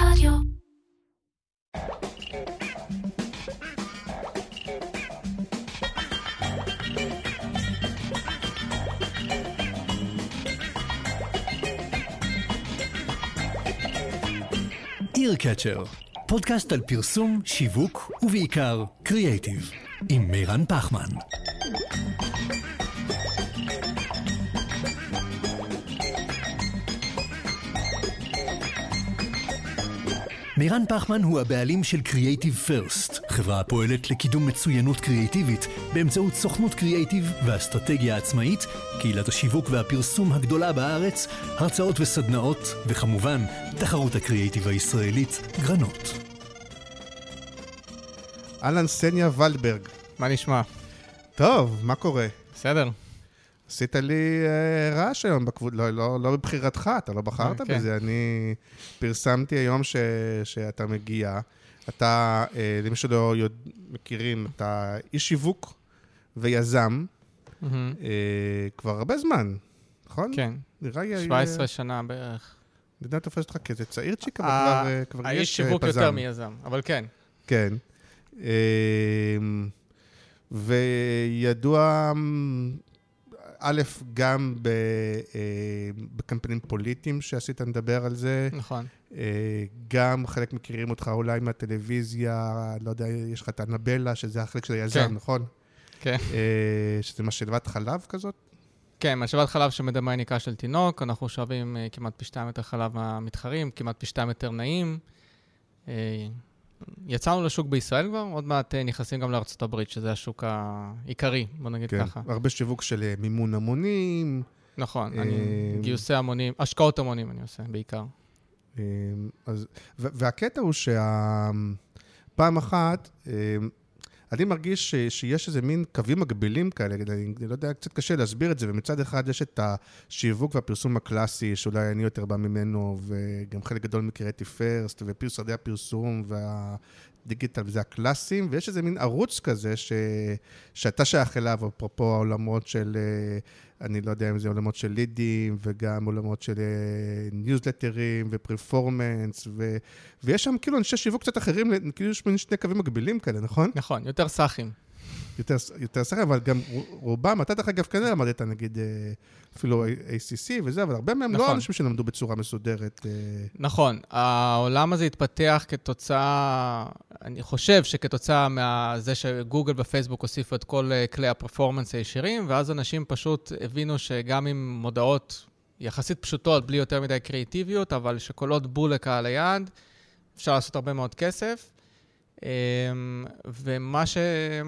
רדיו. איר פודקאסט על פרסום, שיווק ובעיקר קריאייטיב, עם מירן פחמן. מירן פחמן הוא הבעלים של Creative First, חברה הפועלת לקידום מצוינות קריאיטיבית באמצעות סוכנות קריאיטיב ואסטרטגיה עצמאית, קהילת השיווק והפרסום הגדולה בארץ, הרצאות וסדנאות, וכמובן, תחרות הקריאיטיב הישראלית, גרנות. אהלן סניה ולדברג. מה נשמע? טוב, מה קורה? בסדר. עשית לי אה, רעש היום לא, לא, לא בבחירתך, אתה לא בחרת אה, כן. בזה. אני פרסמתי היום ש, שאתה מגיע. אתה, אה, למי שלא יודע, מכירים, אתה איש שיווק ויזם. אה, כבר הרבה זמן, נכון? כן, נראה לי... 17 שנה בערך. אני יודע, תופס אותך כאיזה צעירצ'יק, אבל כבר, כבר יש האיש אה, שיווק פזם. יותר מיזם, אבל כן. כן. וידוע, א', גם ב, אה, בקמפיינים פוליטיים שעשית לדבר על זה, נכון. אה, גם חלק מכירים אותך אולי מהטלוויזיה, לא יודע, יש לך את אנבלה, שזה החלק של היזם, כן. נכון? כן. אה, שזה משאבת חלב כזאת? כן, משאבת חלב שמדמה יניקה של תינוק, אנחנו שואבים כמעט פי שתיים יותר חלב מהמתחרים, כמעט פי שתיים יותר נעים. יצאנו לשוק בישראל כבר, עוד מעט אה, נכנסים גם לארצות הברית, שזה השוק העיקרי, בוא נגיד כן. ככה. הרבה שיווק של אה, מימון המונים. נכון, אה, אני גיוסי המונים, השקעות המונים אני עושה בעיקר. אמ, אז, והקטע הוא שפעם אחת, אמ, אני מרגיש ש, שיש איזה מין קווים מקבילים כאלה, אני, אני לא יודע, קצת קשה להסביר את זה, ומצד אחד יש את השיווק והפרסום הקלאסי, שאולי אני יותר בא ממנו, וגם חלק גדול מקריאיטיב פרסט, ופרסודי הפרסום והדיגיטל, וזה הקלאסיים, ויש איזה מין ערוץ כזה ש, שאתה שייך אליו, אפרופו העולמות של... אה, אני לא יודע אם זה עולמות של לידים, וגם עולמות של אה, ניוזלטרים, ופרפורמנס, ו... ויש שם כאילו אנשי שיווק קצת אחרים, כאילו יש מין שני קווים מקבילים כאלה, נכון? נכון, יותר סאחים. יותר, יותר שחקנים, אבל גם רובם, אתה דרך אגב כן למדת, נגיד, אה, אפילו ACC וזה, אבל הרבה מהם לא נכון. אנשים שלמדו בצורה מסודרת. אה, נכון, העולם הזה התפתח כתוצאה, אני חושב שכתוצאה מזה שגוגל ופייסבוק הוסיפו את כל אה, כלי הפרפורמנס הישירים, ואז אנשים פשוט הבינו שגם עם מודעות יחסית פשוטות, בלי יותר מדי קריאיטיביות, אבל שקולות בול לקהל היעד, אפשר לעשות הרבה מאוד כסף. אמ, ומה ש,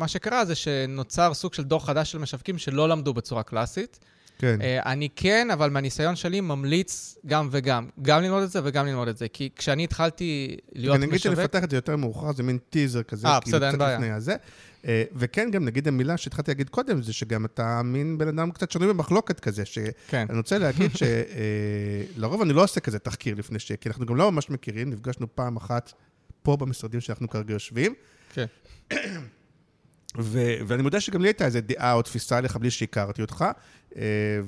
שקרה זה שנוצר סוג של דור חדש של משווקים שלא למדו בצורה קלאסית. כן, אה, אני כן, אבל מהניסיון שלי ממליץ גם וגם. גם ללמוד את זה וגם ללמוד את זה. כי כשאני התחלתי להיות אני אגיד משווק... שנפתח את זה יותר מאוחר, זה מין טיזר כזה, אה, כאילו בסדר, אין בעיה. אה, וכן, גם נגיד המילה שהתחלתי להגיד קודם, זה שגם אתה מין בן אדם קצת שנוי במחלוקת כזה, ש... כן, אני רוצה להגיד שלרוב אני לא עושה כזה תחקיר לפני ש... כי אנחנו גם לא ממש מכירים, נפגשנו פעם אחת פה במשרדים שאנחנו כרגע יושבים, כן. ו- ואני מודה שגם לי הייתה איזו דעה או תפיסה עליך בלי שהכרתי אותך, אה,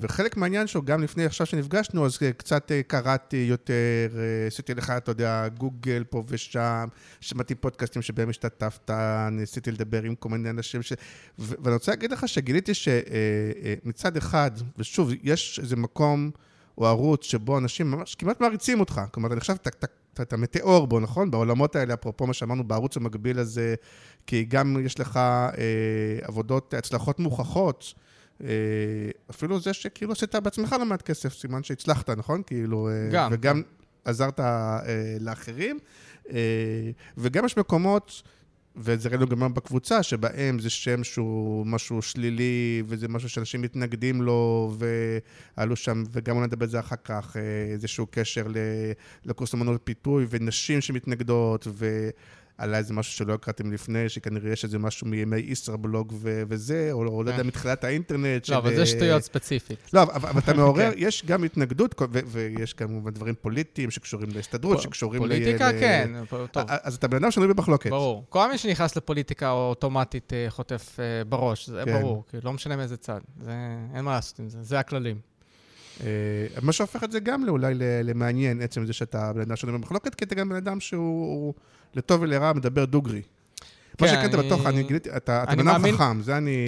וחלק מהעניין שהוא גם לפני עכשיו שנפגשנו, אז אה, קצת אה, קראתי יותר, אה, עשיתי לך, אתה יודע, גוגל פה ושם, שמעתי פודקאסטים שבהם השתתפת, ניסיתי לדבר עם כל מיני אנשים, ש... ואני רוצה להגיד לך שגיליתי שמצד אחד, ושוב, יש איזה מקום או ערוץ שבו אנשים ממש כמעט מעריצים אותך, כלומר, אתה, אתה, אתה, אתה מטאור בו, נכון? בעולמות האלה, אפרופו מה שאמרנו, בערוץ המקביל הזה, כי גם יש לך אה, עבודות, הצלחות מוכחות. אה, אפילו זה שכאילו עשית בעצמך לא מעט כסף, סימן שהצלחת, נכון? כאילו... אה, גם, וגם עזרת אה, לאחרים. וגם יש מקומות, וזה ראינו גם בקבוצה, שבהם זה שם שהוא משהו שלילי, וזה משהו שאנשים מתנגדים לו, ועלו שם, וגם אולי נדבר על זה אחר כך, איזשהו קשר לקורס אמנות פיתוי, ונשים שמתנגדות, ועלה איזה משהו שלא הכרתם לפני, שכנראה יש איזה משהו מימי ישראבלוג ו- וזה, או או לא יודע, כן. מתחילת האינטרנט. לא, אבל אה, זה שטויות ספציפית. לא, אבל, אבל אתה מעורר, כן. יש גם התנגדות, ו- ויש כמובן דברים פוליטיים שקשורים להסתדרות, שקשורים ל... פוליטיקה, ל- כן, טוב. א- אז אתה בן אדם שנוי במחלוקת. ברור. כל מי שנכנס לפוליטיקה אוטומטית אה, חוטף אה, בראש, זה כן. ברור, כי לא משנה מאיזה צד. זה, אין מה לעשות עם זה, זה הכללים. אה, מה שהופך את זה גם אולי למעניין, עצם זה שאתה בן אדם שנוי במחלוקת, כי אתה גם בן אדם שהוא לטוב ולרע מדבר דוגרי. מה כן, שקראת אני- בתוך, אני גיליתי, אתה בן אדם מאמין- חכם, זה אני.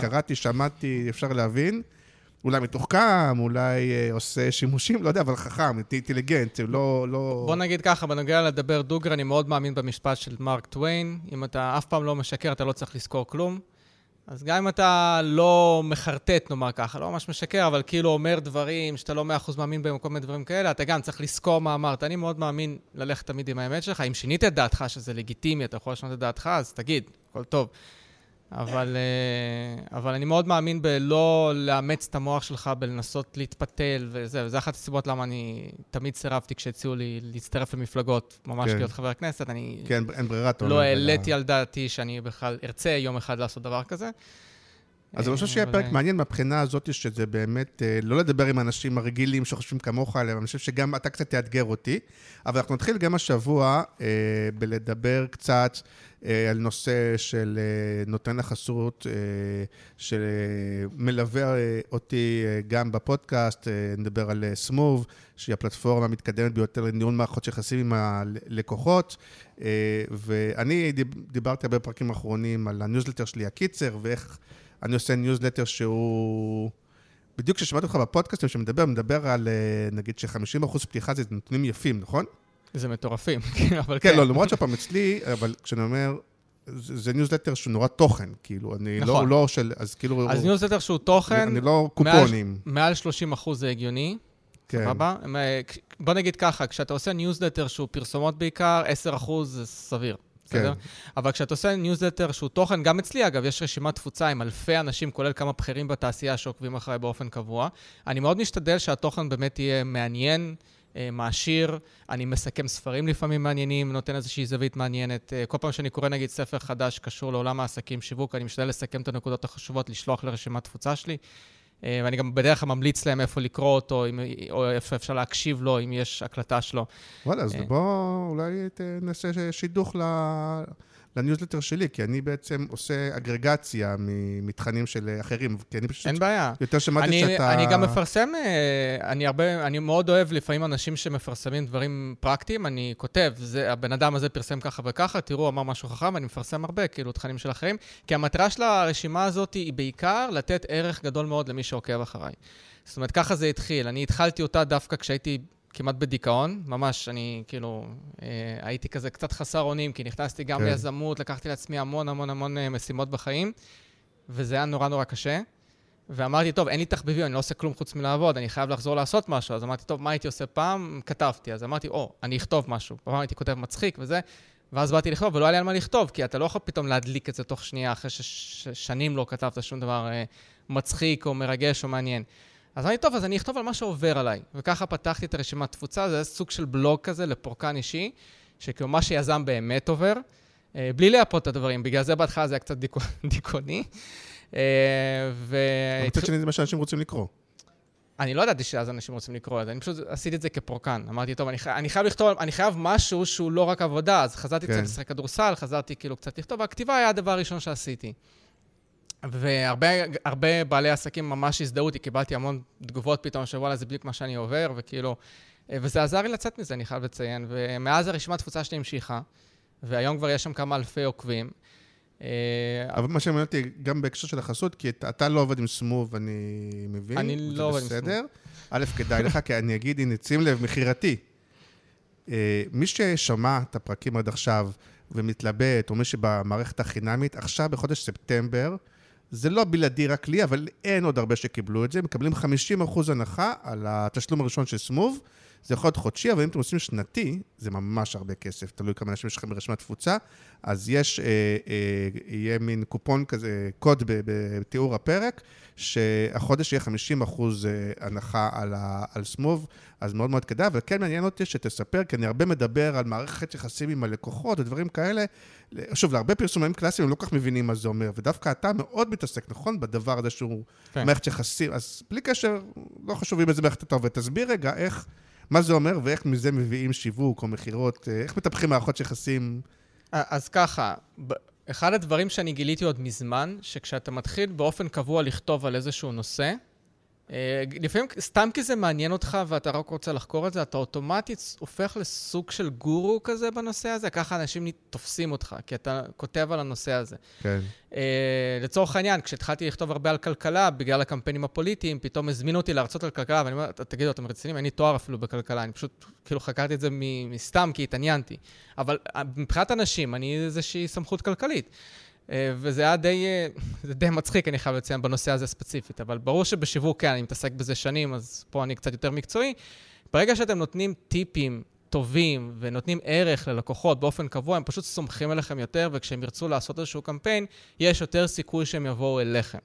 קראתי, שמעתי, אפשר להבין. אולי מתוחכם, אולי אה, עושה שימושים, לא יודע, אבל חכם, אינטליגנט, לא... לא... בוא נגיד ככה, בנוגע לדבר דוגרי, אני מאוד מאמין במשפט של מרק טוויין. אם אתה אף פעם לא משקר, אתה לא צריך לזכור כלום. אז גם אם אתה לא מחרטט, נאמר ככה, לא ממש משקר, אבל כאילו אומר דברים שאתה לא מאה אחוז מאמין בהם, כל מיני דברים כאלה, אתה גם צריך לזכור מה אמרת. אני מאוד מאמין ללכת תמיד עם האמת שלך. אם שינית את דעתך, שזה לגיטימי, אתה יכול לשנות את דעתך, אז תגיד, הכל טוב. אבל, אה, אבל אני מאוד מאמין בלא לאמץ את המוח שלך, בלנסות להתפתל וזה, וזה אחת הסיבות למה אני תמיד סירבתי כשהציעו לי להצטרף למפלגות, ממש כן. להיות חבר כנסת. אני כן, אין ברירה, אתה לא העליתי על דעתי שאני בכלל ארצה יום אחד לעשות דבר כזה. אז אני חושב שיהיה אבל, פרק אה, מעניין מהבחינה הזאת, שזה באמת, אה, לא לדבר עם האנשים הרגילים שחושבים כמוך עליהם, אני חושב שגם אתה קצת תאתגר אותי, אבל אנחנו נתחיל גם השבוע אה, בלדבר קצת אה, על נושא של אה, נותן החסות, אה, שמלווה אה, אותי אה, גם בפודקאסט, אה, נדבר על סמוב, שהיא הפלטפורמה המתקדמת ביותר לניהול מערכות יחסים עם הלקוחות, אה, ואני דיב- דיברתי הרבה בפרקים האחרונים על הניוזלטר שלי, הקיצר, ואיך... אני עושה ניוזלטר שהוא... בדיוק כששמעתי אותך בפודקאסטים שמדבר, מדבר על אה, נגיד ש-50% פתיחה זה נתונים יפים, נכון? זה מטורפים, אבל כן, לא, למרות שהפעם אצלי, אבל כשאני אומר, זה זה ניוזלטר שהוא נורא תוכן, כאילו, אני לא, נכון. הוא לא של, אז כאילו, אז הוא- ניוזלטר שהוא תוכן, אני לא מעל- קופונים. מעל 30 אחוז זה הגיוני, כן, סבבה? אה, בוא נגיד ככה, כשאתה עושה ניוזלטר שהוא פרסומות בעיקר, 10 אחוז זה סביר. בסדר? כן. אבל כשאתה עושה ניוזלטר שהוא תוכן, גם אצלי אגב, יש רשימת תפוצה עם אלפי אנשים, כולל כמה בכירים בתעשייה שעוקבים אחריי באופן קבוע. אני מאוד משתדל שהתוכן באמת יהיה מעניין, אה, מעשיר. אני מסכם ספרים לפעמים מעניינים, נותן איזושהי זווית מעניינת. אה, כל פעם שאני קורא נגיד ספר חדש קשור לעולם העסקים, שיווק, אני משתדל לסכם את הנקודות החשובות, לשלוח לרשימת תפוצה שלי. אה, ואני גם בדרך כלל ממליץ להם איפה לקרוא אותו, אם, או איפה אפשר להקשיב לו, אם יש הקלטה שלו. וואלה, אז אה. בוא אולי נעשה שידוך ל- לניוזלטר שלי, כי אני בעצם עושה אגרגציה מתכנים של אחרים, כי אני פשוט אין בעיה. יותר שמעתי אני, שאתה... אני גם מפרסם, אה, אני הרבה, אני מאוד אוהב לפעמים אנשים שמפרסמים דברים פרקטיים, אני כותב, זה, הבן אדם הזה פרסם ככה וככה, תראו, אמר משהו חכם, אני מפרסם הרבה, כאילו, תכנים של אחרים, כי המטרה של הרשימה הזאת היא בעיקר לתת ערך גדול מאוד למי שעוקב אחריי. זאת אומרת, ככה זה התחיל. אני התחלתי אותה דווקא כשהייתי כמעט בדיכאון, ממש, אני כאילו, אה, הייתי כזה קצת חסר אונים, כי נכנסתי גם כן. ליזמות, לקחתי לעצמי המון המון המון אה, משימות בחיים, וזה היה נורא נורא קשה. ואמרתי, טוב, אין לי תחביבים, אני לא עושה כלום חוץ מלעבוד, אני חייב לחזור לעשות משהו. אז אמרתי, טוב, מה הייתי עושה פעם? כתבתי. אז אמרתי, או, אני אכתוב משהו. פעם הייתי כותב מצחיק וזה, ואז באתי לכתוב, ולא היה לי על מה לכתוב, כי אתה לא יכול פתאום להדליק את זה תוך שנייה, אחרי ששנים לא כתבת שום דבר אה, מצחיק או מרגש או מעניין. אז אמרתי, טוב, אז אני אכתוב על מה שעובר עליי. וככה פתחתי את הרשימת תפוצה, זה היה סוג של בלוג כזה לפורקן אישי, שכאילו מה שיזם באמת עובר, אה, בלי לייפות את הדברים, בגלל זה בהתחלה זה היה קצת דיכא- דיכאוני. אה, ו... מצד שני זה מה שאנשים רוצים לקרוא. אני לא ידעתי שאז אנשים רוצים לקרוא את זה, אני פשוט עשיתי את זה כפורקן. אמרתי, טוב, אני, חי... אני חייב לכתוב, אני חייב משהו שהוא לא רק עבודה, אז חזרתי כן. קצת לשחק כדורסל, חזרתי כאילו קצת לכתוב, והכתיבה היה הדבר הראשון שעשיתי. והרבה הרבה בעלי עסקים ממש הזדהו אותי, קיבלתי המון תגובות פתאום, שוואלה, זה בדיוק מה שאני עובר, וכאילו... אה, וזה עזר לי לצאת מזה, אני חייב לציין. ומאז הרשימת תפוצה שלי המשיכה, והיום כבר יש שם כמה אלפי עוקבים. אה, אבל מה שמעניין אותי, גם בהקשר של החסות, כי אתה- לא עובד עם סמוב, אני מבין. אני לא עובד עם בסדר. א', כדאי לך, כי אני אגיד, הנה, שים לב, מכירתי. אה, מי ששמע את הפרקים עד עכשיו ומתלבט, או מי שבמערכת החינמית, עכשיו בחודש ספטמבר, זה לא בלעדי רק לי, אבל אין עוד הרבה שקיבלו את זה, מקבלים 50% הנחה על התשלום הראשון של סמוב. זה יכול להיות חודשי, אבל אם אתם עושים שנתי, זה ממש הרבה כסף, תלוי כמה אנשים יש לכם ברשימת תפוצה. אז יש, אה, אה, יהיה מין קופון כזה, קוד בתיאור הפרק, שהחודש יהיה 50 אחוז אה, הנחה על, ה, על סמוב, אז מאוד מאוד כדאי, אבל כן מעניין אותי שתספר, כי אני הרבה מדבר על מערכת יחסים עם הלקוחות ודברים כאלה. שוב, להרבה פרסומים קלאסיים הם לא כל כך מבינים מה זה אומר, ודווקא אתה מאוד מתעסק, נכון? בדבר הזה שהוא כן. מערכת יחסים, אז בלי קשר, לא חשוב עם איזה מערכת אתה עובד. תסביר רגע איך, מה זה אומר ואיך מזה מביאים שיווק או מכירות, אה, איך מטפחים מערכות יחסים. אז ככה, אחד הדברים שאני גיליתי עוד מזמן, שכשאתה מתחיל באופן קבוע לכתוב על איזשהו נושא, לפעמים, סתם כי זה מעניין אותך ואתה רק רוצה לחקור את זה, אתה אוטומטית הופך לסוג של גורו כזה בנושא הזה, ככה אנשים תופסים אותך, כי אתה כותב על הנושא הזה. כן. Uh, לצורך העניין, כשהתחלתי לכתוב הרבה על כלכלה, בגלל הקמפיינים הפוליטיים, פתאום הזמינו אותי להרצות על כלכלה, ואני אומר, תגידו, אתם רציניים? אין לי תואר אפילו בכלכלה, אני פשוט כאילו חקרתי את זה מסתם כי התעניינתי. אבל אה, מבחינת אנשים, אני איזושהי סמכות כלכלית. אה, וזה היה די, אה, זה די מצחיק, אני חייב לציין, בנושא הזה ספציפית. אבל ברור שבשיווק, כן, אני מתעסק בזה שנים, אז פה אני קצת יותר מקצועי. ברגע שאתם נותנים טיפים טובים ונותנים ערך ללקוחות באופן קבוע, הם פשוט סומכים עליכם יותר, וכשהם ירצו לעשות איזשהו קמפיין, יש יותר סיכוי שהם יבואו אליכם.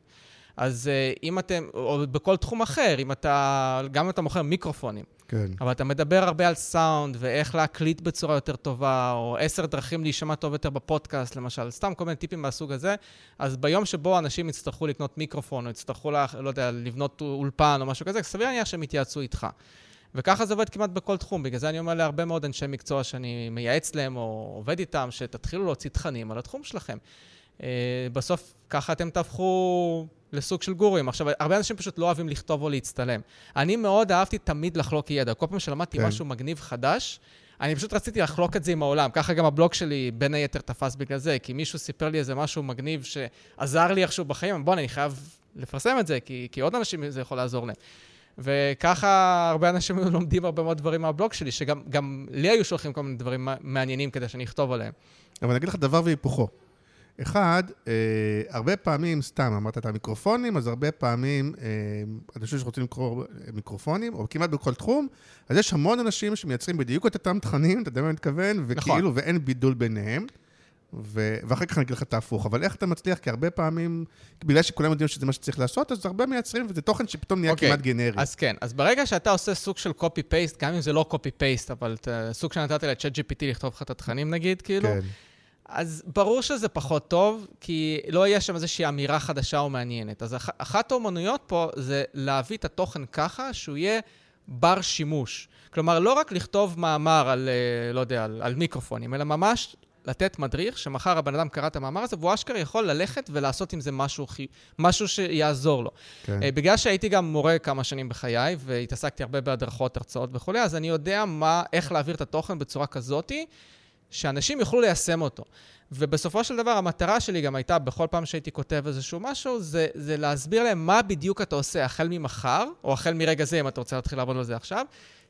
אז אה, אם אתם, או בכל תחום אחר, אם אתה, גם אם אתה מוכר מיקרופונים, כן. אבל אתה מדבר הרבה על סאונד ואיך להקליט בצורה יותר טובה, או עשר דרכים להישמע טוב יותר בפודקאסט, למשל, סתם כל מיני טיפים מהסוג הזה, אז ביום שבו אנשים יצטרכו לקנות מיקרופון, או יצטרכו, לה, לא יודע, לבנות אולפן או משהו כזה, סביר להניח שהם יתייעצו איתך. וככה זה עובד כמעט בכל תחום, בגלל זה אני אומר להרבה מאוד אנשי מקצוע שאני מייעץ להם או עובד איתם, שתתחילו להוציא תכנים על התחום שלכם. אה, בסוף ככה אתם תהפכו לסוג של גורים. עכשיו, הרבה אנשים פשוט לא אוהבים לכתוב או להצטלם. אני מאוד אהבתי תמיד לחלוק ידע. כל פעם שלמדתי כן. משהו מגניב חדש, אני פשוט רציתי לחלוק את זה עם העולם. ככה גם הבלוג שלי בין היתר תפס בגלל זה, כי מישהו סיפר לי איזה משהו מגניב שעזר לי איכשהו בחיים, בוא'נה, אני חייב לפרסם את זה, כי, כי עוד אנשים זה יכול לעזור להם. וככה הרבה אנשים לומדים הרבה מאוד דברים מהבלוג שלי, שגם לי היו שולחים כל מיני דברים מעניינים כדי שאני אכתוב עליהם. אבל אני אגיד לך דבר והיפוכו. אחד, אה, הרבה פעמים, סתם, אמרת את המיקרופונים, אז הרבה פעמים אה, אנשים שרוצים לקרוא מיקרופונים, או כמעט בכל תחום, אז יש המון אנשים שמייצרים בדיוק את אותם תכנים, אתה יודע מה אני מתכוון? נכון. וכאילו, נכון. ואין בידול ביניהם. ו... ואחר כך אני אגיד לך את ההפוך. אבל איך אתה מצליח? כי הרבה פעמים, בגלל שכולם יודעים שזה מה שצריך לעשות, אז הרבה מייצרים, וזה תוכן שפתאום נהיה okay. אוקיי, כמעט גנרי. אז כן, אז ברגע שאתה עושה סוג של copy-paste, גם אם זה לא copy-paste, אבל סוג שנתת ל-chat GPT לכתוב לך את התכנים נגיד, כאילו, כן. אז ברור שזה פחות טוב, כי לא יהיה שם איזושהי אמירה חדשה או מעניינת. אז אח, אחת האומנויות פה זה להביא את התוכן ככה שהוא יהיה בר שימוש. כלומר, לא רק לכתוב מאמר על, אה, לא יודע, על, על מיקרופונים, אלא ממש לתת מדריך, שמחר הבן אדם קרא את המאמר הזה, והוא אשכרה יכול ללכת ולעשות עם זה משהו, משהו שיעזור לו. כן. Uh, בגלל שהייתי גם מורה כמה שנים בחיי, והתעסקתי הרבה בהדרכות, הרצאות וכולי, אז אני יודע מה, איך להעביר את התוכן בצורה כזאתי, שאנשים יוכלו ליישם אותו. ובסופו של דבר, המטרה שלי גם הייתה, בכל פעם שהייתי כותב איזשהו משהו, זה, זה להסביר להם מה בדיוק אתה עושה החל ממחר, או החל מרגע זה, אם אתה רוצה להתחיל לעבוד על זה עכשיו,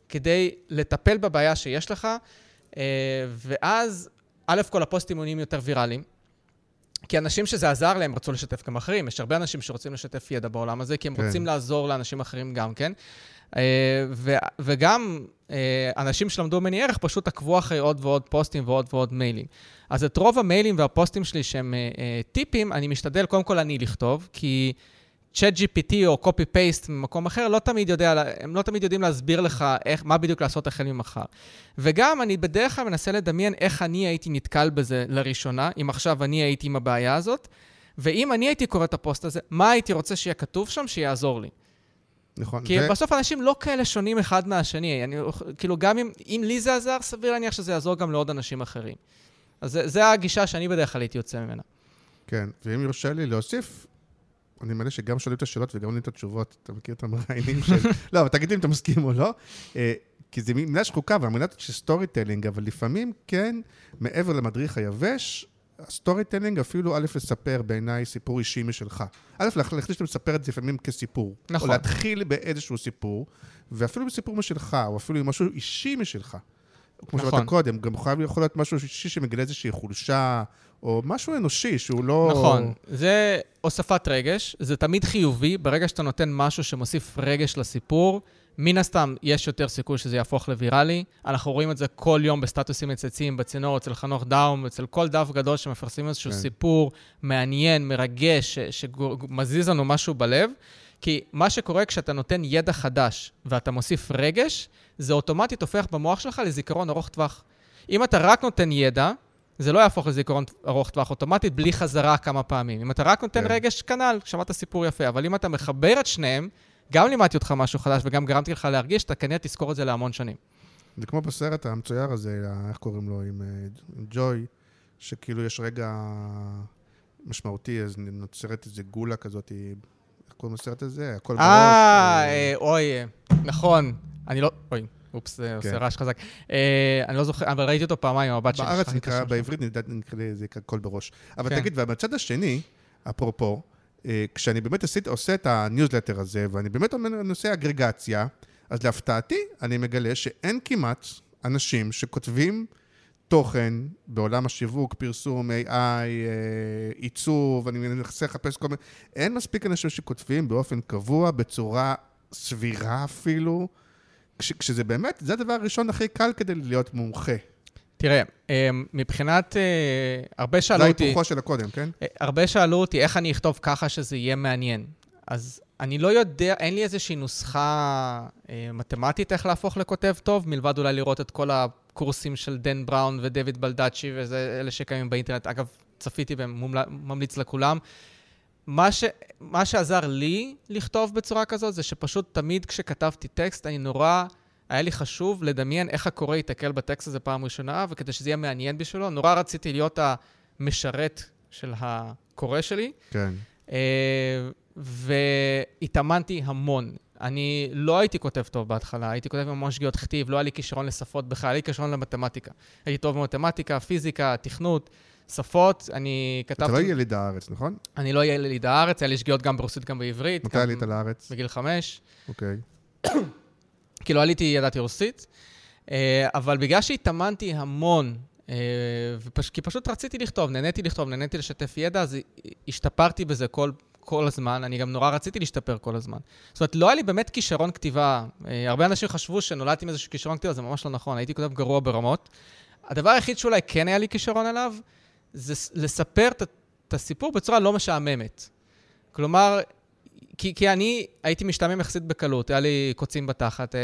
כדי לטפל בבעיה שיש לך, אה, ואז, א' כל הפוסטים נהיים יותר ויראליים, כי אנשים שזה עזר להם רצו לשתף גם אחרים. יש הרבה אנשים שרוצים לשתף ידע בעולם הזה, כי הם כן. רוצים לעזור לאנשים אחרים גם כן. אה, ו- וגם אה, אנשים שלמדו ממני ערך פשוט עקבו אחרי עוד ועוד פוסטים ועוד ועוד מיילים. אז את רוב המיילים והפוסטים שלי שהם אה, טיפים, אני משתדל קודם כל אני לכתוב, כי צ'אט GPT או copy-paste ממקום אחר, לא תמיד יודע, הם לא תמיד יודעים להסביר לך איך, מה בדיוק לעשות החל ממחר. וגם אני בדרך כלל מנסה לדמיין איך אני הייתי נתקל בזה לראשונה, אם עכשיו אני הייתי עם הבעיה הזאת, ואם אני הייתי קורא את הפוסט הזה, מה הייתי רוצה שיהיה כתוב שם שיעזור לי. נכון. כי ו... בסוף אנשים לא כאלה שונים אחד מהשני. אני, כאילו, גם אם, אם לי זה עזר, סביר להניח שזה יעזור גם לעוד אנשים אחרים. אז זה, זה הגישה שאני בדרך כלל הייתי יוצא ממנה. כן, ואם יורשה לי להוסיף, אני מלא שגם שואלים את השאלות וגם עונים את התשובות. אתה מכיר את המראיינים של... לא, אבל תגיד אם אתה מסכים או לא. אה, כי זו מילה שחוקה, והמילה של storytelling, אבל לפעמים כן, מעבר למדריך היבש, ה storytelling אפילו, א', לספר בעיניי סיפור אישי משלך. א', להחליט שאתה מספר את זה לפעמים כסיפור. נכון. או להתחיל באיזשהו סיפור, ואפילו בסיפור משלך, או אפילו עם משהו אישי משלך. כמו נכון. שאמרת קודם, גם חייב יכול להיות משהו אישי שמגלה איזושהי חולשה, או משהו אנושי שהוא לא... נכון, זה הוספת רגש, זה תמיד חיובי, ברגע שאתה נותן משהו שמוסיף רגש לסיפור, מן הסתם, יש יותר סיכוי שזה יהפוך לוויראלי. אנחנו רואים את זה כל יום בסטטוסים מצייצים, בצינור, אצל חנוך דאום, אצל כל דף גדול שמפרסמים איזשהו כן. סיפור מעניין, מרגש, שמזיז לנו משהו בלב. כי מה שקורה כשאתה נותן ידע חדש ואתה מוסיף רגש, זה אוטומטית הופך במוח שלך לזיכרון ארוך טווח. אם אתה רק נותן ידע, זה לא יהפוך לזיכרון ארוך טווח אוטומטית, בלי חזרה כמה פעמים. אם אתה רק נותן כן. רגש, כנ"ל, שמעת סיפור יפה. אבל אם אתה מחבר את שניהם, גם לימדתי אותך משהו חדש וגם גרמתי לך להרגיש, אתה כנראה תזכור את זה להמון שנים. זה כמו בסרט המצויר הזה, איך קוראים לו, עם, אה, עם ג'וי, שכאילו יש רגע משמעותי, אז נוצרת איזה גולה כזאת, קוראים לסרט הזה? הכל בראש. אה, אה, אוי, אה, נכון. אני לא... אוי, אופס, זה עושה כן. רעש חזק. אה, אני לא זוכר, אבל ראיתי אותו פעמיים עם הבת שלי. בארץ נקרא. בעברית נקרא נקרא לזה הכל בראש. אבל כן. תגיד, ובצד השני, אפרופו, אה, כשאני באמת עשית, עושה את הניוזלטר הזה, ואני באמת עושה אגרגציה, אז להפתעתי, אני מגלה שאין כמעט אנשים שכותבים תוכן בעולם השיווק, פרסום, AI, אה, עיצוב, אני מנסה לחפש כל מיני... אין מספיק אנשים שכותבים באופן קבוע, בצורה סבירה אפילו, כש, כשזה באמת, זה הדבר הראשון הכי קל כדי להיות מומחה. תראה, אה, מבחינת... אה, הרבה זה שאלו אותי... ההיפוכו של הקודם, כן? אה, הרבה שאלו אותי איך אני אכתוב ככה שזה יהיה מעניין. אז אני לא יודע, אין לי איזושהי נוסחה אה, מתמטית איך להפוך לכותב טוב, מלבד אולי לראות את כל הקורסים של דן בראון ודויד בלדאצ'י, וזה אלה שקיימים באינטרנט. אגב, צפיתי בהם, ממליץ לכולם. מה, ש, מה שעזר לי לכתוב בצורה כזאת, זה שפשוט תמיד כשכתבתי טקסט, אני נורא, היה לי חשוב לדמיין איך הקורא ייתקל בטקסט הזה פעם ראשונה, וכדי שזה יהיה מעניין בשבילו, נורא רציתי להיות המשרת של הקורא שלי, כן. אה, והתאמנתי המון. אני לא הייתי כותב טוב בהתחלה, הייתי כותב המון שגיאות כתיב, לא היה לי כישרון לשפות בכלל, היה לי כישרון למתמטיקה. הייתי טוב במתמטיקה, פיזיקה, תכנות, שפות, אני אתה כתבתי... לא יליד הארץ, נכון? אני לא יליד הארץ, היה לי שגיאות גם ברוסית, גם בעברית. מתי עלית לארץ? בגיל חמש. אוקיי. כאילו עליתי, ידעתי רוסית, אה, אבל בגלל שהתאמנתי המון, אה, ופש... כי פשוט רציתי לכתוב, נהניתי לכתוב, נהניתי לשתף ידע, אז השתפרתי בזה כל, כל הזמן, אני גם נורא רציתי להשתפר כל הזמן. זאת אומרת, לא היה לי באמת כישרון כתיבה. אה, הרבה אנשים חשבו שנולדתי עם איזשהו כישרון כתיבה, זה ממש לא נכון, הייתי כותב גרוע ברמות. הדבר היחיד שאולי כן היה לי כישרון עליו, זה לספר את הסיפור בצורה לא משעממת. כלומר, כי, כי אני הייתי משתעמם יחסית בקלות, היה לי קוצים בתחת, אה,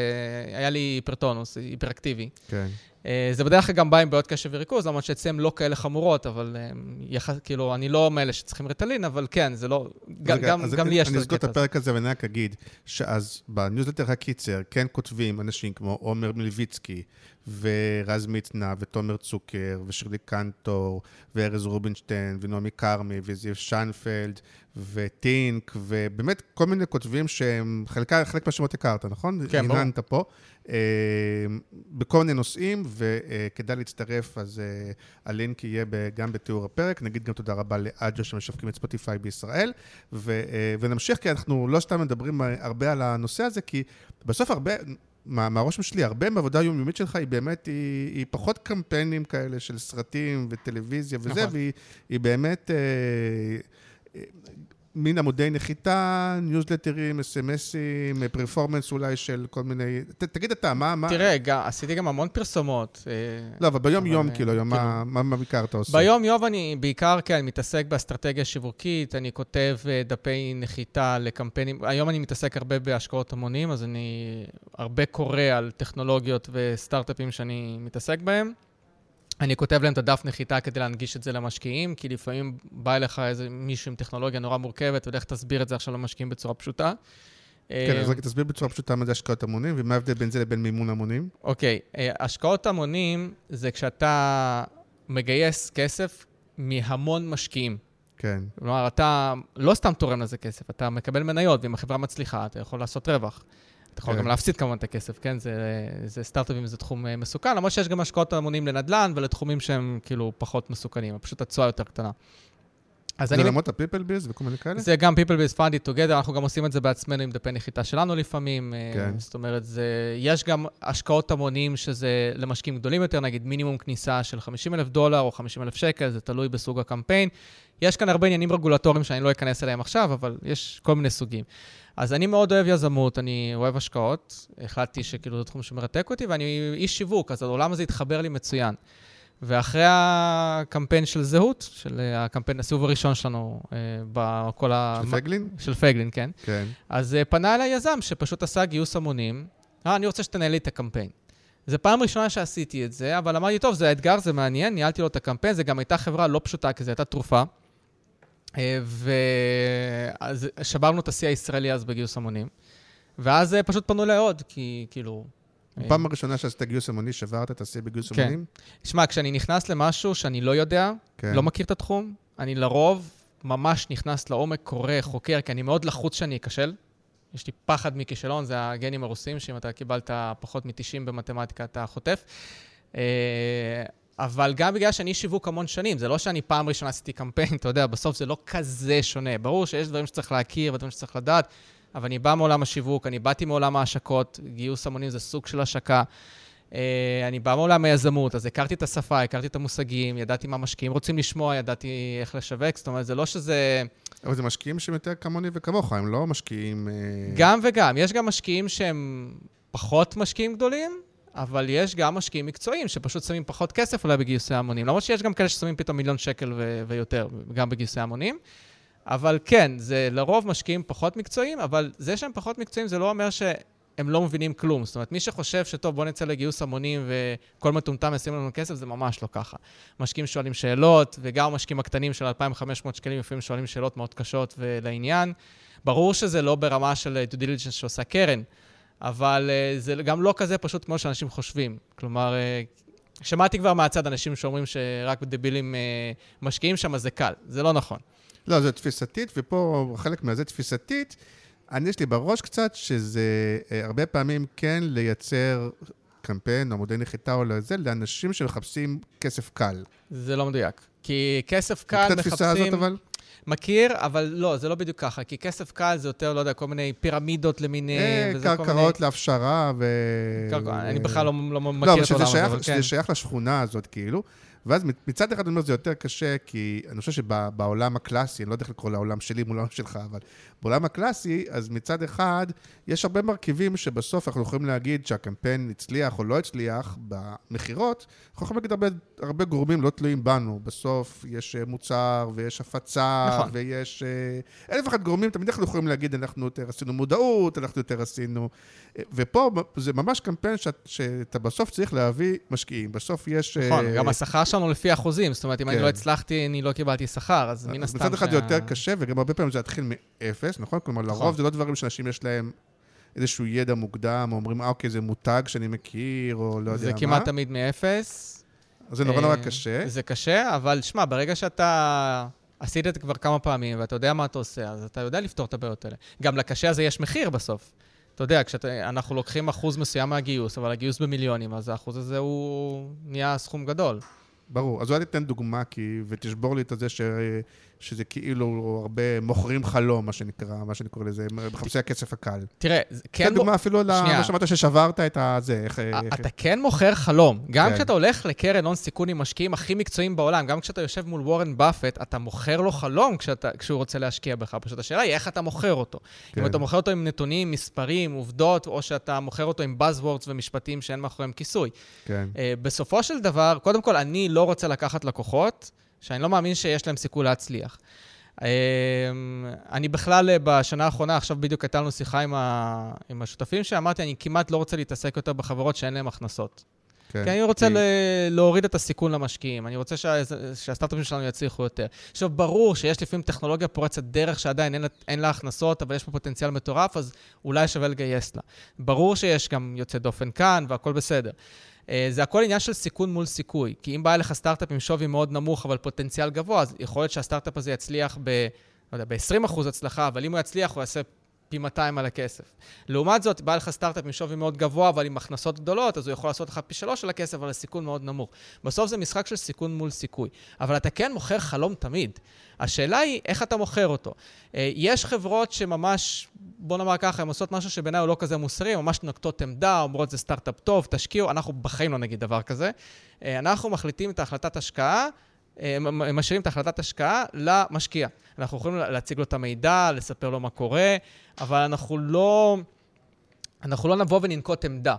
היה לי היפרטונוס, היפראקטיבי. כן. אה, זה בדרך כלל גם בא עם בעיות קשב וריכוז, למרות שאצלם לא כאלה חמורות, אבל אה, יח... כאילו, אני לא מאלה שצריכים ריטלין, אבל כן, זה לא... רגע, גם, אז גם אני- לי יש את אני אסגור את הקטע הזה. הפרק הזה ואני רק אגיד, שאז בניוזלטר הקיצר כן כותבים אנשים כמו עומר מלביצקי, ורז מצנע, ותומר צוקר, ושירלי קנטור, וארז רובינשטיין, ונעמי כרמי, וזיו שיינפלד, וטינק, ובאמת כל מיני כותבים שהם, חלקה, חלק מהשמות הכרת, נכון? כן, ברור. הננת פה. אה, בכל מיני נושאים, וכדאי להצטרף, אז אה, הלינק יהיה ב- גם בתיאור הפרק. נגיד גם תודה רבה לאג'ו שמשווקים את ספוטיפיי בישראל. ו, אה, ונמשיך, כי אנחנו לא סתם מדברים הרבה על הנושא הזה, כי בסוף הרבה, מה, מהרושם שלי, הרבה מהעבודה היומיומית שלך היא באמת, היא, היא פחות קמפיינים כאלה של סרטים וטלוויזיה וזה, נכון. והיא היא באמת... אה, מין עמודי נחיתה, ניוזלטרים, אס.אם.אסים, פרפורמנס אולי של כל מיני... ת, תגיד אתה, מה... מה... תראה, גם, עשיתי גם המון פרסומות. אה, לא, אבל ביום-יום, אבל, כאילו, כאילו- מה, מה, מה בעיקר אתה עושה? ביום-יום אני בעיקר, כן, מתעסק באסטרטגיה שיווקית, אני כותב אה, דפי נחיתה לקמפיינים. היום אני מתעסק הרבה בהשקעות המונים, אז אני הרבה קורא על טכנולוגיות וסטארט-אפים שאני מתעסק בהם. אני כותב להם את הדף נחיתה כדי להנגיש את זה למשקיעים, כי לפעמים בא אליך איזה מישהו עם טכנולוגיה נורא מורכבת, ולך תסביר את זה עכשיו למשקיעים בצורה פשוטה. כן, אה, אז רק תסביר בצורה פשוטה מה זה השקעות המונים, ומה ההבדל בין זה לבין מימון המונים. אוקיי, אה, השקעות המונים זה כשאתה מגייס כסף מהמון משקיעים. כן. כלומר, אתה לא סתם תורם לזה כסף, אתה מקבל מניות, ואם החברה מצליחה, אתה יכול לעשות רווח. אתה יכול כן. גם להפסיד כמובן את הכסף, כן? זה, זה סטארט-אפים זה תחום אה, מסוכן, למרות שיש גם השקעות המונים לנדל"ן ולתחומים שהם כאילו פחות מסוכנים, פשוט התשואה יותר קטנה. זה אני... למרות הפיפל ביז וכל מיני כאלה? זה גם people based funded together, אנחנו גם עושים את זה בעצמנו עם דפי נחיתה שלנו לפעמים. אה, כן. זאת אומרת, זה, יש גם השקעות המונים שזה למשקיעים גדולים יותר, נגיד מינימום כניסה של 50 אלף דולר או 50 אלף שקל, זה תלוי בסוג הקמפיין. יש כאן הרבה עניינים רגולטוריים שאני לא אכנס אליהם עכשיו, אבל יש כל מיני סוגים. אז אני מאוד אוהב יזמות, אני אוהב השקעות, החלטתי שכאילו זה תחום שמרתק אותי, ואני איש שיווק, אז העולם הזה התחבר לי מצוין. ואחרי הקמפיין של זהות, של אה, הקמפיין, הסיבוב הראשון שלנו, אה, בכל ה... של פייגלין? של פייגלין, כן. כן. אז אה, פנה אליי יזם שפשוט עשה גיוס המונים, אה, אני רוצה שתנהל לי את הקמפיין. זו פעם ראשונה שעשיתי את זה, אבל אמרתי, טוב, זה אתגר, זה מעניין, ניהלתי לו את הקמפיין, זה גם הייתה חברה לא פשוטה, כי זו הייתה תרופה. אה, ואז שברנו את השיא הישראלי אז בגיוס המונים. ואז אה, פשוט פנו אליי עוד, כי כאילו... אה, בפעם הראשונה שעשית גיוס המוני, שברת את השיא בגיוס כן. המונים? שמע, כשאני נכנס למשהו שאני לא יודע, כן. לא מכיר את התחום, אני לרוב ממש נכנס לעומק, קורא, חוקר, כי אני מאוד לחוץ שאני אכשל. יש לי פחד מכישלון, זה הגנים הרוסים, שאם אתה קיבלת פחות מ-90 במתמטיקה, אתה חוטף. אה, אבל גם בגלל שאני שיווק המון שנים, זה לא שאני פעם ראשונה עשיתי קמפיין, אתה יודע, בסוף זה לא כזה שונה. ברור שיש דברים שצריך להכיר ודברים שצריך לדעת, אבל אני בא מעולם השיווק, אני באתי מעולם ההשקות, גיוס המונים זה סוג של השקה. אה, אני בא מעולם היזמות, אז הכרתי את השפה, הכרתי את המושגים, ידעתי מה משקיעים רוצים לשמוע, ידעתי איך לשווק, זאת אומרת, זה לא שזה... אבל זה משקיעים שהם יותר כמוני וכמוך, הם לא משקיעים... אה, גם וגם. יש גם משקיעים שהם פחות משקיעים גדולים, אבל יש גם משקיעים מקצועיים שפשוט שמים פחות כסף אולי בגיוסי המונים. למרות שיש גם כאלה ששמים פתאום מיליון שקל ו- ויותר, גם בגיוסי המונים. אבל כן, זה לרוב משקיעים פחות מקצועיים, אבל זה שהם פחות מקצועיים זה לא אומר שהם לא מבינים כלום. זאת אומרת, מי שחושב שטוב, בוא נצא לגיוס המונים וכל מטומטם ישים לנו כסף, זה ממש לא ככה. משקיעים שואלים שאלות, וגם המשקיעים הקטנים של 2,500 שקלים לפעמים שואלים שאלות מאוד קשות ולעניין. ברור שזה לא ברמה של due diligence שעושה קרן, אבל uh, זה גם לא כזה פשוט כמו שאנשים חושבים. כלומר, uh, שמעתי כבר מהצד אנשים שאומרים שרק דבילים משקיעים שם, אז זה קל. זה לא נכון. לא, זה תפיסתית, ופה חלק מהזה תפיסתית. אני, יש לי בראש קצת שזה uh, הרבה פעמים כן לייצר קמפיין או מודל נחיתה או לזה, לאנשים שמחפשים כסף קל. זה לא מדויק. כי כסף קל מחפשים... את התפיסה הזאת אבל? מכיר, אבל לא, זה לא בדיוק ככה, כי כסף קל זה יותר, לא יודע, כל מיני פירמידות למיניהם, וזה כל מיני... קרקעות להפשרה ו... אני בכלל לא, לא מכיר את העולם הזה, אבל כן. שזה שייך לשכונה הזאת, כאילו. ואז מצד אחד אני אומר, זה יותר קשה, כי אני חושב שבעולם הקלאסי, אני לא יודע איך לקרוא לעולם שלי מול העולם שלך, אבל בעולם הקלאסי, אז מצד אחד, יש הרבה מרכיבים שבסוף אנחנו יכולים להגיד שהקמפיין הצליח או לא הצליח במכירות, אנחנו יכולים להגיד הרבה, הרבה גורמים לא תלויים בנו. בסוף יש אה, מוצר ויש הפצה, נכון. ויש אה, אלף ואחת גורמים, תמיד אנחנו יכולים להגיד, אנחנו יותר עשינו מודעות, אנחנו יותר עשינו... אה, ופה זה ממש קמפיין שאת, שאתה בסוף צריך להביא משקיעים. בסוף יש... נכון, גם השכר שלנו לפי אחוזים, זאת אומרת, אם כן. אני לא הצלחתי, אני לא קיבלתי שכר, אז מן הסתם... מצד אחד שה... זה יותר קשה, וגם הרבה פעמים זה יתחיל מאפס, נכון? כלומר, נכון. לרוב זה לא דברים שאנשים יש להם איזשהו ידע מוקדם, או אומרים, אה, אוקיי, זה מותג שאני מכיר, או לא יודע מה. זה כמעט תמיד מאפס. זה נורא נורא אה, קשה. זה קשה, אבל שמע, ברגע שאתה עשית את זה כבר כמה פעמים, ואתה יודע מה אתה עושה, אז אתה יודע לפתור את הבעיות האלה. גם לקשה הזה יש מחיר בסוף. אתה יודע, כשאנחנו לוקחים אחוז מסוים מהגיוס, אבל הגיוס במיליונים, אז האחוז הזה הוא נהיה סכום גדול. ברור. אז אולי תיתן דוגמה, כי, ותשבור לי את זה ש... שזה כאילו הרבה מוכרים חלום, מה שנקרא, מה שאני קורא לזה, מחפשי הכסף הקל. תראה, כן... תן דוגמה אפילו למה שאמרת ששברת את הזה. אתה כן מוכר חלום. גם כן. כשאתה הולך לקרן הון סיכון עם משקיעים הכי מקצועיים בעולם, גם כשאתה יושב מול וורן באפט, אתה מוכר לו חלום כשהוא רוצה להשקיע בך. פשוט השאלה היא איך אתה מוכר אותו. כן. אם אתה מוכר אותו עם נתונים, מספרים, עובדות, או שאתה מוכר אותו עם Buzzwords ומשפטים שאין מאחוריהם כיסוי. כן. Uh, בסופו של דבר, קודם כל, אני לא רוצה לקחת לקוחות. שאני לא מאמין שיש להם סיכוי להצליח. אמ, אני בכלל אה, בשנה האחרונה, עכשיו בדיוק הייתה לנו שיחה עם, ה... עם השותפים שאמרתי, אני כמעט לא רוצה להתעסק יותר בחברות שאין להן הכנסות. כן, כי אני רוצה כי... להוריד את הסיכון למשקיעים, אני רוצה שה... שהסטארט-אפים שלנו יצליחו יותר. עכשיו, ברור שיש לפעמים טכנולוגיה פורצת דרך שעדיין אין, אין לה הכנסות, אבל יש פה פוטנציאל מטורף, אז אולי שווה לגייס לה. ברור שיש גם יוצא דופן כאן והכול בסדר. אה, זה הכל עניין של סיכון מול סיכוי. כי אם בא אליך סטארט-אפ עם שווי מאוד נמוך, אבל פוטנציאל גבוה, אז יכול להיות שהסטארט-אפ הזה יצליח ב... לא יודע, ב-20% הצלחה, אבל אם הוא יצליח, הוא יעשה פי 200 על הכסף. לעומת זאת, בא לך סטארט-אפ עם שווי מאוד גבוה, אבל עם הכנסות גדולות, אז הוא יכול לעשות לך פי שלוש על הכסף, אבל הסיכון מאוד נמוך. בסוף זה משחק של סיכון מול סיכוי. אבל אתה כן מוכר חלום תמיד. השאלה היא איך אתה מוכר אותו. אה, יש חברות שממש, בוא נאמר ככה, הן עושות משהו שבעיניי הוא לא כזה מוסרי, ממש נוקטות עמדה, אומרות זה סטארט-אפ טוב, תשקיעו, אנחנו בחיים לא נגיד דבר כזה. אה, אנחנו מחליטים את ההחלטת השקעה, אה, משאירים את החלטת השקעה למשקיע. אנחנו יכולים להציג לו את המידע, לספר לו מה קורה, אבל אנחנו לא, אנחנו לא נבוא וננקוט עמדה.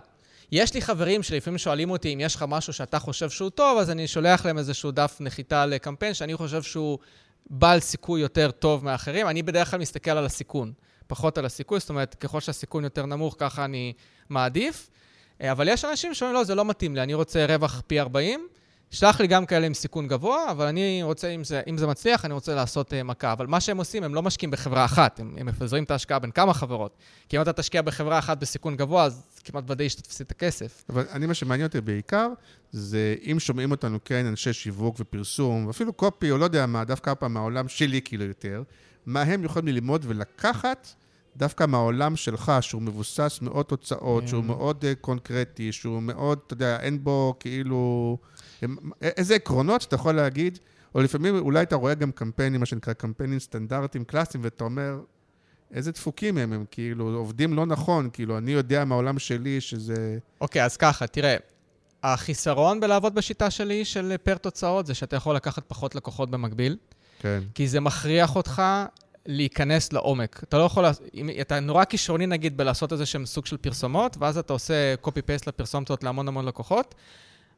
יש לי חברים שלפעמים שואלים אותי אם יש לך משהו שאתה חושב שהוא טוב, אז אני שולח להם איזשהו דף נחיתה לקמפיין שאני חושב שהוא בעל סיכוי יותר טוב מאחרים. אני בדרך כלל מסתכל על הסיכון, פחות על הסיכוי, זאת אומרת, ככל שהסיכון יותר נמוך, ככה אני מעדיף. אה, אבל יש אנשים שאומרים, לא, זה לא מתאים לי, אני רוצה רווח פי 40, שלח לי גם כאלה עם סיכון גבוה, אבל אני רוצה, אם זה, אם זה מצליח, אני רוצה לעשות uh, מכה. אבל מה שהם עושים, הם לא משקיעים בחברה אחת, הם, הם מפזרים את ההשקעה בין כמה חברות. כי אם אתה תשקיע בחברה אחת בסיכון גבוה, אז כמעט ודאי שאתה תפסיד את הכסף. אבל אני, מה שמעניין אותי בעיקר, זה אם שומעים אותנו, כן, אנשי שיווק ופרסום, ואפילו קופי, או לא יודע מה, דווקא פעם מהעולם שלי כאילו יותר, מה הם יכולים ללמוד ולקחת דווקא מהעולם שלך, שהוא מבוסס מאוד תוצאות, שהוא מאוד uh, קונקרטי, שהוא מאוד, אתה יודע, אין בו כאילו... איזה עקרונות אתה יכול להגיד, או לפעמים אולי אתה רואה גם קמפיינים, מה שנקרא קמפיינים סטנדרטיים קלאסיים, ואתה אומר, איזה דפוקים הם, הם כאילו עובדים לא נכון, כאילו, אני יודע מהעולם שלי שזה... אוקיי, okay, אז ככה, תראה, החיסרון בלעבוד בשיטה שלי של פר תוצאות זה שאתה יכול לקחת פחות לקוחות במקביל. כן. כי זה מכריח אותך להיכנס לעומק. אתה לא יכול, אם, אתה נורא כישרוני נגיד בלעשות איזה שהם סוג של פרסומות, ואז אתה עושה copy-paste לפרסומות להמון המון לקוחות,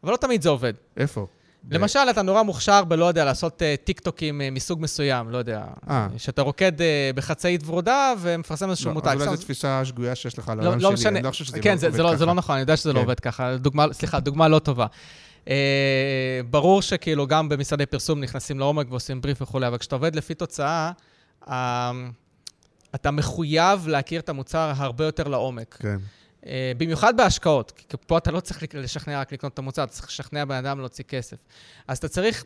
אבל לא תמיד זה עובד. איפה? למשל, אתה נורא מוכשר בלא יודע, לעשות uh, טיקטוקים uh, מסוג מסוים, לא יודע. אה. שאתה רוקד uh, בחצאית ורודה ומפרסם איזשהו לא, מותג. אז אולי זו תפיסה שגויה שיש לך על העולם לא, לא שלי, משנה. אני לא חושב שזה כן, לא זה, עובד זה לא, ככה. זה לא נכון, אני יודע שזה כן. לא עובד ככה. דוגמה, סליחה, דוגמה לא טובה. Uh, ברור שכאילו גם במשרדי פרסום נכנסים לעומק ועושים בריף וכולי, אבל כשאתה עובד לפי תוצאה, אתה מחויב להכיר את המוצר הרבה יותר לעומק. כן. Uh, במיוחד בהשקעות, כי פה אתה לא צריך לשכנע רק לקנות את המוצר, אתה צריך לשכנע בן אדם להוציא כסף. אז אתה צריך,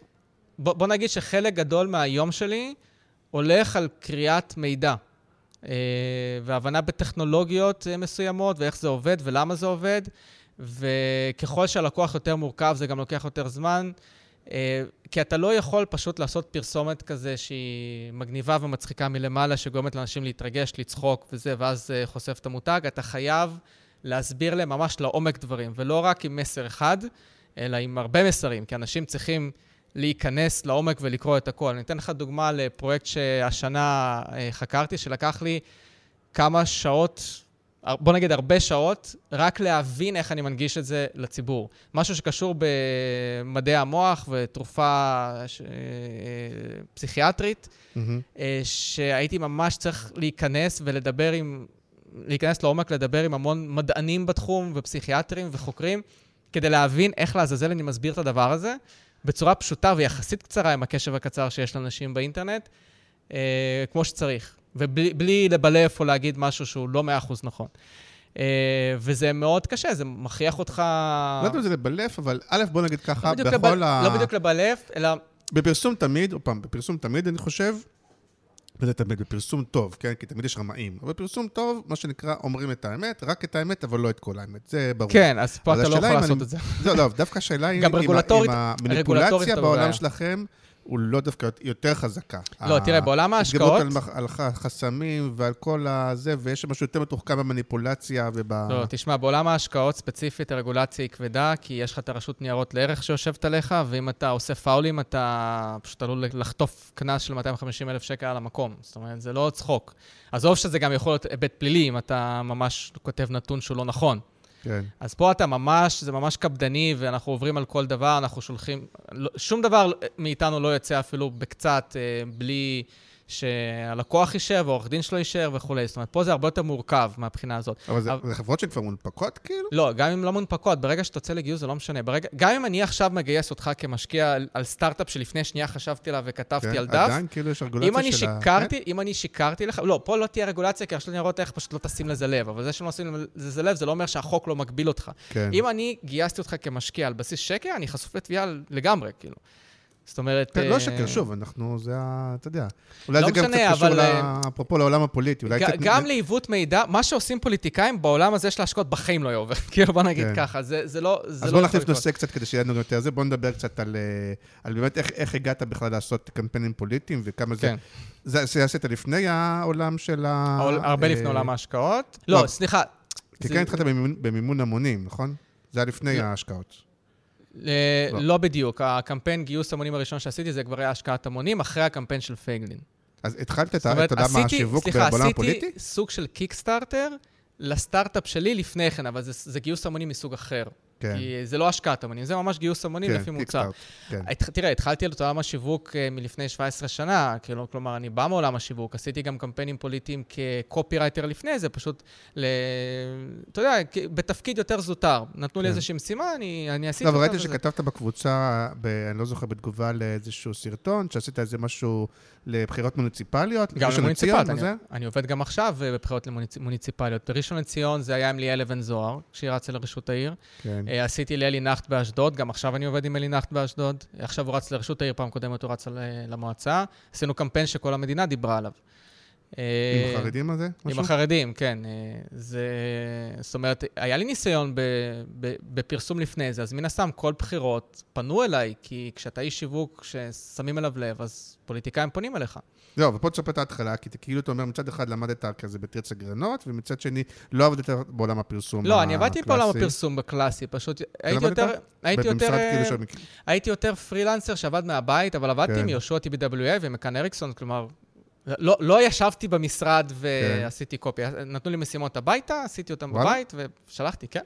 בוא, בוא נגיד שחלק גדול מהיום שלי הולך על קריאת מידע. Uh, והבנה בטכנולוגיות uh, מסוימות, ואיך זה עובד ולמה זה עובד. וככל שהלקוח יותר מורכב, זה גם לוקח יותר זמן. אה, כי אתה לא יכול פשוט לעשות פרסומת כזה שהיא מגניבה ומצחיקה מלמעלה, שגורמת לאנשים להתרגש, לצחוק וזה, ואז אה, חושף את המותג. אתה חייב להסביר להם ממש לעומק דברים, ולא רק עם מסר אחד, אלא עם הרבה מסרים, כי אנשים צריכים להיכנס לעומק ולקרוא את הכל. אני אתן לך דוגמה לפרויקט שהשנה אה, חקרתי, שלקח לי כמה שעות בוא נגיד הרבה שעות, רק להבין איך אני מנגיש את זה לציבור. משהו שקשור במדעי המוח ותרופה ש... אה, פסיכיאטרית, mm-hmm. שהייתי ממש צריך להיכנס ולדבר עם, להיכנס לעומק, לדבר עם המון מדענים בתחום ופסיכיאטרים וחוקרים, כדי להבין איך לעזאזל אני מסביר את הדבר הזה, בצורה פשוטה ויחסית קצרה עם הקשב הקצר שיש לאנשים באינטרנט, אה, כמו שצריך. ובלי לבלף או להגיד משהו שהוא לא מאה אחוז נכון. Uh, וזה מאוד קשה, זה מכריח אותך... לא יודע אם זה לבלף, אבל א', בוא נגיד ככה, לא בכל לבל... ה... לא בדיוק לבלף, אלא... בפרסום תמיד, עוד פעם, בפרסום תמיד, אני חושב, וזה תמיד בפרסום טוב, כן? כי תמיד יש רמאים. אבל בפרסום טוב, מה שנקרא, אומרים את האמת, רק את האמת, אבל לא את כל האמת. זה ברור. כן, אז פה אתה לא יכול לעשות אני... את זה. לא, לא, דווקא השאלה היא, גם רגולטורית, עם המניפולציה בעולם שלכם, הוא לא דווקא יותר חזקה. לא, תראה, בעולם ההשקעות... התגברות על, על חסמים ועל כל הזה, ויש משהו יותר מתוחכם במניפולציה וב... לא, תשמע, בעולם ההשקעות ספציפית הרגולציה היא כבדה, כי יש לך את הרשות ניירות לערך שיושבת עליך, ואם אתה עושה פאולים, אתה פשוט עלול לחטוף קנס של 250 אלף שקל על המקום. זאת אומרת, זה לא צחוק. עזוב שזה גם יכול להיות היבט פלילי, אם אתה ממש כותב נתון שהוא לא נכון. כן. אז פה אתה ממש, זה ממש קפדני, ואנחנו עוברים על כל דבר, אנחנו שולחים... לא, שום דבר מאיתנו לא יוצא אפילו בקצת, אה, בלי... שהלקוח יישאר והעורך דין שלו יישאר וכולי. זאת אומרת, פה זה הרבה יותר מורכב מהבחינה הזאת. אבל זה, אבל... זה חברות שכבר מונפקות כאילו? לא, גם אם לא מונפקות, ברגע שאתה יוצא לגיוס זה לא משנה. ברגע, גם אם אני עכשיו מגייס אותך כמשקיע על, על סטארט-אפ שלפני שנייה חשבתי עליו וכתבתי כן, על דף, עדיין כאילו יש רגולציה אם אני של שיקרתי, ה... כן? אם אני שיקרתי לך, לא, פה לא תהיה רגולציה, כי הרשות לניירות ערך פשוט לא תשים לזה לב, אבל זה שלא עושים לזה לב, זה לא אומר שהחוק לא מגביל אותך. כן. אם אני גייסתי אותך כמשקיע על בסיס שקר, אני חשוף לתביעה לגמרי, כאילו. זאת אומרת... כן, לא שקר, שוב, אנחנו, זה ה... אתה יודע. אולי לא זה גם קצת קשור, אפרופו לעולם הפוליטי. גם לעיוות מידע, מה שעושים פוליטיקאים בעולם הזה של ההשקעות בחיים לא יעובר. כאילו, בוא נגיד כן. ככה, זה לא... אז בוא נכניס נושא קצת כדי שיהיה לנו יותר זה. בוא נדבר קצת על באמת איך הגעת בכלל לעשות קמפיינים פוליטיים וכמה זה... זה עשית לפני העולם של ה... הרבה לפני עולם ההשקעות. לא, סליחה. כי כן התחלת במימון המונים, נכון? זה היה לפני לא. ההשקעות. לא. לא בדיוק. הקמפיין גיוס המונים הראשון שעשיתי זה כבר היה השקעת המונים, אחרי הקמפיין של פייגלין. אז התחלת את עולם השיווק בעולם הפוליטי? סליחה, עשיתי סוג של קיקסטארטר לסטארט-אפ שלי לפני כן, אבל זה, זה גיוס המונים מסוג אחר. כן. כי זה לא השקעת המונים, זה ממש גיוס המונים כן, לפי מוצר. כן. תראה, התחלתי את עולם השיווק אה, מלפני 17 שנה, כאילו, כלומר, אני בא מעולם השיווק, עשיתי גם קמפיינים פוליטיים כקופירייטר לפני זה, פשוט, ל... אתה יודע, בתפקיד יותר זוטר. נתנו לי כן. איזושהי משימה, אני, אני עשיתי לא, אבל ראיתי. שכתבת בקבוצה, ב, אני לא זוכר, בתגובה לאיזשהו סרטון, שעשית איזה משהו לבחירות מוניציפליות. גם למוניציפליות, אני? אני עובד גם עכשיו אה, בבחירות למוניציפליות. בראשון לציון זה היה עם ליאל אבן זוהר, כשהיא רצה לראשות העיר. כן. אה, עשיתי לאלי נחט באשדוד, גם עכשיו אני עובד עם אלי נחט באשדוד. עכשיו הוא רץ לראשות העיר, פעם קודמת הוא רץ ל- למועצה. עשינו קמפיין שכל המדינה דיברה עליו. עם אה, החרדים הזה? עם משהו? החרדים, כן. אה, זה... זאת אומרת, היה לי ניסיון ב, ב, בפרסום לפני זה, אז מן הסתם כל בחירות פנו אליי, כי כשאתה איש שיווק ששמים אליו לב, אז פוליטיקאים פונים אליך. לא, ופה תספר את ההתחלה, כי כאילו אתה אומר, מצד אחד למדת כזה בתרץ אגרנות, ומצד שני לא עבדת בעולם הפרסום לא, אני עבדתי בעולם הקלאסי. הפרסום בקלאסי, פשוט הייתי? יותר... הייתי יותר... אה, כאילו המק- הייתי יותר פרילנסר שעבד מהבית, אבל עבדתי כן. עם יהושע TBWA ומכאן אריקסון, כלומר, לא, לא ישבתי במשרד כן. ועשיתי קופי. נתנו לי משימות הביתה, עשיתי אותן וואלה? בבית ושלחתי, כן.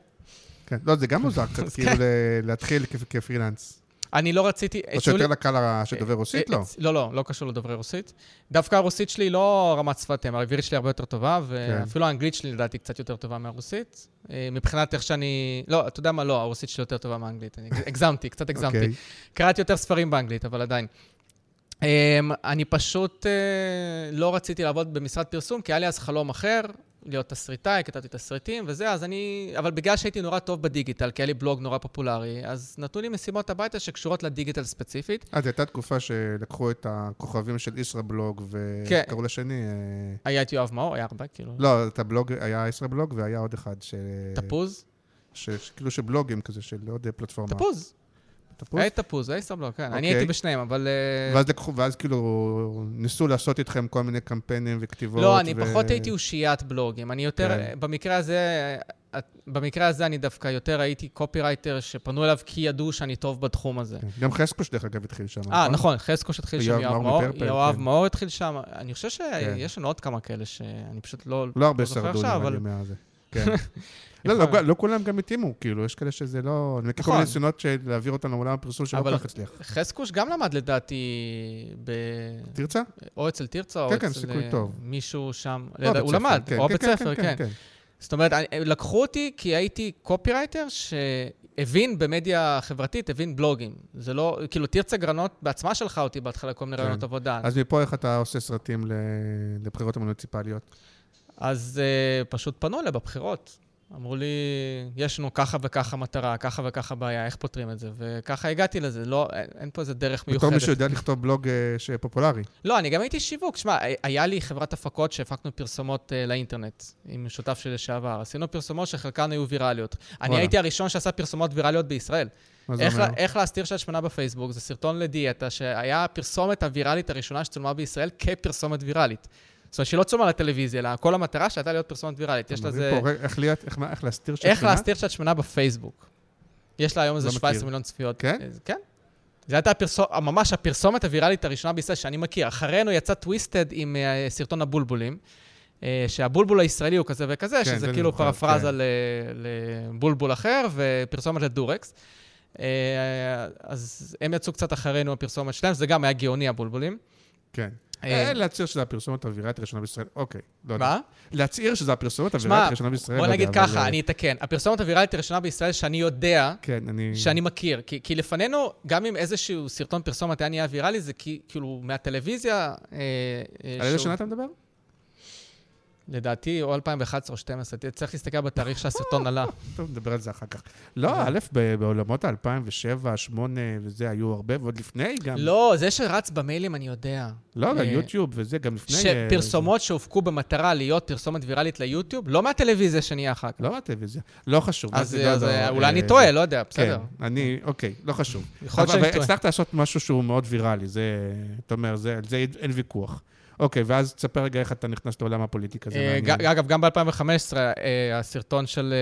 כן, לא, זה גם מוזר קצת, כאילו כן. להתחיל כ- כפרילנס. אני לא רציתי... או לי- שיותר לקהל ה- שדובר רוסית? לא. לא, לא, לא קשור לדוברי רוסית. דווקא הרוסית שלי לא רמת שפת אם, העברית שלי הרבה יותר טובה, כן. ואפילו האנגלית שלי לדעתי קצת יותר טובה מהרוסית. אה, מבחינת איך שאני... לא, אתה יודע מה? לא, הרוסית שלי יותר טובה מהאנגלית. אני הגזמתי, קצת הגזמתי. אוקיי. קראתי יותר ספרים באנגלית, אבל עדיין. Um, אני פשוט uh, לא רציתי לעבוד במשרד פרסום, כי היה לי אז חלום אחר, להיות תסריטאי, כתבתי תסריטים וזה, אז אני... אבל בגלל שהייתי נורא טוב בדיגיטל, כי היה לי בלוג נורא פופולרי, אז נתנו לי משימות הביתה שקשורות לדיגיטל ספציפית. אה, זו הייתה תקופה שלקחו את הכוכבים של ישראבלוג, כן. וקראו לשני... אה, היה את יואב מאור, היה הרבה, כאילו... לא, את הבלוג, היה ישראבלוג, והיה עוד אחד, ש... תפוז? ש- כאילו של בלוגים כזה, של עוד פלטפורמה. תפוז. תפוז? היה תפוז, היה ישראבלוג, כן. אני אוקיי. הייתי בשניהם, אבל... אה, ואז לקחו, ואז כאילו ניסו לעשות איתכם כל מיני קמפיינים וכתיבות. לא, אני ו- פחות הייתי אושיית בלוגים. אני יותר, כן. במקרה הזה, במקרה הזה אני דווקא יותר הייתי קופירייטר שפנו אליו כי ידעו שאני טוב בתחום הזה. כן. גם חסקוש, דרך אגב, התחיל שם. אה, נכון, חזקוש התחיל שם, יואב מאור יואב כן. מאור התחיל שם. אני חושב כן. שיש לנו עוד כמה כאלה שאני פשוט לא... לא הרבה זוכר שרדו נראה לי אבל- מהזה. כן. לא, לא, לא כולם גם התאימו, כאילו, יש כאלה שזה לא... אני מכיר כל נכון. מיני ניסיונות של להעביר אותנו לעולם הפרסום שלא אבל- כל כך הצליח. חזקוש גם למד לדעתי ב... תרצה? או אצל תרצה, או כן, אצל כן, סיכוי אה. מישהו שם. בית הוא למד, או בית ספר, כן. זאת אומרת, לקחו אותי כי הייתי קופירייטר שהבין במדיה חברתית, הבין בלוגים. זה לא, כאילו, תרצה גרנות בעצמה שלחה אותי בהתחלה כל מיני. רעיונות עבודה. אז מפה איך אתה עושה סרטים לבחירות המוניציפליות? אז uh, פשוט פנו אליי בבחירות. אמרו לי, יש לנו ככה וככה מטרה, ככה וככה בעיה, איך פותרים את זה? וככה הגעתי לזה, לא, אין, אין פה איזה דרך מיוחדת. בתור מישהו יודע לכתוב בלוג אה, שפופולרי. לא, אני גם הייתי שיווק. שמע, היה לי חברת הפקות שהפקנו פרסומות uh, לאינטרנט, עם שותף שלי לשעבר. עשינו פרסומות שחלקן היו ויראליות. אני. הייתי הראשון שעשה פרסומות ויראליות בישראל. איך? לה, איך להסתיר שעת שמנה בפייסבוק, זה סרטון לדיאטה, שהיה הפרסומת הוויראלית הראשונה שצולמה בישראל כפרסומת ויראלית. זאת אומרת, שהיא לא צולמה לטלוויזיה, אלא כל המטרה שהייתה להיות פרסומת ויראלית. יש לזה... פה, איך להיות- איך להסתיר שאת איך? להסתיר שעת שמנה בפייסבוק. יש לה היום איזה לא 17 מכיר. מיליון צפיות. כן? אה, כן. זו הייתה הפרסום, ממש הפרסומת הוויראלית הראשונה בישראל שאני מכיר. אחרינו יצא טוויסטד עם אה, סרטון הבולבולים, אה, שהבולבול הישראלי הוא כזה וכזה, כן, שזה זה כאילו פרפרזה כן. ל- לבולבול אחר, ופרסומת לדורקס. אז הם יצאו קצת אחרינו, הפרסומת שלהם, זה גם היה גאוני, הבולבולים. כן. אה, אה, להצהיר שזה הפרסומת האוויראית הראשונה בישראל. אוקיי, לא יודע. מה? להצהיר שזה הפרסומת שמע, האוויראית הראשונה בישראל. בוא לא נגיד ככה, אני אתקן. הפרסומת הוויראלית הראשונה בישראל שאני יודע, כן, אני... שאני מכיר. כי, לפנינו, גם אם איזשהו סרטון פרסומת היה נהיה ויראלי, זה כאילו מהטלוויזיה... אה, על איזה שנה אתה מדבר? לדעתי, או 2011 או 2012, צריך להסתכל בתאריך שהסרטון עלה. טוב, נדבר על זה אחר כך. לא, א', ב- בעולמות ה-2007, 2008 וזה, היו הרבה, ועוד לפני גם. לא, זה שרץ במיילים, אני יודע. לא, אה, גם יוטיוב וזה, גם לפני... אה, שפרסומות שהופקו במטרה להיות פרסומת ויראלית ליוטיוב, לא מהטלוויזיה שנהיה אחר כך. לא מהטלוויזיה. לא חשוב. אז לא, לא, אה, אה, אולי אני טועה, לא יודע, בסדר. כן, אני, אוקיי, לא חשוב. יכול להיות אבל שאני טועה. הצלחת לעשות משהו שהוא מאוד ויראלי, זה, אתה אומר, על זה אין ויכוח. אוקיי, ואז תספר רגע איך אתה נכנס לעולם הפוליטיקה, זה אה, מעניין. אגב, גם ב-2015, הסרטון של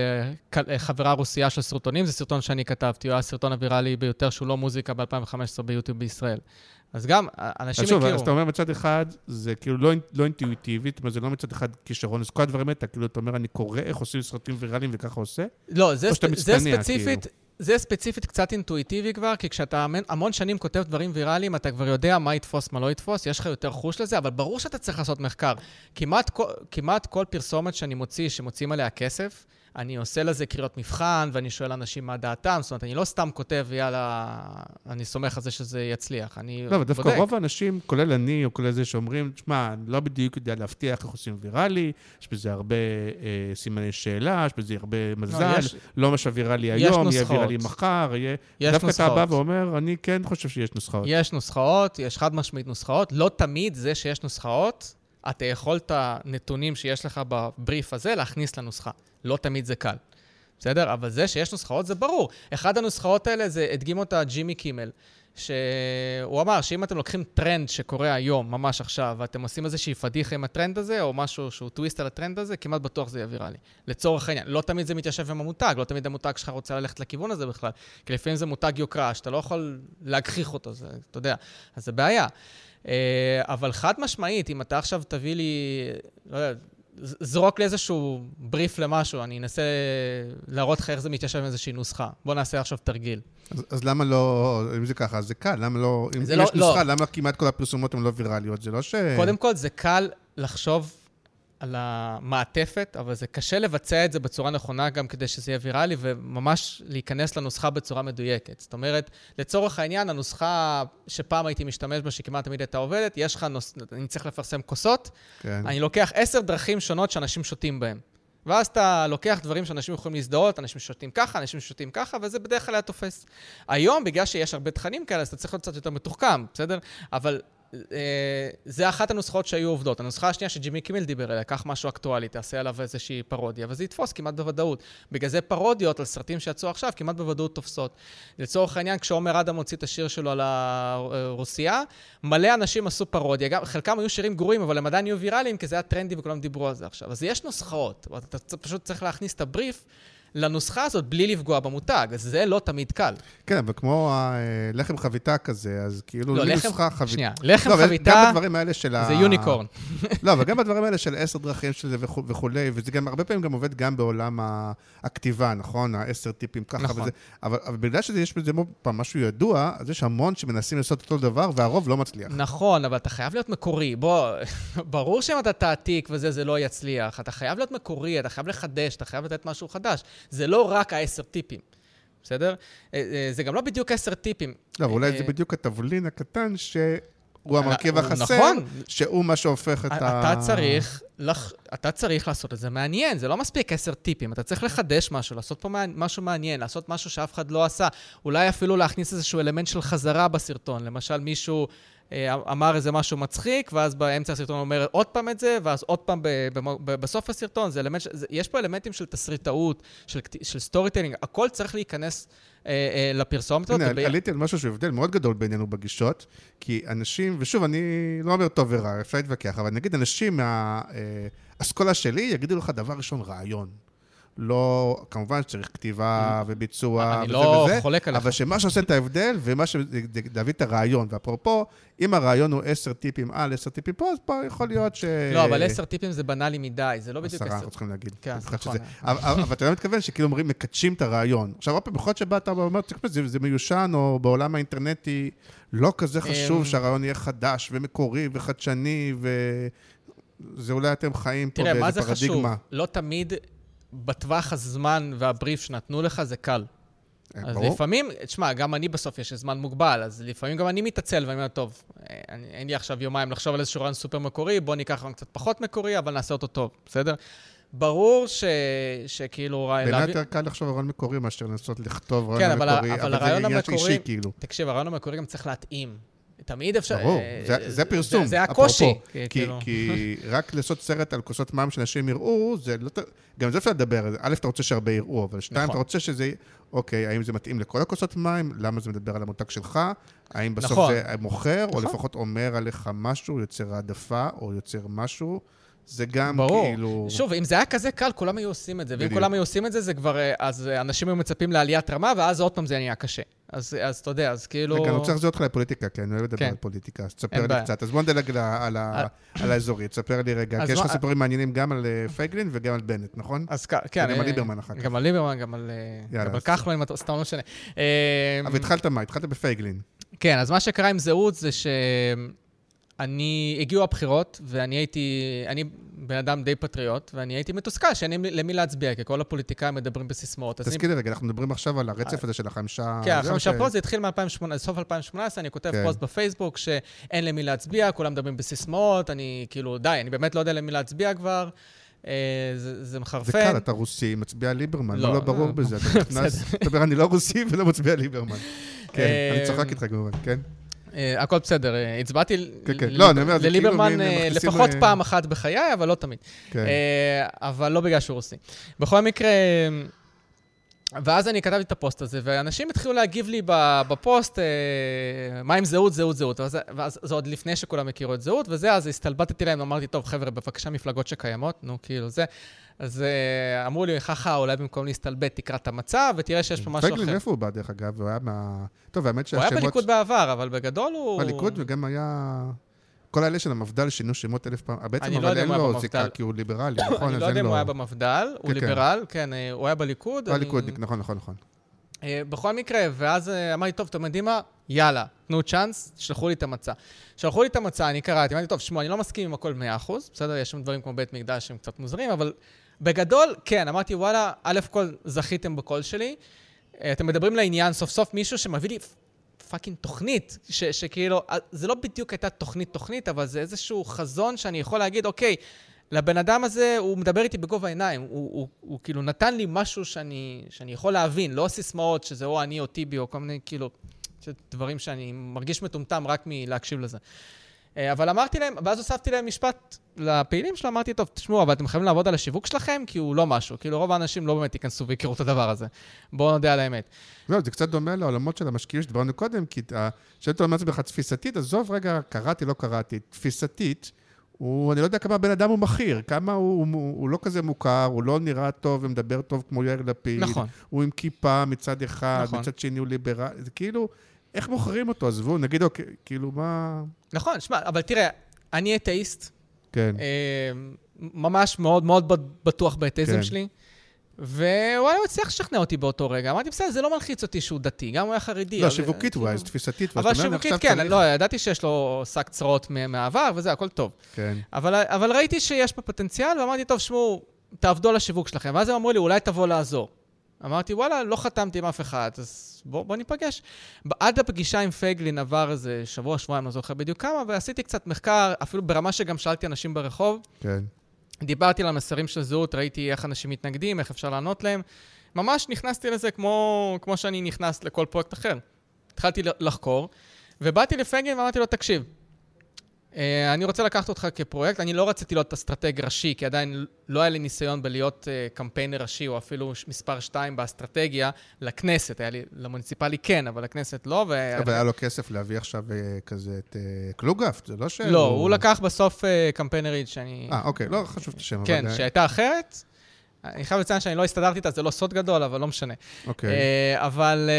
אה, אה, חברה רוסייה של סרטונים, זה סרטון שאני כתבתי, הוא היה הסרטון הוויראלי ביותר שהוא לא מוזיקה ב-2015 ביוטיוב בישראל. אז גם, אה, אנשים הכירו. אז אתה אומר מצד אחד, זה כאילו לא, לא אינטואיטיבית, זאת אומרת, זה לא מצד אחד כישרון, אז כל הדברים האלה, כאילו, אתה אומר, אני קורא איך עושים סרטים ויראליים וככה עושה? לא, זה, ספ... זה ספציפית, זה ספציפית קצת אינטואיטיבי כבר, כי כשאתה המון- שנים כותב דברים ויראליים, אתה כבר יודע מה יתפוס, מה לא יתפוס, יש לך יותר חוש לזה, אבל ברור שאתה צריך לעשות מחקר. כמעט כמעט כל פרסומת שאני מוציא, שמוציאים עליה כסף, אני עושה לזה קריאות מבחן, ואני שואל אנשים מה דעתם, זאת אומרת, אני לא סתם כותב, יאללה, אני סומך על זה שזה יצליח, אני לא, אבל דווקא בודק. רוב האנשים, כולל אני, או כולל זה שאומרים, תשמע, אני לא בדיוק יודע להבטיח איך עושים ויראלי, יש בזה הרבה אה, סימני שאלה, יש בזה הרבה מזל, יש- לא מה שוויראלי יש היום, יהיה נוסחאות. ויראלי מחר, יהיה... יש דווקא אתה בא נוסחאות. ואומר, אני כן חושב שיש נוסחאות. יש נוסחאות, יש חד משמעית נוסחאות. לא תמיד זה שיש נוסחאות, אתה יכול את הנתונים שיש לך בבריף הזה להכניס לנוסחה. לא תמיד זה קל. בסדר? אבל זה שיש נוסחאות זה ברור. אחד הנוסחאות האלה זה, הדגים אותה ג'ימי קימל, שהוא אמר שאם אתם לוקחים טרנד שקורה היום, ממש עכשיו, ואתם עושים איזושהי פדיחה עם הטרנד הזה, או משהו שהוא טוויסט על הטרנד הזה, כמעט בטוח זה יהיה ויראלי. לצורך העניין. לא תמיד זה מתיישב עם המותג, לא תמיד המותג שלך רוצה ללכת לכיוון הזה בכלל. כי לפעמים זה מותג יוקרה, שאתה לא יכול להגחיך אותו, זה, אתה יודע. אז זה בעיה. אה, אבל חד משמעית, אם אתה עכשיו תביא לי, לא יודע, זרוק לי איזשהו בריף למשהו, אני אנסה להראות לך איך זה מתיישב עם איזושהי נוסחה. בוא נעשה עכשיו תרגיל. אז, אז למה לא, אם זה ככה, אז זה קל, למה לא, אם לא- יש נוסחה, לא. למה כמעט כל הפרסומות הן לא ויראליות? זה לא ש... קודם כל, זה קל לחשוב על המעטפת, אבל זה קשה לבצע את זה בצורה נכונה גם כדי שזה יהיה ויראלי, וממש להיכנס לנוסחה בצורה מדויקת. זאת אומרת, לצורך העניין, הנוסחה שפעם הייתי משתמש בה, שכמעט תמיד הייתה עובדת, יש לך נוס... אני צריך לפרסם כוסות, כן. אני לוקח עשר דרכים שונות שאנשים שותים בהן. ואז אתה לוקח דברים שאנשים יכולים להזדהות, אנשים שותים ככה, אנשים שותים ככה, וזה בדרך כלל היה תופס. היום, בגלל שיש הרבה תכנים כאלה, אז אתה צריך להיות קצת יותר מתוחכם, בסדר? אבל זה אחת הנוסחאות שהיו עובדות. הנוסחה השנייה שג'ימי קימל דיבר עליה, קח משהו אקטואלי, תעשה עליו איזושהי פרודיה, וזה יתפוס כמעט בוודאות. בגלל זה פרודיות על סרטים שיצאו עכשיו כמעט בוודאות תופסות. לצורך העניין, כשעומר אדם הוציא את השיר שלו על הרוסיה, מלא אנשים עשו פרודיה, גם, חלקם היו שירים גרועים, אבל הם עדיין יהיו ויראליים, כי זה היה טרנדי וכולם דיברו על זה עכשיו. אז יש נוסחאות, אתה פשוט צריך להכניס את הבריף לנוסחה הזאת בלי לפגוע במותג, אז זה לא תמיד קל. כן, אבל כמו הלחם חביתה כזה, אז כאילו, לא, לחם- נוסחה חביתה. שנייה, לחם לא, חביתה גם בדברים האלה של ה... זה יוניקורן. לא, אבל גם בדברים האלה של עשר דרכים של זה וכו'- וכולי, וזה גם, הרבה פעמים גם עובד גם בעולם הכתיבה, נכון? העשר טיפים ככה נכון. וזה. אבל, אבל בגלל שיש בזה פעם משהו ידוע, אז יש המון שמנסים לעשות אותו דבר, והרוב לא מצליח. נכון, אבל אתה חייב להיות מקורי. בוא, ברור שאם אתה תעתיק וזה, זה לא יצליח. אתה חייב להיות מקורי, אתה חייב לחדש, אתה חייב לתת משהו חדש. זה לא רק העשר טיפים, בסדר? אה, אה, זה גם לא בדיוק עשר טיפים. לא, אולי אה, זה בדיוק התבלין הקטן המרכיב הוא- החסר, נכון. שהוא מה שהופך את ה... אתה צריך, לח... אתה צריך לעשות את זה מעניין, זה לא מספיק עשר טיפים, אתה צריך לחדש משהו, לעשות פה מעניין, משהו מעניין, לעשות משהו שאף אחד לא עשה, אולי אפילו להכניס איזשהו אלמנט של חזרה בסרטון, למשל מישהו אה, אמר איזה משהו מצחיק, ואז באמצע הסרטון אומר עוד פעם את זה, ואז עוד פעם בסוף הסרטון, זה אלמנט. יש פה אלמנטים של תסריטאות, של, של storytelling, הכל צריך להיכנס אה, אה, לפרסומת הזאת. הנה, עליתי על משהו שהוא הבדל מאוד גדול בינינו בגישות, כי אנשים, ושוב, אני לא אומר טוב ורע, אפשר להתווכח, אבל נגיד אנשים מהאסכולה שלי יגידו לך דבר ראשון, רעיון. לא, כמובן שצריך כתיבה וביצוע אני וזה לא וזה, חולק עליך. אבל שמה שעושה את ההבדל, ומה ש... להביא את הרעיון. ואפרופו, אם הרעיון הוא עשר טיפים על, עשר טיפים פה, אז פה יכול להיות ש... לא, אבל עשר טיפים זה בנאלי מדי, זה לא בדיוק עשרה, עשר. אנחנו צריכים להגיד. כן, נכון. אבל אתה לא מתכוון שכאילו אומרים, מקדשים את הרעיון. עכשיו, עוד פעם, יכול להיות שבאת ואומר, תשמע, זה זה מיושן, או בעולם האינטרנטי לא כזה חשוב אמ, שהרעיון יהיה חדש ומקורי וחדשני, וזה אולי אתם חיים פה תראה, מה באיזה זה חשוב? פרדיגמה. לא תמיד בטווח הזמן והבריף שנתנו לך זה קל. אה, אז ברור. לפעמים, תשמע, גם אני בסוף יש זמן מוגבל, אז לפעמים גם אני מתעצל ואני אומר, טוב, אה, אני, אין לי עכשיו יומיים לחשוב על איזשהו רעיון סופר מקורי, בוא ניקח רעיון קצת פחות מקורי, אבל נעשה אותו טוב, בסדר? ברור ש, שכאילו... רעי- בעיניי להביא- יותר קל לחשוב על רעיון מקורי מאשר לנסות לכתוב כן, רעיון אבל ה- מקורי, אבל אבל זה הרעיון עניין המקורי- אישי, כאילו. תקשיב, הרעיון המקורי גם צריך להתאים. תמיד אפשר... ברור, אה, זה- זה פרסום. זה, זה אפרופו. הקושי. כי, כאילו. כי רק לעשות סרט על כוסות מים שאנשים יראו, זה לא... גם זה אפשר לדבר. א', אתה רוצה שהרבה יראו, אבל שתיים, נכון. אתה רוצה שזה... אוקיי, האם זה מתאים לכל הכוסות מים? למה זה מדבר על המותג שלך? האם בסוף נכון. זה מוכר, או נכון. לפחות אומר עליך משהו, יוצר העדפה, או יוצר משהו? זה גם ברור. כאילו... שוב, אם זה היה כזה קל, כולם היו עושים את זה. ואם בדיוק. כולם היו עושים את זה, זה כבר... אה, אז אה, אנשים היו מצפים לעליית רמה, ואז עוד פעם זה נהיה קשה. אז, אז אתה יודע, אז כאילו... רגע, אני רוצה להחזיר אותך לפוליטיקה, כי אני אוהב לדבר כן. על פוליטיקה, אז תספר לי בעיה. קצת. אז בוא נדלג על על ה- על האזורי, תספר לי רגע, כי יש לך סיפורים מעניינים גם על אה, פייגלין וגם על בנט, נכון? אז כן. וגם על אה, ליברמן אחר כך. גם על ליברמן, גם על, אה, כחלון, אם אתה סתם לא משנה. אה, אבל התחלת מה? התחלת בפייגלין. כן, אז מה שקרה עם זהות זה שאני, הגיעו הבחירות, ואני הייתי, אני בן אדם די פטריוט, ואני הייתי מתוסכל שאין לי למי להצביע, כי כל הפוליטיקאים מדברים בסיסמאות. אני- תזכיר לי רגע, אנחנו מדברים עכשיו על הרצף הזה של החמישה... כן, זה, החמישה ש- פוסט, זה התחיל מ-2018, סוף 2018, אני כותב כן. פוסט בפייסבוק שאין למי להצביע, כולם מדברים בסיסמאות, אני כאילו, די, אני באמת לא יודע למי להצביע כבר, אה, זה, זה זה מחרפן. קל, אתה רוסי, מצביע ליברמן, לא, לא, לא ברור אה, בזה, אתה נכנס, אתה אומר, אני לא רוסי ולא מצביע ליברמן. כן, אה, אני צוחק איתך כמובן, כן? אה, הכל בסדר, הצבעתי לליברמן לפחות פעם אחת בחיי, אבל לא תמיד. כן. אה, אבל לא בגלל שהוא רוסי. בכל מקרה, ואז אני כתבתי את הפוסט הזה, ואנשים התחילו להגיב לי בפוסט, אה, מה עם זהות, זהות, זהות. ואז, ואז זה עוד לפני שכולם הכירו את זהות, וזה, אז הסתלבטתי להם, אמרתי, טוב, חבר'ה, בבקשה מפלגות שקיימות, נו, כאילו זה. אז אה, אמרו לי, חכה, אולי במקום להסתלבט, תקרא את המצב, ותראה שיש פה משהו אחר. פייגלין, איפה הוא בא, דרך אגב? הוא היה מה... טוב, האמת הוא היה שהשמות... בליכוד בעבר, אבל בגדול הוא... בליכוד, וגם היה... כל האלה של המפד"ל שינו שמות אלף פעם. בעצם, לא אבל אין לו במפד"ל. זיקה, כי הוא ליברלי, נכון? אני לא יודע אם הוא היה במפד"ל, הוא כן, כן. ליברל, כן, אה, הוא היה בליכוד. הוא היה ליכודניק, נכון, נכון, נכון. אה, בכל מקרה, ואז אמרתי, טוב, אתם יודעים מה? יאללה, תנו צ'אנס, שלחו לי את המצע. שלחו לי את המצע, אני קראתי, אמרתי, טוב, שמעו, אני לא מסכים עם הכל 100%, בסדר? יש שם דברים כמו בית מקדש שהם קצת מוזרים, אבל בגדול, כן, אמרתי, וואלה, א' כל זכיתם בקול שלי. אה, אתם מדברים לעניין, סוף סוף מישהו שמביא לי fucking תוכנית, ש- שכאילו, אה, זה לא בדיוק הייתה תוכנית-תוכנית, אבל זה איזשהו חזון שאני יכול להגיד, אוקיי, לבן אדם הזה, הוא מדבר איתי בגובה העיניים, הוא, הוא, הוא, הוא כאילו נתן לי משהו שאני, שאני יכול להבין, לא סיסמאות שזה או אני או טיבי או כל מיני כאילו, דברים שאני מרגיש מטומטם רק מלהקשיב לזה. אה, אבל אמרתי להם, ואז הוספתי להם משפט לפעילים שלו, אמרתי, טוב, תשמעו, אבל אתם חייבים לעבוד על השיווק שלכם, כי הוא לא משהו. כאילו, רוב האנשים לא באמת ייכנסו ויכירו את הדבר הזה. בואו נודה על האמת. לא, זה קצת דומה לעולמות של המשקיעים שדיברנו קודם, כי כשאתה אומר לעצמך תפיסתית, עזוב רגע, קראתי, לא קראתי. תפיסתית, הוא, אני לא יודע כמה בן אדם הוא מכיר, כמה הוא, הוא, הוא לא כזה מוכר, הוא לא נראה טוב ומדבר טוב כמו יאיר לפיד. נכון. הוא עם כיפה מצד אחד, נכון. מצד שני הוא ליברל, זה כאילו, איך מוכרים אותו? עזבו, נגיד, אוקיי, כאילו, מה... נכון, שמע, אבל תראה, אני אתאיסט, כן. אה, ממש מאוד מאוד בטוח באתאיזם כן. שלי. ווואלה, הוא הצליח לשכנע אותי באותו רגע. אמרתי, בסדר, זה לא מלחיץ אותי שהוא דתי, גם הוא היה חרדי. לא, אבל- שיווקית כאילו- ווייז, תפיסתית. אבל ואתה אומר, שיווקית, כן, צריך- לא, ידעתי שיש לו שק צרות מה- מהעבר וזה, הכל טוב. כן. אבל, אבל ראיתי שיש פה פוטנציאל, ואמרתי, טוב, שמעו, תעבדו על השיווק שלכם. ואז הם אמרו לי, אולי תבוא לעזור. אמרתי, וואלה, לא חתמתי עם אף אחד, אז בוא, בוא ניפגש. עד הפגישה עם פייגלין עבר איזה שבוע, שבועיים, לא זוכר בדיוק כמה, ועשיתי קצת מחקר, אפילו ברמה שגם שאלתי אנשים ברחוב. כן. דיברתי על המסרים של זהות, ראיתי איך אנשים מתנגדים, איך אפשר לענות להם. ממש נכנסתי לזה כמו, כמו שאני נכנס לכל פרויקט אחר. התחלתי לחקור, ובאתי לפייגלין ואמרתי לו, תקשיב, אני רוצה לקחת אותך כפרויקט, אני לא רציתי להיות אסטרטג ראשי, כי עדיין לא היה לי ניסיון בלהיות אה, קמפיינר ראשי, או אפילו מספר שתיים באסטרטגיה לכנסת. היה לי, למוניציפלי כן, אבל לכנסת לא. ו... אבל היה לו כסף להביא עכשיו אה, כזה את אה, קלוגהפט, זה לא ש... לא, הוא לקח בסוף אה, קמפיינרית שאני... אה, אוקיי, לא חשוב את השם. כן, אבל, אה, שהייתה אחרת. אני חייב לציין שאני לא הסתדרתי איתה, זה לא סוד גדול, אבל לא משנה. אוקיי. אה, אבל...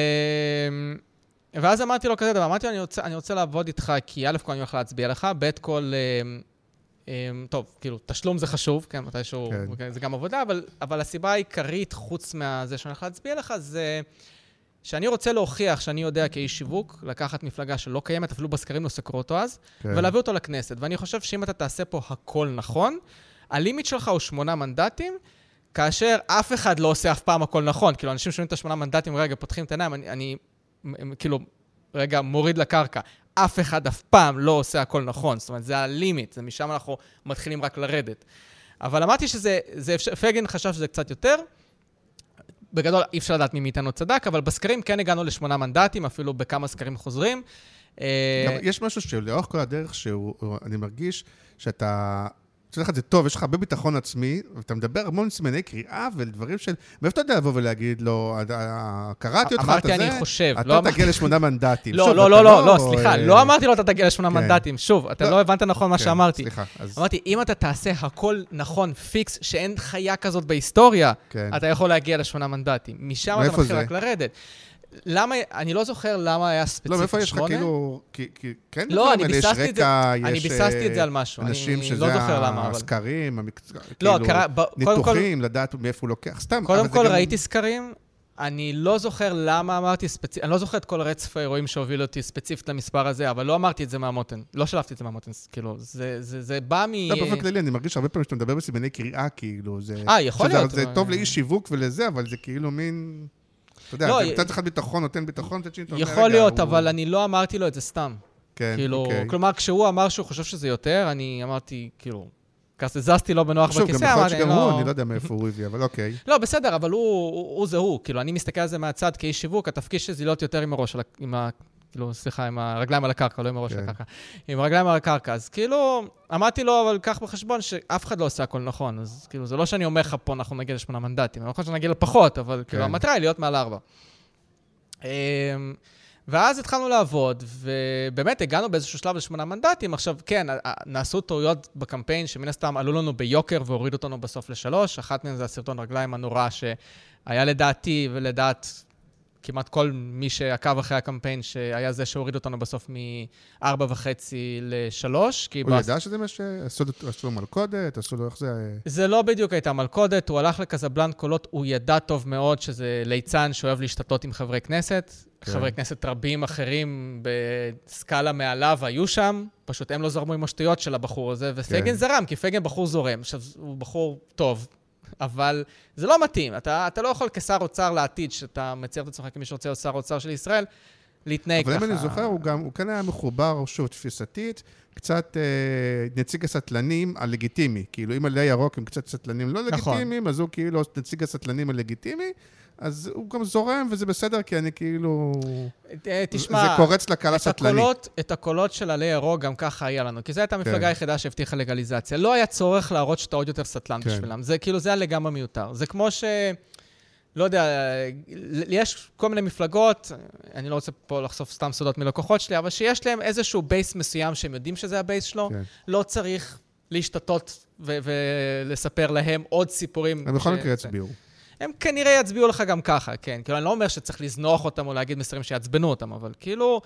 ואז אמרתי לו כזה דבר, אמרתי לו, אני רוצה, אני רוצה לעבוד איתך, כי א' כל אני הולך להצביע לך, ב' כל... אה, אה, טוב, כאילו, תשלום זה חשוב, כן, מתישהו, כן. כן. זה גם עבודה, אבל, אבל הסיבה העיקרית, חוץ מזה שאני הולך להצביע לך, זה שאני רוצה להוכיח שאני יודע כאיש שיווק, לקחת מפלגה שלא קיימת, אפילו בסקרים לא סקרו אותו אז, כן. ולהביא אותו לכנסת. ואני חושב שאם אתה תעשה פה הכל נכון, הלימיט שלך הוא שמונה מנדטים, כאשר אף אחד לא עושה אף פעם הכל נכון. כאילו, אנשים שומעים את השמונה מנדטים, רגע, פותחים את העיניים, אני, אני כאילו, רגע, מוריד לקרקע. אף אחד אף פעם לא עושה הכל נכון. זאת אומרת, זה הלימיט, זה משם אנחנו מתחילים רק לרדת. אבל אמרתי שזה, זה אפשר, פייגלין חשב שזה קצת יותר. בגדול, אי אפשר לדעת מי מאיתנו צדק, אבל בסקרים כן הגענו לשמונה מנדטים, אפילו בכמה סקרים חוזרים. אה, יש משהו שלאורך כל הדרך, שהוא, אני מרגיש שאתה... יוצא לך את זה טוב, יש לך הרבה ביטחון עצמי, ואתה מדבר המון סימני קריאה ודברים של... מאיפה אתה יודע לבוא ולהגיד לו, "אה, אה, קראתי אותך, אמרתי, אתה אני זה, חושב, לא אתה אמרתי- תגיע לשמונה מנדטים. לא, לא, אתה לא, לא, לא, סליחה, אה, לא אמרתי לו, אתה תגיע לשמונה כן. מנדטים. שוב, אתה לא. לא הבנת נכון מה כן, שאמרתי. סליחה, אז... אמרתי, אם אתה תעשה הכל נכון, פיקס, שאין חיה כזאת בהיסטוריה, כן. אתה יכול להגיע לשמונה מנדטים. משם אתה מתחיל? רק לרדת. למה, אני לא זוכר למה היה ספציפית לא, מאיפה יש לך שמונה. כאילו... כי, כי, כן, לא, אני ביססתי את זה- אני ביססתי את זה אה, על משהו, אנשים אני שזה לא. הסקרים, לא, כאילו, ניתוחים, לדעת מאיפה הוא לוקח, סתם. קודם כל ראיתי סקרים, אני לא זוכר למה אמרתי ספציפית, אני לא זוכר את כל רצף האירועים שהוביל אותי ספציפית למספר הזה, אבל לא אמרתי את זה מהמותן, לא שלפתי את זה מהמותן, כאילו, זה, זה, זה בא מ... לא, באופן כללי, אני מרגיש הרבה פעמים שאתה מדבר בסימני קריאה, כאילו, זה... אה, יכול להיות. זה טוב לאיש שיווק ולזה, אבל זה כאילו מין... אתה יודע, לא, זה י- מצד אחד ביטחון נותן ביטחון, מצד שני אתה אומר, יכול רגע, להיות, הוא- אבל אני לא אמרתי לו את זה סתם. כן, כאילו, אוקיי. כלומר, כשהוא אמר שהוא חושב שזה יותר, אני אמרתי, כאילו, כזה זזתי לו בנוח שוב, גם בכיסא, יכול להיות אמרתי, שגם הוא, לא... אני לא יודע מאיפה הוא הביא, אבל אוקיי. לא, בסדר, אבל הוא, הוא, הוא זה הוא. כאילו, אני מסתכל על זה מהצד כאיש שיווק, התפקיד שלי זה להיות יותר עם הראש, עם ה... כאילו, סליחה, עם הרגליים על הקרקע, לא עם הראש על כן. הקרקע. עם הרגליים על הקרקע. אז כאילו, אמרתי לו, אבל קח בחשבון שאף אחד לא עושה הכל נכון. אז כאילו, זה לא שאני אומר לך פה, אנחנו נגיע לשמונה מנדטים. נכון שנגיע לפחות, אבל כאילו, כן. המטרה היא להיות מעל ארבע. אמ, ואז התחלנו לעבוד, ובאמת הגענו באיזשהו שלב לשמונה מנדטים. עכשיו, כן, נעשו טעויות בקמפיין שמן הסתם עלו לנו ביוקר והורידו אותנו בסוף לשלוש. אחת מהן זה הסרטון רגליים הנורא שהיה לדעתי ולדעת כמעט כל מי שעקב אחרי הקמפיין, שהיה זה שהוריד אותנו בסוף מארבע וחצי לשלוש. כי הוא בס- ידע שזה מה ש... עשו לו- מלכודת, עשו לו איך זה... זה לא בדיוק הייתה מלכודת, הוא הלך לקזבלנט קולות, הוא ידע טוב מאוד שזה ליצן שאוהב להשתתות עם חברי כנסת. כן. חברי כנסת רבים אחרים בסקאלה מעליו היו שם, פשוט הם לא זרמו עם השטויות של הבחור הזה, ופייגן כן. זרם, כי פייגן בחור זורם. עכשיו, הוא בחור טוב, אבל זה לא מתאים. אתה, אתה לא יכול כשר אוצר לעתיד, שאתה מצייר את עצמך כמי שרוצה להיות שר אוצר של ישראל, להתנהג אבל ככה. אם אני זוכר, הוא גם, הוא כן היה מחובר, שוב, תפיסתית, קצת אה, נציג הסטלנים הלגיטימי. כאילו, אם עלי ירוק הם קצת סטלנים לא נכון. לגיטימיים, אז הוא כאילו נציג הסטלנים הלגיטימי, אז הוא גם זורם, וזה בסדר, כי אני כאילו... תשמע, זה קורץ לקהל הסטלני. את הקולות של עלי ירוק גם ככה היה לנו, כי זו הייתה המפלגה כן. היחידה שהבטיחה לגליזציה. לא היה צורך להראות שאתה עוד יותר סטלן כן. בשבילם. זה כאילו, זה היה לגמרי מיותר. זה כמו ש... לא יודע, יש כל מיני מפלגות, אני לא רוצה פה לחשוף סתם סודות מלקוחות שלי, אבל שיש להם איזשהו base מסוים שהם יודעים שזה ה base שלו, כן. לא צריך להשתטות ולספר להם עוד סיפורים. הם בכל מקרה יצביעו. הם כנראה יצביעו לך גם ככה, כן. כאילו, אני לא אומר שצריך לזנוח אותם או להגיד מסרים שיעצבנו אותם, אבל כאילו,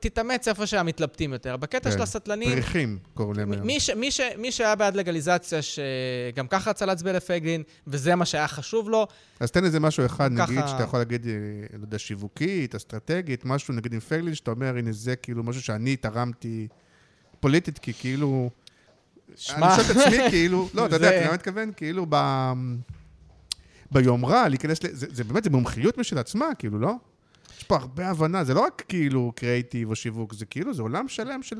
תתאמץ איפה שהם מתלבטים יותר. בקטע כן. של הסטלנים, פריחים, קוראים להם היום. מי, ש, מי, ש, מי שהיה בעד לגליזציה, שגם ככה רצה להצביע לפייגלין, וזה מה שהיה חשוב לו, אז תן איזה משהו אחד, ככה- נגיד, שאתה יכול להגיד, אה, לא יודע, שיווקית, אסטרטגית, משהו, נגיד עם פייגלין, שאתה אומר, הנה זה כאילו משהו שאני תרמתי פוליטית, כי כאילו... שמע, אני שואל את עצמי, כאילו, לא, אתה יודע, זה- אתה יודע אני מתכוון? כאילו, ב... ביומרה, להיכנס ל... זה, זה באמת, זה מומחיות משל עצמה, כאילו, לא? יש פה הרבה הבנה, זה לא רק כאילו קריאיטיב או שיווק, זה כאילו, זה עולם שלם של...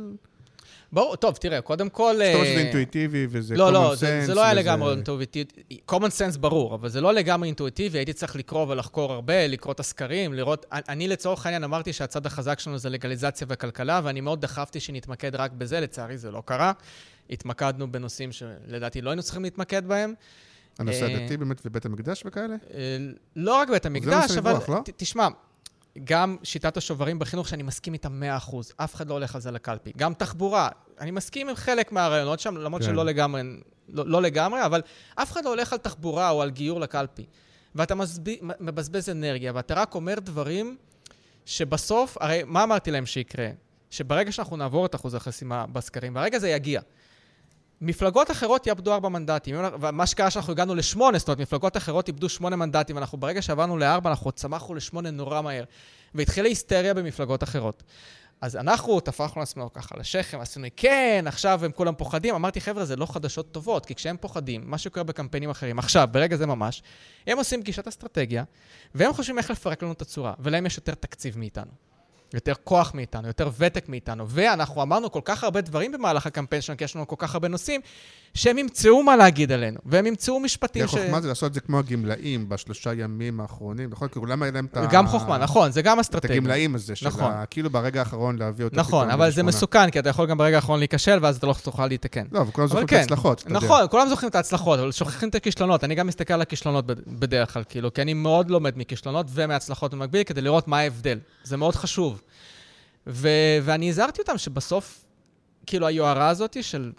ברור, טוב, תראה, קודם כל... זאת אומרת אה, שזה אינטואיטיבי וזה לא, common לא, זה, sense זה לא היה וזה- לגמרי אינטואיטיבי. common sense ברור, אבל זה לא לגמרי אינטואיטיבי, הייתי צריך לקרוא ולחקור הרבה, לקרוא את הסקרים, לראות... אני לצורך העניין אמרתי שהצד החזק שלנו זה לגליזציה וכלכלה, ואני מאוד דחפתי שנתמקד רק בזה, לצערי זה לא קרה. התמקדנו בנושאים שלדעתי לא היינו צריכים להתמקד בהם. הנושא אה, הדתי באמת ובית המקדש וכאלה? אה, לא רק בית המקדש, אבל... לברוח, לא? תשמע, גם שיטת השוברים בחינוך, שאני מסכים איתה 100%, אף אחד לא הולך על זה לקלפי. גם תחבורה, אני מסכים עם חלק מהרעיונות שם, למרות כן. שלא לגמרי, לא, לא לגמרי, אבל אף אחד לא הולך על תחבורה או על גיור לקלפי. ואתה. מבזבז אנרגיה, ואתה רק אומר דברים שבסוף, הרי מה אמרתי להם שיקרה? שברגע שאנחנו נעבור את אחוז החסימה בסקרים, והרגע זה יגיע. מפלגות אחרות יאבדו ארבע מנדטים, ומה שקרה שאנחנו הגענו לשמונה, זאת אומרת, מפלגות אחרות איבדו שמונה מנדטים, ואנחנו ברגע שעברנו לארבע, אנחנו צמחנו לשמונה נורא מהר. והתחילה היסטריה במפלגות אחרות. אז אנחנו טפחנו לעצמנו ככה לשכם, עשינו, כן, עכשיו הם כולם פוחדים. אמרתי, חבר'ה, זה לא חדשות טובות, כי כשהם פוחדים, מה שקורה בקמפיינים אחרים, עכשיו, ברגע זה ממש, הם עושים פגישת אסטרטגיה, והם חושבים איך לפרק לנו את הצורה, ולהם יש יותר תקציב מאיתנו. יותר כוח מאיתנו, יותר ותק מאיתנו, ואנחנו אמרנו כל כך הרבה דברים במהלך הקמפיין שלנו, כי יש לנו כל כך הרבה נושאים, שהם ימצאו מה להגיד עלינו, והם ימצאו משפטים ש... החוכמה זה לעשות את זה כמו הגמלאים בשלושה ימים האחרונים, נכון? כי כולם היה להם את ה... גם חוכמה, נכון, זה גם את אסטרטגיה. הגמלאים הזה, של נכון. ה... כאילו ברגע האחרון להביא אותם נכון, אבל זה. מסוכן, כי אתה יכול גם ברגע האחרון להיכשל, ואז אתה לא תוכל להתקן. לא, וכולם אבל זוכרים את כן. ההצלחות, אתה יודע. נכון, כולם זוכרים את ההצלחות, אבל שוכחים את הכישלונות. אני גם מסתכל על הכישלונות בד- בדרך כלל, כאילו, כי אני מאוד לומד מכישלונות ומהצלחות במקביל, כדי לראות מה ההבדל. זה מאוד חשוב. ו- ואני הזהרתי אותם שבסוף, כאילו, היוהרה הזאת של...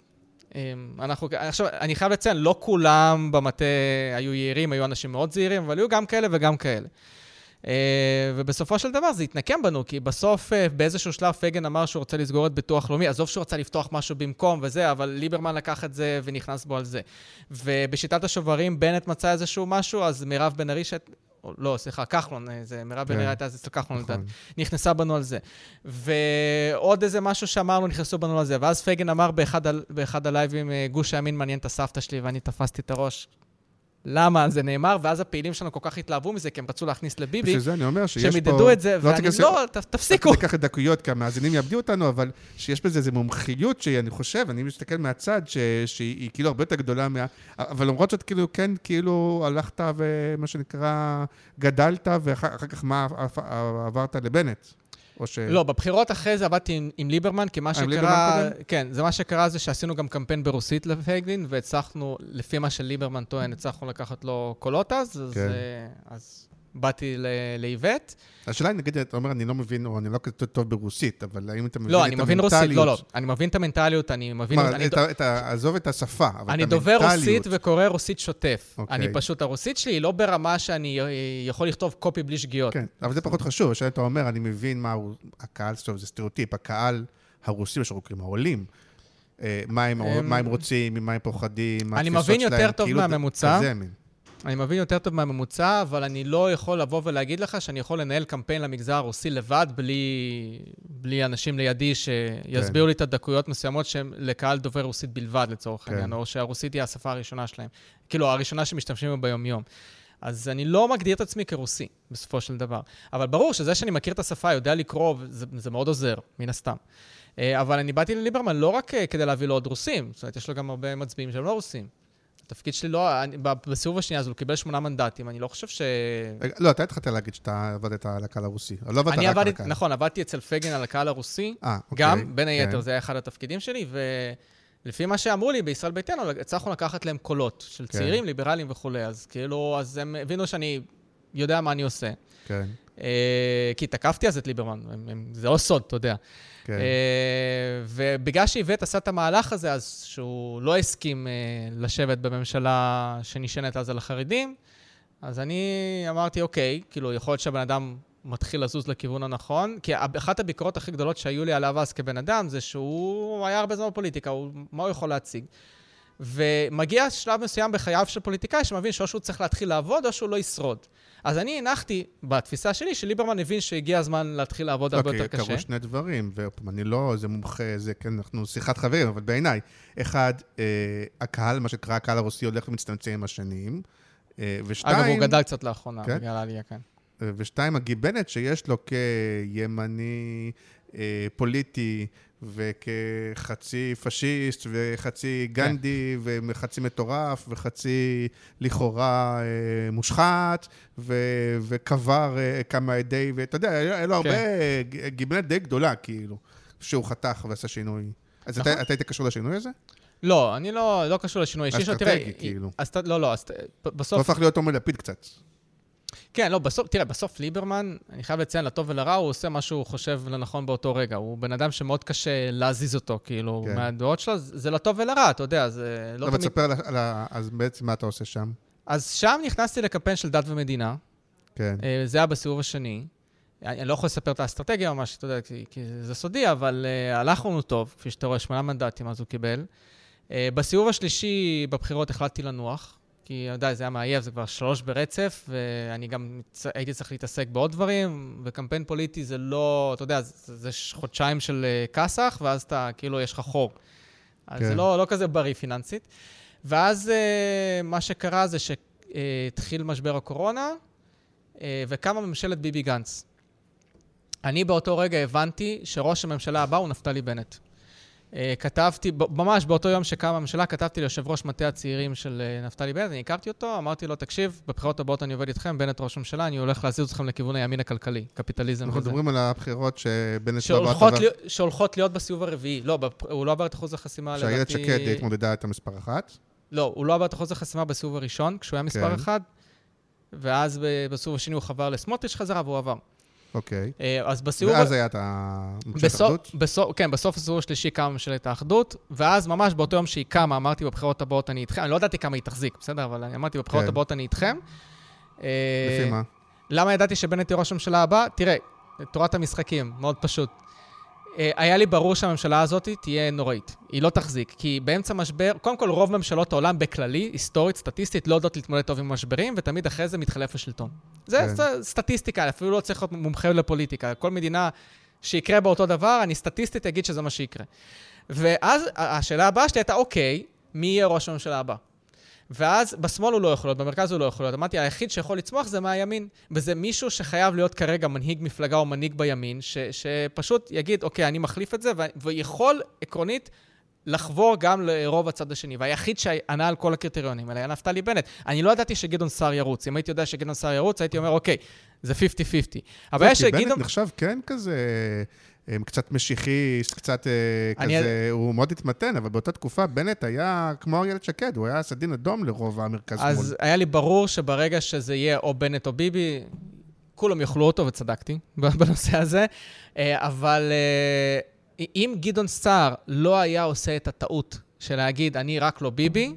אמ, אנחנו, עכשיו, אני חייב לציין, לא כולם במטה היו יעירים, היו אנשים מאוד זהירים, אבל היו גם כאלה וגם כאלה. Uh, ובסופו של דבר זה התנקם בנו, כי בסוף uh, באיזשהו שלב פייגן אמר שהוא רוצה לסגור את ביטוח לאומי, עזוב שהוא רצה לפתוח משהו במקום וזה, אבל ליברמן לקח את זה ונכנס בו על זה. ובשיטת השוברים בנט מצא איזשהו משהו, אז מירב בן ארי. לא, סליחה, כחלון, אה, זה מירב בן ארי כן. הייתה אצל כחלון, נכון. נכנסה בנו על זה. ועוד איזה משהו שאמרנו, נכנסו בנו על זה. ואז פייגן אמר באחד, באחד הלייבים, גוש הימין מעניין את הסבתא שלי, ואני תפסתי את הראש. למה זה נאמר, ואז הפעילים שלנו כל כך התלהבו מזה, כי הם רצו להכניס לביבי. בשביל זה אני אומר שיש פה... שהם ידדו את זה, לא ואני לא, תפסיקו. לא ניקח את דקויות, כי המאזינים יאבדו אותנו, אבל שיש בזה איזו מומחיות שאני חושב, אני מסתכל מהצד, שהיא כאילו הרבה יותר גדולה מה... אבל למרות זאת, כאילו, כן, כאילו הלכת ומה שנקרא, גדלת, ואחר כך מה עברת לבנט. או ש... לא, בבחירות אחרי זה עבדתי עם, עם ליברמן, כי מה שקרה... עם ליברמן קודם? כן, זה מה שקרה זה שעשינו גם קמפיין ברוסית לפייגלין, והצלחנו, לפי מה שליברמן טוען, הצלחנו לקחת לו קולות אז, כן. אז, אה, אז באתי לאיווט. השאלה היא, נגיד, אתה אומר, אני לא מבין, או אני לא כזה טוב ברוסית, אבל האם אתה מבין לא, את המנטליות? לא, אני מבין רוסית, לא, לא. אני מבין את המנטליות, אני מבין... כלומר, עזוב את השפה, אבל את המנטליות. אני דובר רוסית וקורא רוסית שוטף. אוקיי. אני פשוט, הרוסית שלי היא לא ברמה שאני יכול לכתוב קופי בלי שגיאות. כן, אבל זה פחות חשוב. השאלה, אתה אומר, אני מבין מה הקהל, טוב, זה סטריאוטיפ, הקהל הרוסי, מה שאנחנו קוראים העולים. אה, מה הם רוצים, ממה הם פוחדים, מה התפיסות שלהם. אני מבין יותר טוב כאילו מהממוצע. אני מבין יותר טוב מהממוצע, אבל אני לא יכול לבוא ולהגיד לך שאני יכול לנהל קמפיין למגזר הרוסי לבד, בלי, בלי אנשים לידי שיסבירו כן. לי את הדקויות מסוימות שהן לקהל דובר רוסית בלבד, לצורך כן. העניין, או שהרוסית היא השפה הראשונה שלהם. כאילו, הראשונה שמשתמשים בה ביום-יום. אז אני לא מגדיר את עצמי כרוסי, בסופו של דבר. אבל ברור שזה שאני מכיר את השפה, יודע לקרוא, זה, זה מאוד עוזר, מן הסתם. אה, אבל אני באתי לליברמן לא רק אה, כדי להביא לו עוד רוסים, זאת אומרת, יש לו גם הרבה מצביעים שהם לא רוסים. התפקיד שלי לא, אני, בסיבוב השנייה הזו הוא קיבל שמונה מנדטים, אני לא חושב ש... לא, אתה התחלת להגיד שאתה עבדת על הקהל הרוסי, לא עבדת רק על הקהל. נכון, עבדתי אצל פייגן על הקהל הרוסי, 아, אה, אוקיי, גם, בין היתר, כן. זה היה אחד התפקידים שלי, ולפי מה שאמרו לי, בישראל ביתנו, הצלחנו לקחת להם קולות של כן. צעירים, ליברליים וכולי, אז כאילו, אז הם הבינו שאני יודע מה אני עושה. כן. אה, כי תקפתי אז את ליברמן, הם, הם, זה לא סוד, אתה יודע. כן. אה, ובגלל שאיווט עשה את המהלך הזה, אז שהוא לא הסכים אה, לשבת בממשלה שנשענת אז על החרדים, אז אני אמרתי, אוקיי, כאילו, יכול להיות שהבן אדם מתחיל לזוז לכיוון הנכון, כי אחת הביקורות הכי גדולות שהיו לי עליו אז כבן אדם, זה שהוא היה הרבה זמן בפוליטיקה, הוא, מה הוא יכול להציג? ומגיע שלב מסוים בחייו של פוליטיקאי שמבין שאו שהוא צריך להתחיל לעבוד או שהוא לא ישרוד. אז אני הנחתי בתפיסה שלי שליברמן הבין שהגיע הזמן להתחיל לעבוד הרבה יותר קשה. אוקיי, קרו שני דברים, ואני לא איזה מומחה, זה כן, אנחנו שיחת חברים, אבל בעיניי, אחד, אה, הקהל, מה שנקרא הקהל הרוסי, הולך ומצטמצם עם השנים, אה, ושתיים... אגב, הוא גדל קצת לאחרונה, כן? בגלל העלייה, כן. אה, ושתיים, הגיבנת שיש לו כימני, אה, פוליטי, וכחצי פשיסט, וחצי גנדי, כן. וחצי מטורף, וחצי לכאורה אה, מושחת, ו, וקבר אה, כמה עדי, ואתה יודע, היה לו כן. הרבה גיבנת די גדולה, כאילו, שהוא חתך ועשה שינוי. אז נכון. אתה, אתה היית קשור לשינוי הזה? לא, אני לא, לא קשור לשינוי אישי שלו. אסטרטגי, כאילו. אז, לא, לא, אז בסוף... הוא הפך להיות תומר לפיד קצת. כן, לא, בסוף, תראה, בסוף ליברמן, אני חייב לציין, לטוב ולרע, הוא עושה מה שהוא חושב לנכון באותו רגע. הוא בן אדם שמאוד קשה להזיז אותו, כאילו, כן. מהדעות שלו, זה לטוב ולרע, אתה יודע, זה לא, לא תמיד... תספר על ה... אז בעצם מה אתה עושה שם? אז שם נכנסתי לקמפיין של דת ומדינה. כן. אה, זה היה בסיבוב השני. אני לא יכול לספר את האסטרטגיה ממש, אתה יודע, כי, כי זה סודי, אבל uh, הלך לנו טוב, כפי שאתה רואה, שמונה מנדטים אז הוא קיבל. Uh, בסיבוב השלישי בבחירות החלטתי לנוח. כי, אתה יודע, זה היה מעייף, זה כבר שלוש ברצף, ואני גם הייתי צריך להתעסק בעוד דברים, וקמפיין פוליטי זה לא, אתה יודע, זה, זה חודשיים של אה, כסח, ואז אתה, כאילו, יש לך חור. אז כן. זה לא, לא כזה בריא פיננסית. ואז uh, מה שקרה זה שהתחיל משבר הקורונה, uh, וקמה ממשלת ביבי גנץ. אני באותו רגע הבנתי שראש הממשלה הבא הוא נפתלי בנט. אה, כתבתי, ממש באותו יום שקמה הממשלה, כתבתי ליושב ראש מטה הצעירים של אה, נפתלי בנט, אני הכרתי אותו, אמרתי לו, תקשיב, בבחירות הבאות אני עובד איתכם, בנט ראש ממשלה, אני הולך להזיז אתכם לכיוון הימין הכלכלי, קפיטליזם וזה. אנחנו מדברים על הבחירות שבנט לא לי, שהולכות להיות בסיבוב הרביעי. לא, הוא לא עבר את אחוז החסימה, לדעתי... שאיילת שקד התמודדה את המספר אחת? לא, הוא לא עבר את אחוז החסימה בסיבוב הראשון, כשהוא היה מספר כן. אחד, ואז בסיבוב השני הוא חבר לסמוטריץ' חזרה והוא עבר. אוקיי. אה, אז בסיבוב... ואז היה את הממשלת האחדות? בסוף, כן, בסוף הסיבוב השלישי קמה ממשלת האחדות, ואז ממש באותו יום שהיא קמה, אמרתי בבחירות הבאות אני איתכם, אני לא ידעתי כמה היא תחזיק, בסדר? אבל אני אמרתי בבחירות כן. הבאות אני איתכם. לפי אה, מה? למה ידעתי שבנט יהיה ראש הממשלה הבא? תראה, תורת המשחקים, מאוד פשוט. אה, היה לי ברור שהממשלה הזאת תהיה נוראית. היא לא תחזיק, כי באמצע משבר, קודם כל רוב ממשלות העולם בכללי, היסטורית, סטטיסטית, לא יודעות להתמודד טוב עם משברים, ותמיד אחרי זה מתחלף השלטון. זה כן. סטטיסטיקה, אפילו לא צריך להיות מומחה לפוליטיקה. כל מדינה שיקרה באותו דבר, אני סטטיסטית אגיד שזה מה שיקרה. ואז השאלה הבאה שלי הייתה, אוקיי, מי יהיה ראש הממשלה הבא? ואז בשמאל הוא לא יכול להיות, במרכז הוא לא יכול להיות. אמרתי, היחיד שיכול לצמוח זה מהימין. וזה מישהו שחייב להיות כרגע מנהיג מפלגה או מנהיג בימין, ש, שפשוט יגיד, אוקיי, אני מחליף את זה, ויכול עקרונית לחבור גם לרוב הצד השני. והיחיד שענה על כל הקריטריונים האלה היה נפתלי בנט. אני לא ידעתי שגדעון סער ירוץ. אם הייתי יודע שגדעון סער ירוץ, הייתי אומר, אוקיי, זה 50-50. הבעיה שגדעון... בנט נחשב כן כזה... קצת משיחיסט, קצת אה, אני... כזה, הוא מאוד התמתן, אבל באותה תקופה בנט היה כמו איילת שקד, הוא היה סדין אדום לרוב המרכז אז מול. אז היה לי ברור שברגע שזה יהיה או בנט או ביבי, כולם יאכלו אותו, וצדקתי בנושא הזה, אה, אבל אה, אם גדעון סער לא היה עושה את הטעות של להגיד, אני רק לא ביבי,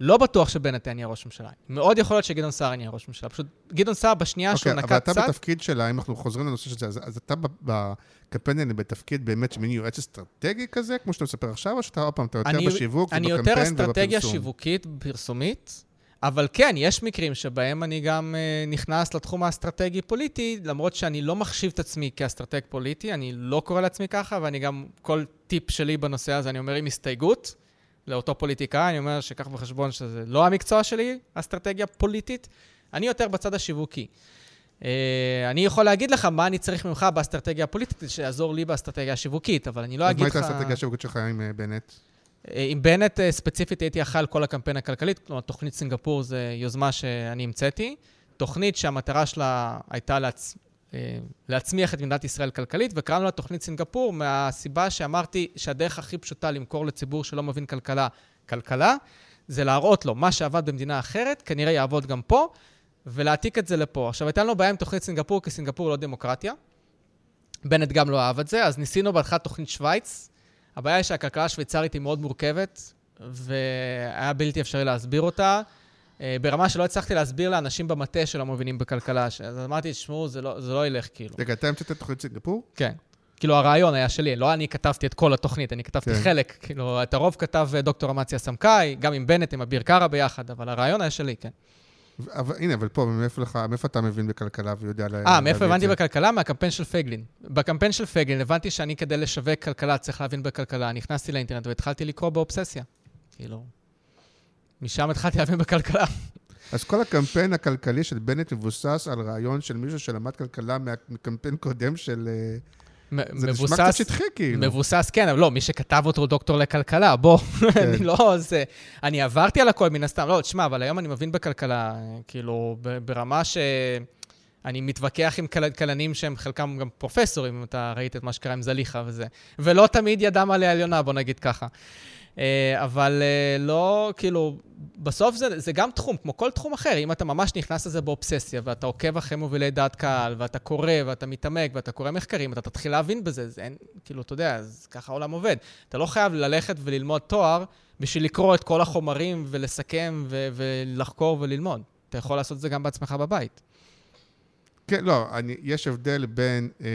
לא בטוח שבנט יהיה ראש ממשלה. מאוד יכול להיות שגדעון סער יהיה ראש ממשלה. פשוט גדעון סער בשנייה okay, שהוא נקט צד... אוקיי, אבל אתה בתפקיד שלה, אם אנחנו חוזרים לנושא של זה, אז, אז אתה בקמפיין בתפקיד באמת שמין יועץ אסטרטגי כזה, כמו שאתה מספר עכשיו, או שאתה עוד פעם, אתה יותר אני, בשיווק אני ובקמפיין ובפרסום? אני יותר אסטרטגיה שיווקית, פרסומית, אבל כן, יש מקרים שבהם אני גם uh, נכנס לתחום האסטרטגי-פוליטי, למרות שאני לא מחשיב את עצמי כאסטרטג פוליטי, אני לא קורא לעצמי ככה, ואני גם, כל טיפ שלי בנושא הזה, אני אומר עם הסתייגות. לאותו פוליטיקאי, אני אומר שקח בחשבון שזה לא המקצוע שלי, אסטרטגיה פוליטית, אני יותר בצד השיווקי. Uh, אני יכול להגיד לך מה אני צריך ממך באסטרטגיה הפוליטית, שיעזור לי באסטרטגיה השיווקית, אבל אני לא אגיד לך... אז מה הייתה האסטרטגיה השיווקית שלך עם uh, בנט? Uh, עם בנט ספציפית הייתי אחראי על כל הקמפיין הכלכלי, כלומר, תוכנית סינגפור זו יוזמה שאני המצאתי. תוכנית שהמטרה שלה הייתה להצ... אה, להצמיח את מדינת ישראל כלכלית, וקראנו לה תוכנית סינגפור מהסיבה שאמרתי שהדרך הכי פשוטה למכור לציבור שלא מבין כלכלה, כלכלה, זה להראות לו מה שעבד במדינה אחרת, כנראה יעבוד גם פה, ולהעתיק את זה לפה. עכשיו, הייתה לנו בעיה עם תוכנית סינגפור, כי סינגפור לא דמוקרטיה. בנט גם לא אהב את זה, אז ניסינו בהתחלה תוכנית שווייץ. הבעיה היא שהכלכלה השוויצרית היא מאוד מורכבת, והיה בלתי אפשרי להסביר אותה. אה, ברמה שלא הצלחתי להסביר לאנשים במטה שלא מבינים בכלכלה. אז אמרתי, תשמעו, זה, לא, זה לא ילך, כאילו. רגע, אתה המצאת את תוכנית סינגפור? כן. כאילו, הרעיון היה שלי, לא אני כתבתי את כל התוכנית, אני כתבתי כן. חלק. כאילו, את הרוב כתב אה, דוקטור אמציה סמכאי, גם עם בנט, עם אביר קארה ביחד, אבל הרעיון היה שלי, כן. אבל הנה, אבל פה, מאיפה לך, מאיפה אתה מבין בכלכלה ויודע להביא את זה? אה, מאיפה הבנתי בכלכלה? מהקמפיין של פייגלין. בקמפיין של פייגלין הבנתי שאני כדי לשווק כלכלה צריך להבין בכלכלה. נכנסתי לאינטרנט והתחלתי לקרוא באובססיה. כאילו, משם התחלתי להבין בכלכלה. אז כל הקמפיין הכלכלי של בנט מבוסס על רעיון של מישהו שלמד כלכלה מקמפיין קודם של... אה, זה מבוסס, נשמע קצת שטחי, כאילו. מבוסס, כן, אבל לא, מי שכתב אותו הוא דוקטור לכלכלה, בוא, כן. אני לא, זה... אני עברתי על הכל מן הסתם, לא, תשמע, אבל היום אני מבין בכלכלה, כאילו, ברמה ש... אני מתווכח עם כלכלנים שהם חלקם גם פרופסורים, אם אתה ראית את מה שקרה עם זליכה וזה. ולא תמיד ידם עליה עליונה, בוא נגיד ככה. אה, אבל אה, לא, כאילו, בסוף זה, זה גם תחום, כמו כל תחום אחר. אם אתה ממש נכנס לזה באובססיה, ואתה עוקב אחרי מובילי דעת קהל, ואתה קורא, ואתה מתעמק, ואתה קורא מחקרים, אתה תתחיל להבין בזה. זה אין, כאילו, אתה יודע, אז ככה העולם עובד. אתה לא חייב ללכת וללמוד תואר בשביל לקרוא את כל החומרים ולסכם ו- ולחקור וללמוד. אתה יכול לעשות את זה גם בעצמך בבית. כן, לא, אני, יש הבדל בין אה,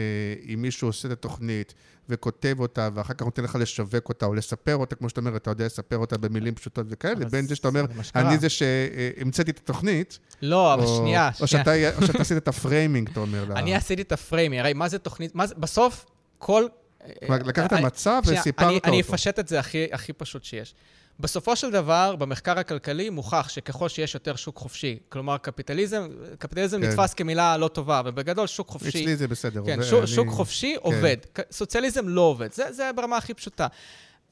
אם מישהו עושה את התוכנית וכותב אותה, ואחר כך נותן לך לשווק אותה, או לספר אותה, כמו שאתה אומר, אתה יודע לספר אותה במילים פשוטות וכאלה, לבין זה שאתה אומר, אני זה שהמצאתי את התוכנית. לא, אבל שנייה, או שנייה. או שאתה עשית את ה framing, אתה אומר. אני עשיתי את ה framing, הרי מה זה תוכנית, מה זה, בסוף, כל... לקחת מצב וסיפרת אותו. אני אפשט את זה הכי, הכי פשוט שיש. בסופו של דבר, במחקר הכלכלי מוכח שככל שיש יותר שוק חופשי, כלומר קפיטליזם, קפיטליזם כן. נתפס כמילה לא טובה, ובגדול שוק חופשי... אצלי זה בסדר. כן, שוק, אני... שוק חופשי כן. עובד, סוציאליזם לא עובד, זה, זה ברמה הכי פשוטה.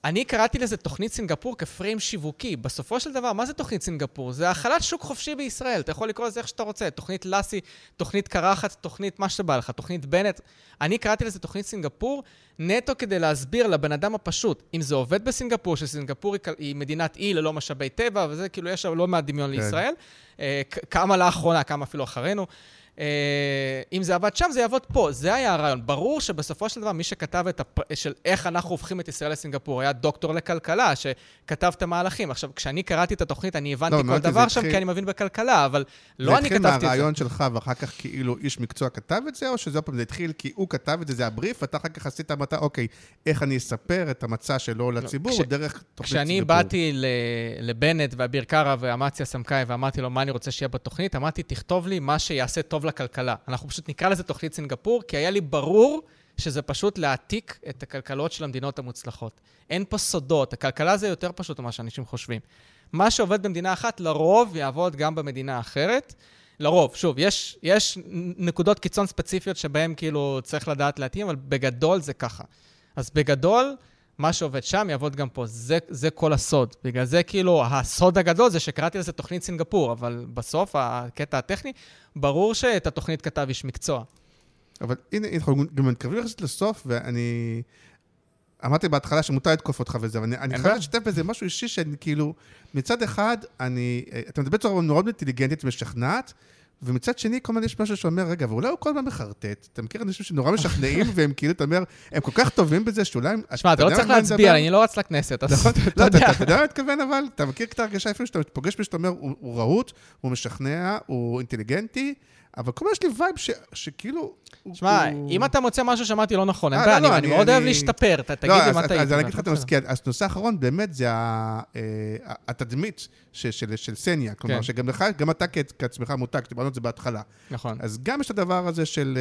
אני קראתי לזה תוכנית סינגפור כפריים שיווקי. בסופו של דבר, מה זה תוכנית סינגפור? זה החלת שוק חופשי בישראל. אתה יכול לקרוא לזה איך שאתה רוצה. תוכנית לאסי, תוכנית קרחת, תוכנית מה שבא לך, תוכנית בנט. אני קראתי לזה תוכנית סינגפור נטו כדי להסביר לבן אדם הפשוט, אם זה עובד בסינגפור, שסינגפור היא מדינת אי ללא משאבי טבע, וזה כאילו, יש שם לא מעט דמיון כן. לישראל. אה, כמה לאחרונה, כמה אפילו אחרינו. אה, אם זה עבד שם, זה יעבוד פה. זה היה הרעיון. ברור שבסופו של דבר, מי שכתב את הפ... של איך אנחנו הופכים את ישראל לסינגפור, היה דוקטור לכלכלה, שכתב את המהלכים. עכשיו, כשאני קראתי את התוכנית, אני הבנתי לא, כל דבר זה שם, התחיל- כי אני מבין בכלכלה, אבל לא זה אני התחיל כתבתי את זה. מהרעיון שלך, ואחר כך כאילו איש מקצוע כתב את זה, או שזה עוד פעם, זה התחיל כי הוא כתב את זה, זה הבריף, ואתה אחר כך עשית מטה, אוקיי, איך אני אספר את המצע שלו לציבור, כש- דרך תוכנית כשאני סינגפור. באתי ל- לבנט ואביר קארה ואמציה סמכאי ואמרתי לו מה אני רוצה שיהיה בתוכנית, אמרתי, תכתוב לי מה שיעשה טוב לכלכלה. אנחנו פשוט נקרא לזה תוכנית סינגפור, כי היה לי ברור שזה פשוט להעתיק את הכלכלות של המדינות המוצלחות. אין פה סודות, הכלכלה זה יותר פשוט ממה שאנשים חושבים. מה שעובד במדינה אחת, לרוב יעבוד גם במדינה אחרת. לרוב, שוב, יש, יש נקודות קיצון ספציפיות שבהן כאילו צריך לדעת להתאים, אבל בגדול זה ככה. אז בגדול, מה שעובד שם יעבוד גם פה. זה, זה כל הסוד. בגלל זה כאילו, הסוד הגדול זה שקראתי לזה תוכנית סינגפור, אבל בסוף, הקטע הטכני, ברור שאת התוכנית כתב איש מקצוע. אבל הנה, הנה, אנחנו גם מתקרבים יחסית לסוף, ואני... אמרתי בהתחלה שמותר לתקוף אותך וזה, אבל אני, אני חייב. לשתף בזה משהו אישי שאני כאילו, מצד אחד, אני, אתה מדבר בצורה מאוד אינטליגנטית ומשכנעת, ומצד שני, כל הזמן יש משהו שאומר, רגע, ואולי הוא כל הזמן מחרטט. אתה מכיר אנשים שנורא משכנעים, והם כאילו, אתה אומר, הם כל כך טובים בזה, שאולי... שמע, אתה לא צריך להצביע? אני לא רץ לכנסת, אז? אתה לא, אתה יודע. אתה יודע מה מתכוון, אבל? אתה מכיר את ההרגשה אפילו שאתה פוגש מישהו שאתה אומר, הוא רהוט, הוא משכנע, הוא אינטליגנטי, אבל כל הזמן יש לי vibe ש- שכאילו... שמע, הוא- אם אתה מוצא משהו שאמרתי לא נכון, אין אה, בעיה, לא, לא, אני- אני אני- מאוד אוהב אני- להשתפר, ת- תגיד לא, לי אז- מה טעיתי. אז אני אגיד לך את. הנושא, כי אז נושא האחרון באמת זה אה, התדמית של של סניה. כלומר, כן. שגם לך, גם אתה כעצמך מותג, דיברנו על זה בהתחלה. נכון. אז גם יש את הדבר הזה של...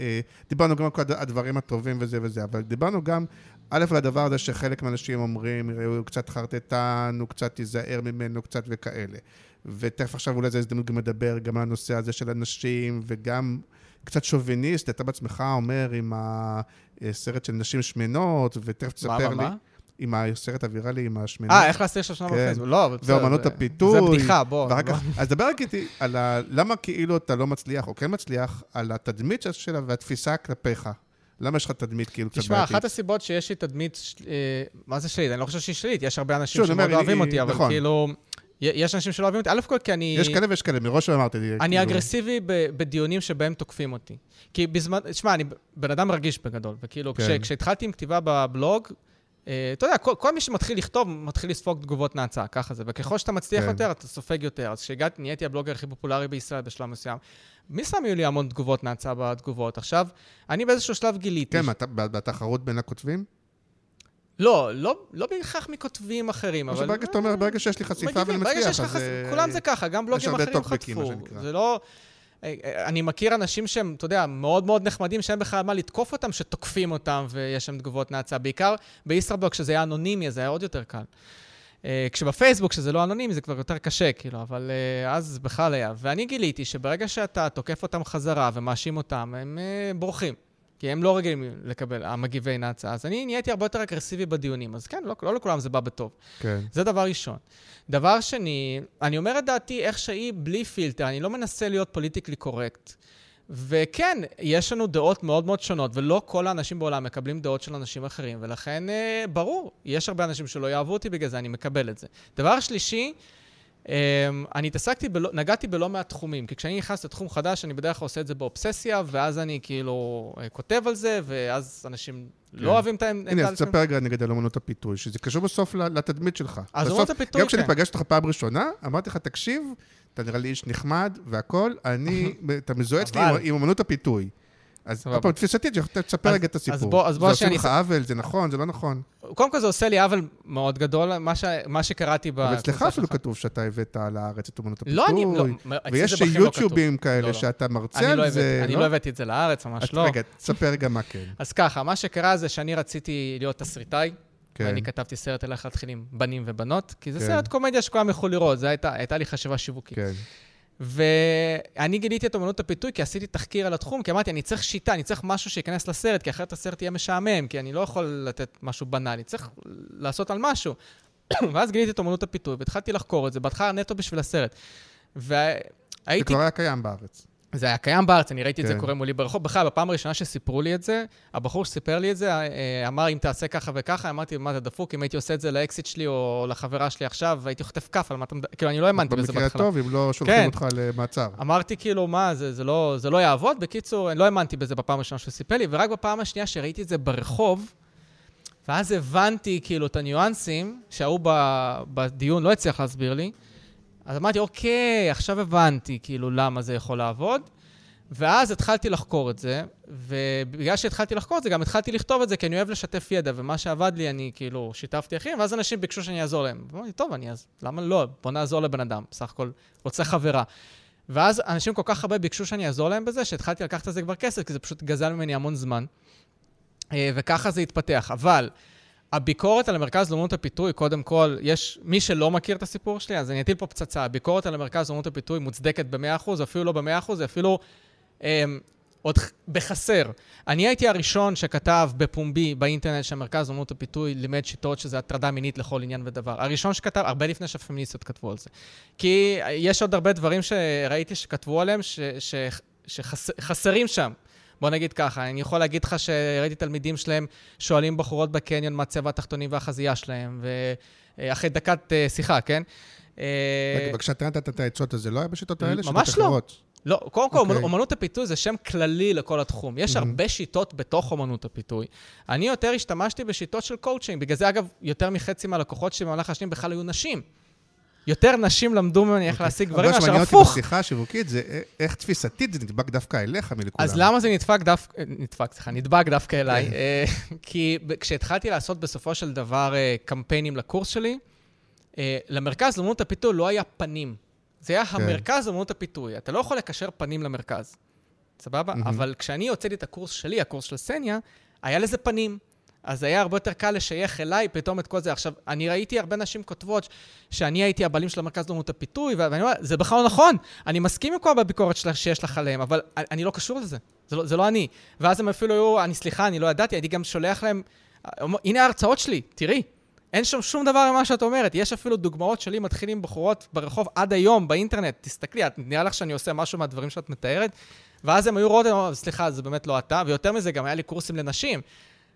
אה, דיברנו גם על כל הד- הדברים הטובים וזה וזה, אבל דיברנו גם, א', על הדבר הזה שחלק מהאנשים אומרים, "יראה, הוא קצת חרטטן, הוא קצת תיזהר ממנו, קצת וכאלה. ותכף עכשיו אולי זו הזדמנות גם לדבר גם על הנושא הזה של הנשים, וגם קצת שוביניסט, אתה בעצמך אומר עם הסרט של נשים שמנות, ותכף תספר לי. מה? עם הסרט הוויראלי עם השמנות. אה, איך להסתיר שם שנה כן. בפייסבוק? לא, אבל בסדר. ואומנות זה- הפיתוי. זה בדיחה, בוא. ואחר. כך, אז דבר רק איתי על ה... למה כאילו אתה לא מצליח, או כן מצליח, על התדמית של- שלה והתפיסה כלפיך. למה יש לך תדמית כאילו קצת תשמע, בעייתית? אחת הסיבות שיש לי תדמית, אה, מה זה שלילית? אני לא חושב שהיא שלילית, יש הרבה אנשים שמאוד אוהבים אותי, אבל נכון. כאילו, יש אנשים שלא אוהבים אותי. א' כל כי אני... יש כאלה ויש כאלה, מראש אמרתי לי. אני כאילו- אגרסיבי בדיונים שבהם תוקפים אותי. כי בזמן, תשמע, אני בן אדם רגיש בגדול, וכאילו, כש- כן. כשהתחלתי עם כתיבה בבלוג, אה, אתה יודע, כל, כל מי שמתחיל לכתוב, מתחיל לספוג תגובות נאצה, ככה זה. וככל שאתה מצליח כן. יותר, אתה סופג יותר. אז כשהגעתי, נהייתי הבלוגר הכי פופולרי בישראל בשלב מסוים. מי שם לי המון תגובות נאצה בתגובות? עכשיו, אני באיזשהו שלב גיליתי... כן, אתה- בתחרות בין הכותבים? לא, לא, לא בהכרח מכותבים אחרים, אבל... שברגע שאתה אומר, ברגע שיש לי חשיפה ואני מצליח, אז... חש... אה, כולם זה ככה, גם בלוגים אחרים חטפו. זה לא... אה, אה, אני מכיר אנשים שהם, אתה יודע, מאוד מאוד נחמדים, שאין בכלל מה לתקוף אותם, שתוקפים אותם ויש שם תגובות נאצה. בעיקר בישראבלוג, כשזה היה אנונימי, זה היה עוד יותר קל. כשבפייסבוק, כשזה לא אנונימי, זה כבר יותר קשה, כאילו, אבל אז בכלל היה. ואני גיליתי שברגע שאתה תוקף אותם חזרה ומאשים אותם, הם בורחים. כי הם לא רגילים לקבל, המגיבי נאצה. אז אני נהייתי הרבה יותר אגרסיבי בדיונים. אז כן, לא, לא לכולם זה בא בטוב. כן. זה דבר ראשון. דבר שני, אני אומר את דעתי איך שהיא בלי פילטר, אני לא מנסה להיות politically correct. וכן, יש לנו דעות מאוד מאוד שונות, ולא כל האנשים בעולם מקבלים דעות של אנשים אחרים, ולכן, אה, ברור, יש הרבה אנשים שלא יאהבו אותי בגלל זה, אני מקבל את זה. דבר שלישי, אני התעסקתי, בלא, נגעתי בלא מעט תחומים, כי כשאני נכנס לתחום חדש, אני בדרך כלל עושה את זה באובססיה, ואז אני כאילו אה, כותב על זה, ואז אנשים כן. לא אוהבים את העמדה. הנה, אז תספר רגע נגד על אמנות הפיתוי, שזה קשור בסוף לתדמית שלך. אז אמנות הפיתוי, גם כשאני כן. פגשתי אותך פעם ראשונה, אמרתי לך, תקשיב, אתה נראה לי איש נחמד והכול, אני, אתה מזוהה אצלי עם אמנות הפיתוי. אז. עוד פעם, תפיסתית, תספר אז- רגע את אז הסיפור. בוא- אז בוא זה עושה שאני- לך עוול, זה נכון, זה לא נכון. קודם כל זה עושה לי עוול מאוד גדול, מה, ש... מה שקראתי ב... אבל אצלך אפילו כתוב שאתה הבאת לארץ את אמנות הפיתוי. לא, אני... לא, ויש זה בכלל לא כתוב. יוטיובים כאלה לא, לא. שאתה מרצה אני לא על זה. אני לא הבאתי את זה לארץ, ממש אז לא. רגע, תספר רגע מה כן. אז ככה, מה שקרה זה שאני רציתי להיות תסריטאי, כן. ואני כתבתי סרט על איך להתחיל עם בנים ובנות, כי זה כן. סרט קומדיה שכולם יכלו לראות, זו הייתה, הייתה לי חשיבה שיווקית. כן. ואני גיליתי את אמנות הפיתוי כי עשיתי תחקיר על התחום, כי אמרתי, אני צריך שיטה, אני צריך משהו שייכנס לסרט, כי אחרת הסרט יהיה משעמם, כי אני לא יכול לתת משהו בנאלי, צריך לעשות על משהו. ואז גיליתי את אמנות הפיתוי, והתחלתי לחקור את זה, בהתחלה נטו בשביל הסרט. זה והייתי... כבר היה קיים בארץ. זה היה קיים בארץ, אני ראיתי את זה כן. קורה מולי ברחוב. בכלל, בפעם הראשונה שסיפרו לי את זה, הבחור שסיפר לי את זה, אה, אמר, אם תעשה ככה וככה, אמרתי, מה, זה דפוק? אם הייתי עושה את זה לאקסיט שלי או לחברה שלי עכשיו, הייתי חוטף כף על מה אתה מדבר, כאילו, אני לא האמנתי בזה במקרה בהתחלה. הטוב, אם לא שולחים כן. אותך למעצר. אמרתי כאילו, מה, זה, זה, לא, זה לא יעבוד? בקיצור, אני לא האמנתי בזה בפעם הראשונה שהוא סיפר לי, ורק בפעם השנייה שראיתי את זה ברחוב, ואז הבנתי כאילו את הניואנסים שההוא בדיון לא הצליח להסביר לי, אז אמרתי, אוקיי, עכשיו הבנתי כאילו למה זה יכול לעבוד, ואז התחלתי לחקור את זה, ובגלל שהתחלתי לחקור את זה, גם התחלתי לכתוב את זה, כי אני אוהב לשתף ידע, ומה שעבד לי, אני כאילו שיתפתי אחרים, ואז אנשים ביקשו שאני אעזור להם. אמרתי, טוב, אני אז, למה לא? בוא נעזור לבן אדם, בסך הכל רוצה חברה. ואז אנשים כל כך הרבה ביקשו שאני אעזור להם בזה, שהתחלתי לקחת על זה כבר כסף, כי זה פשוט גזל ממני המון זמן. אה, וככה זה התפתח. אבל הביקורת על המרכז לאומנות הפיתוי, קודם כל, יש, מי שלא מכיר את הסיפור שלי, אז אני אטיל פה פצצה. הביקורת על המרכז לאומנות הפיתוי מוצדקת ב-100%, אפילו לא ב-100%, אפילו אה, עוד בחסר. אני הייתי הראשון שכתב בפומבי באינטרנט שהמרכז לאומנות הפיתוי לימד שיטות שזה הטרדה מינית לכל עניין ודבר. הראשון שכתב, הרבה לפני שהפמיניסטיות כתבו על זה. כי יש עוד הרבה דברים שראיתי שכתבו עליהם, ש, ש, שחסרים שם. בוא נגיד ככה, אני יכול להגיד לך שראיתי תלמידים שלהם שואלים בחורות בקניון מה צבע התחתונים והחזייה שלהם, ואחרי דקת אה, שיחה, כן? אה, רגע, נתת את העצות הזה, לא היה בשיטות האלה? ממש לא. לא, קודם כל, אוקיי. okay. אומנות הפיתוי זה שם כללי לכל התחום. יש מהמם. הרבה שיטות בתוך אומנות הפיתוי. אני יותר השתמשתי בשיטות של קואוצ'ינג, בגלל זה, אגב, יותר מחצי מהלקוחות שלי במהלך השנים בכלל היו נשים. יותר נשים למדו ממני איך להשיג דברים אבל מה מאשר שמעניין אותי הפוך. בשיחה השיווקית זה איך תפיסתית זה נדבק דווקא אליך מלכולם. אז למה זה נדפק דווקא, נדפק, סליחה, נדבק דווקא אליי? אה, כי כשהתחלתי לעשות בסופו של דבר אה, קמפיינים לקורס שלי, אה, למרכז לאמנות הפיתוי לא היה פנים. זה היה המרכז לאמנות הפיתוי. אתה לא יכול לקשר פנים למרכז, סבבה? אבל כשאני הוצאתי את הקורס שלי, הקורס של סניה, היה לזה פנים. אז היה הרבה יותר קל לשייך אליי פתאום את כל זה. עכשיו, אני ראיתי הרבה נשים כותבות שאני הייתי הבעלים של המרכז לאומנות הפיתוי, ואני אומר, זה בכלל לא נכון. אני מסכים עם כל הביקורת שיש לך עליהם, אבל אני- לא קשור לזה. זה לא, זה לא אני. ואז הם אפילו היו, אני סליחה, אני לא ידעתי, הייתי גם שולח להם, הנה ההרצאות שלי, תראי. אין שם שום דבר ממה שאת אומרת. יש אפילו דוגמאות שלי מתחילים בחורות ברחוב עד היום, באינטרנט. תסתכלי, את, נראה לך שאני עושה משהו מהדברים שאת מתארת? ואז הם היו רואות, סליחה, זה באמת לא אתה. ויותר מזה, גם היה לי קורסים לנשים.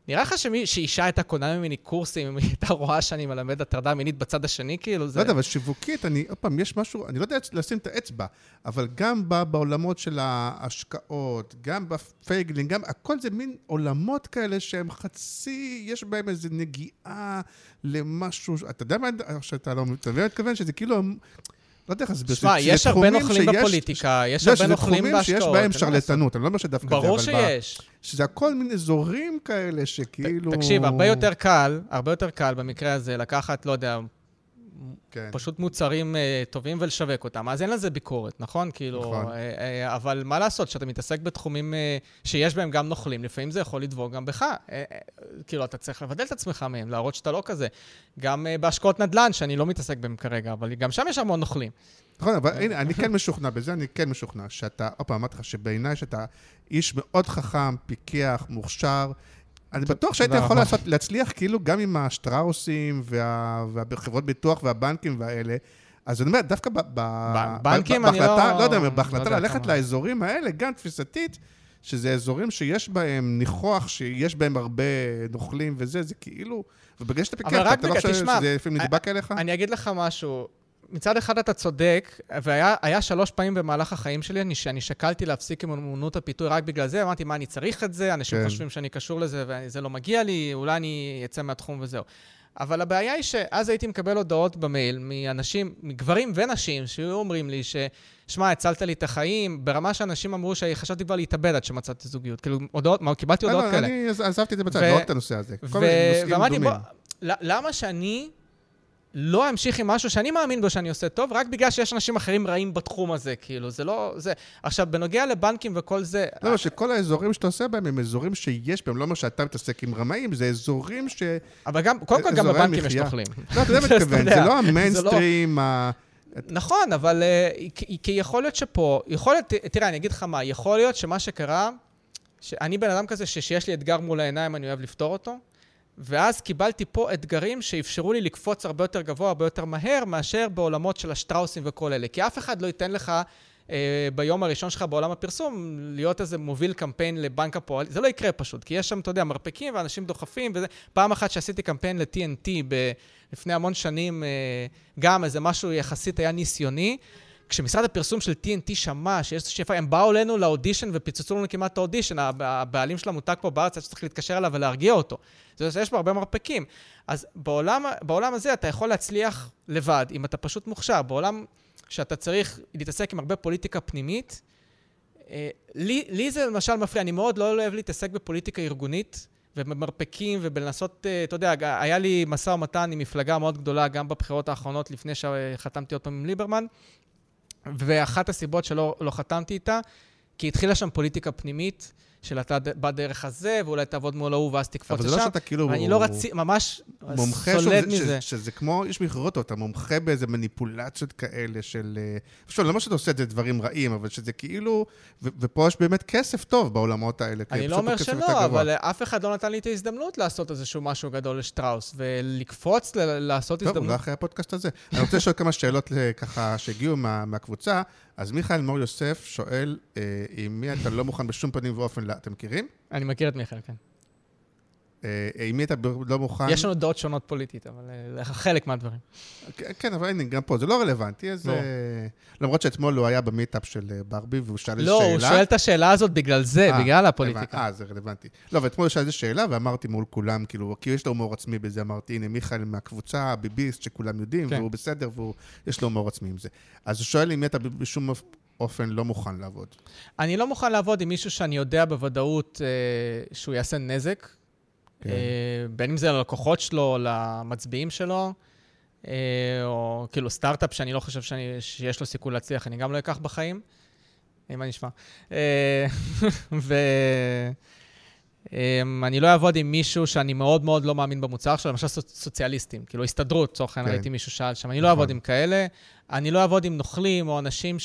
נראה לך שמי, שאישה הייתה קונה ממני קורסים, אם היא הייתה רואה שאני מלמד הטרדה מינית בצד השני, כאילו זה... לא יודע, אבל שיווקית, אני, עוד פעם, יש משהו, אני לא יודע לשים את האצבע, אבל גם בעולמות של ההשקעות, גם בפייגלין, גם, הכל זה מין עולמות כאלה שהם חצי, יש בהם איזו נגיעה למשהו, אתה יודע מה, שאתה לא, מתכוון? שזה כאילו, לא יודע איך להסביר, שמע, שזה יש הרבה תחומים נוכלים שיש- בפוליטיקה, יש לא, הרבה שזה נוכלים תחומים בהשקעות. שיש בהם אין מה לעשות. שרלטנות, אני לא אומר שדווקא זה, אבל... ברור שיש. שזה הכל מין אזורים כאלה שכאילו... תקשיב, הרבה יותר קל, הרבה יותר קל במקרה הזה לקחת, לא יודע, כן. פשוט מוצרים אה, טובים ולשווק אותם. אז אין לזה ביקורת, נכון? כאילו, נכון. אה, אה, אבל מה לעשות, כשאתה מתעסק בתחומים אה, שיש בהם גם נוכלים, לפעמים זה יכול לדבוק גם בך. אה, אה, כאילו, אתה צריך לבדל את עצמך מהם, להראות שאתה לא כזה. גם אה, בהשקעות נדל"ן, שאני לא מתעסק בהם כרגע, אבל גם שם יש המון נוכלים. נכון, אבל הנה, אני כן משוכנע, בזה אני כן משוכנע, שאתה, עוד פעם, אמרתי לך שבעיניי שאתה איש מאוד חכם, פיקח, מוכשר. אני בטוח שהיית יכול. לעשות, להצליח כאילו גם עם השטראוסים וה- והחברות ביטוח והבנקים והאלה. אז אני אומר, דווקא ב- ב- בנקים ב- אני לא- לא יודע, לא בהחלטה ללכת. לאזורים האלה, גם תפיסתית, שזה אזורים שיש בהם ניחוח, שיש בהם הרבה נוכלים וזה, זה כאילו... ובגלל שאתה פיקח, אתה לא חושב שזה לפעמים נדבק אליך? אני אגיד לך משהו. מצד אחד אתה צודק, והיה היה שלוש פעמים במהלך החיים שלי אני, שאני שקלתי להפסיק עם אמנות הפיתוי רק בגלל זה, אמרתי, מה, אני צריך את זה? אנשים כן. חושבים שאני קשור לזה וזה לא מגיע לי, אולי אני אצא מהתחום וזהו. אבל הבעיה היא שאז הייתי מקבל הודעות במייל מאנשים, מגברים ונשים, שהיו אומרים לי ש... שמע, הצלת לי את החיים, ברמה שאנשים אמרו שחשבתי כבר להתאבד עד שמצאתי זוגיות. כאילו, הודעות, מה, קיבלתי לא, הודעות לא, כאלה. אני עז- עזבתי את זה בצד, לא רק את הנושא הזה. כל מיני נושאים ואמרתי, דומים. ל- למה שאני לא אמשיך עם משהו שאני מאמין בו שאני עושה טוב, רק בגלל שיש אנשים אחרים רעים בתחום הזה, כאילו, זה לא... זה... עכשיו, בנוגע לבנקים וכל זה... לא, שכל האזורים שאתה עושה בהם הם אזורים שיש בהם, לא אומר שאתה מתעסק עם רמאים, זה אזורים ש... אבל גם, קודם כל, גם בבנקים יש. נוכלים. לא, אתה יודע מה אני מתכוון, זה לא זה לא- המיינסטרים, ה- נכון, אבל אה, כי, יכול להיות שפה, יכול להיות, תראה, אני אגיד לך מה, יכול להיות שמה שקרה, שאני בן אדם כזה שכשיש לי אתגר מול העיניים, אני אוהב לפתור אותו, ואז קיבלתי פה אתגרים שאפשרו לי לקפוץ הרבה יותר גבוה, הרבה יותר מהר, מאשר בעולמות של השטראוסים וכל אלה. כי אף אחד לא ייתן לך אה, ביום הראשון שלך בעולם הפרסום, להיות איזה מוביל קמפיין לבנק הפועל, זה לא יקרה פשוט, כי יש שם, אתה יודע, מרפקים ואנשים דוחפים, וזה... פעם אחת שעשיתי קמפיין ל-TNT ב... לפני המון שנים, אה, גם איזה משהו יחסית היה ניסיוני. כשמשרד הפרסום של TNT שמע שיש שפע, הם באו אלינו לאודישן ופיצצו לנו כמעט את האודישן, הבעלים של המותג פה בארץ, שצריך להתקשר אליו ולהרגיע אותו. זאת אומרת, יש בו הרבה מרפקים. אז בעולם, בעולם הזה אתה יכול להצליח לבד, אם אתה פשוט מוכשר. בעולם שאתה צריך להתעסק עם הרבה פוליטיקה פנימית, אה, לי, לי זה למשל מפריע, אני מאוד לא אוהב להתעסק בפוליטיקה ארגונית. ובמרפקים ובלנסות, אה, אתה יודע, היה לי משא ומתן עם מפלגה מאוד גדולה גם בבחירות האחרונות, לפני שחתמתי עוד פעם עם ליברמן, ואחת הסיבות שלא לא חתמתי איתה, כי התחילה שם פוליטיקה פנימית, של אתה בדרך הזה, ואולי תעבוד מול ההוא ואז תקפוץ לשם. אבל זה לא שאתה כאילו... ואני לא רציתי, ממש סולד מזה. שזה כמו איש מכירות, אתה מומחה באיזה מניפולציות כאלה של... עכשיו, לא אומר שאתה עושה את זה דברים רעים, אבל שזה כאילו... ופה יש באמת כסף טוב בעולמות האלה. אני לא אומר שלא, אבל אף אחד לא נתן לי את ההזדמנות לעשות איזשהו משהו גדול לשטראוס, ולקפוץ לעשות הזדמנות. טוב, אולי אחרי הפודקאסט הזה. אני רוצה לשאול כמה שאלות ככה שהגיעו מה, מהקבוצה. אז מיכאל מור יוסף שואל, אה, עם מי אתה לא מוכן בשום פנים ואופן. אתם מכירים? אני מכיר את מיכאל, כן. אה, עם מי אתה לא מוכן... יש לנו דעות שונות פוליטית, אבל אה, חלק מהדברים. כן, אבל הנה, גם פה זה לא רלוונטי, אז... לא. למרות שאתמול הוא היה במיטאפ של ברבי, והוא שאל איזה שאלה. לא, הוא שואל את השאלה הזאת בגלל זה, בגלל הפוליטיקה. אה, זה רלוונטי. לא, ואתמול הוא שאל איזה שאלה, ואמרתי מול כולם, כאילו, כי יש לו הומור עצמי בזה, אמרתי, הנה, מיכאל מהקבוצה, הביביסט, שכולם יודעים, כן. והוא בסדר, ויש לו הומור עצמי עם זה. אז הוא שואל אם אתה בשום אופן לא מוכן לעבוד? אני לא מוכן לעבוד עם מישהו שאני יודע בוודאות אה, שהוא יעשה נזק, כן. אה, בין אם זה ללקוחות שלו, למצביעים שלו, אה, או כאילו סטארט-אפ שאני לא חושב שאני, שיש לו סיכוי להצליח, אני גם לא אקח בחיים. אה, מה נשמע? ו... Um, אני לא אעבוד עם מישהו שאני מאוד מאוד לא מאמין במוצר שלו, למשל סוציאליסטים, כאילו הסתדרות, לצורך העניין, כן. ראיתי מישהו שאל שם, אני לא אעבוד נכון. עם כאלה, אני לא אעבוד עם נוכלים או אנשים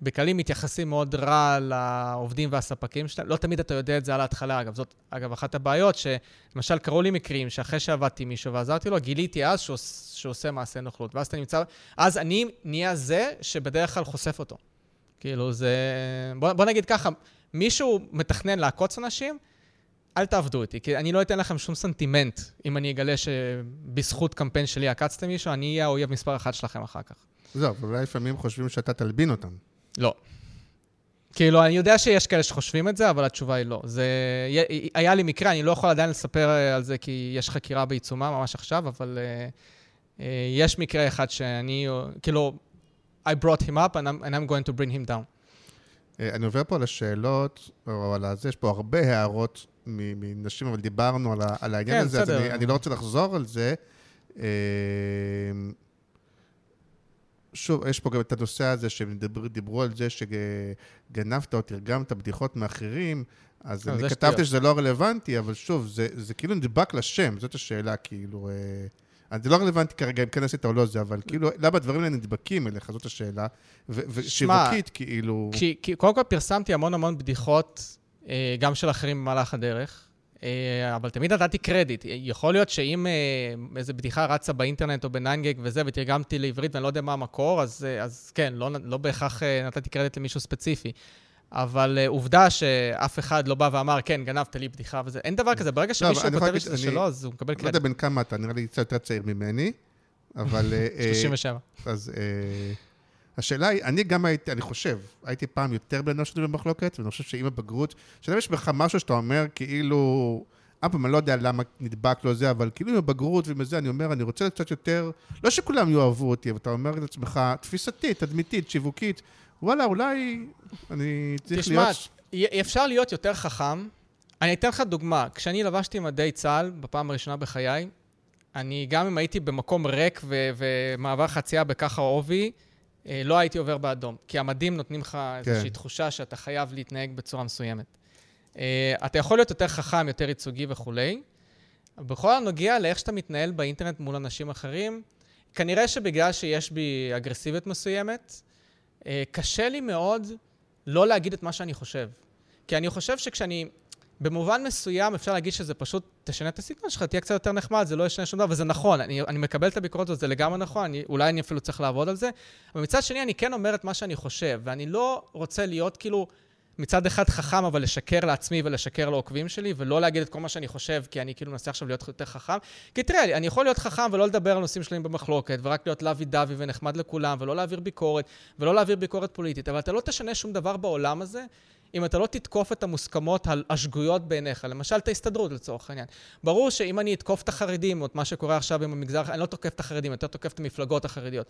שבקלים מתייחסים מאוד רע לעובדים והספקים שלהם. לא תמיד אתה יודע את זה על ההתחלה, אגב. זאת, אגב, אחת הבעיות, שלמשל קרו לי מקרים שאחרי שעבדתי עם מישהו ועזרתי לו, גיליתי אז שהוא, שהוא עושה מעשה נוכלות. ואז אתה נמצא, אז אני נהיה זה שבדרך כלל חושף אותו. כאילו, זה... בוא, בוא נגיד ככה, מישהו מתכנן לעקוץ אנשים, אל תעבדו איתי, כי אני לא אתן לכם שום סנטימנט אם אני אגלה שבזכות קמפיין שלי עקצתם מישהו, אני אהיה האויב מספר אחת שלכם אחר כך. זהו, אולי לפעמים חושבים שאתה תלבין אותם. לא. כאילו, אני יודע שיש כאלה שחושבים את זה, אבל התשובה היא לא. זה... היה לי מקרה, אני לא יכול עדיין לספר אה, על זה כי יש חקירה בעיצומה ממש עכשיו, אבל uh, uh, יש מקרה אחד שאני, כאילו, I brought him up and I'm, and I'm going to bring him down. אני עובר פה על השאלות, או על הזה, יש פה הרבה הערות מנשים, אבל דיברנו על, על העניין כן, הזה, בסדר. אז אני, אני לא רוצה לחזור על זה. שוב, יש פה גם את הנושא הזה שדיברו על זה שגנבת או תרגמת בדיחות מאחרים, אז לא, אני כתבתי שזה לא רלוונטי, אבל שוב, זה, זה כאילו נדבק לשם, זאת השאלה, כאילו... אה, זה לא רלוונטי כרגע אם כן עשית או לא זה, אבל כאילו, למה הדברים האלה נדבקים אליך, זאת השאלה. ושיווקית, כאילו... כי, כי קודם כל פרסמתי המון המון בדיחות אה, גם של אחרים במהלך הדרך, אבל תמיד נתתי קרדיט. יכול להיות שאם אה, איזו בדיחה רצה באינטרנט או בניינגג וזה, ותרגמתי לעברית ואני לא יודע מה המקור, אז, אז כן, לא, לא בהכרח נתתי קרדיט למישהו ספציפי. אבל עובדה שאף אחד לא בא ואמר, כן, גנבת לי בדיחה וזה. אין דבר כזה, ברגע שמישהו לא, כותב שזה שלו, אז הוא מקבל קרדיט. לא יודע בין כמה אתה, נראה לי קצת יותר צעיר ממני, אבל... 37. אז... השאלה היא, אני גם הייתי, אני חושב, הייתי פעם יותר בן אדם שנוי במחלוקת, ואני חושב שעם הבגרות, שאתה יש בך משהו שאתה אומר, כאילו, אף פעם אני לא יודע למה נדבק לו זה, אבל כאילו עם הבגרות ועם זה, אני אומר, אני רוצה קצת יותר, לא שכולם יאהבו אותי, אבל אתה אומר לעצמך, תפיסתית, תדמיתית, שיווקית, וואלה, אולי אני צריך תשמע, להיות... תשמע, אפשר להיות יותר חכם. אני אתן לך דוגמה. כשאני לבשתי מדי צה"ל בפעם הראשונה בחיי, אני, גם אם הייתי במקום ריק ומעבר חצייה בככה עובי, לא הייתי עובר באדום. כי המדים נותנים לך כן. איזושהי תחושה שאתה חייב להתנהג בצורה מסוימת. אה, אתה יכול להיות יותר חכם, יותר ייצוגי וכולי. בכל הנוגע לאיך שאתה מתנהל באינטרנט מול אנשים אחרים, כנראה שבגלל שיש בי אגרסיביות מסוימת, אה, קשה לי מאוד לא להגיד את מה שאני חושב. כי אני חושב שכשאני במובן מסוים אפשר להגיד שזה פשוט, תשנה את הסגנון שלך, תהיה קצת יותר נחמד, זה לא ישנה שום דבר, וזה נכון, אני, אני מקבל את הביקורת הזאת, זה לגמרי נכון, אני, אולי אני אפילו צריך לעבוד על זה, אבל מצד שני, אני כן אומר את מה שאני חושב, ואני לא רוצה להיות כאילו... מצד אחד חכם, אבל לשקר לעצמי ולשקר לעוקבים שלי, ולא להגיד את כל מה שאני חושב, כי אני כאילו מנסה עכשיו להיות יותר חכם. כי תראה, אני יכול להיות חכם ולא לדבר על נושאים שלהם במחלוקת, ורק להיות לוי דווי ונחמד לכולם, ולא להעביר ביקורת, ולא להעביר ביקורת פוליטית, אבל אתה לא תשנה שום דבר בעולם הזה אם אתה לא תתקוף את המוסכמות השגויות בעיניך, למשל את ההסתדרות לצורך העניין. ברור שאם אני אתקוף את החרדים, או את מה שקורה עכשיו עם המגזר, אני לא תוקף את החרדים, יותר תוקף את המפלגות החרדיות.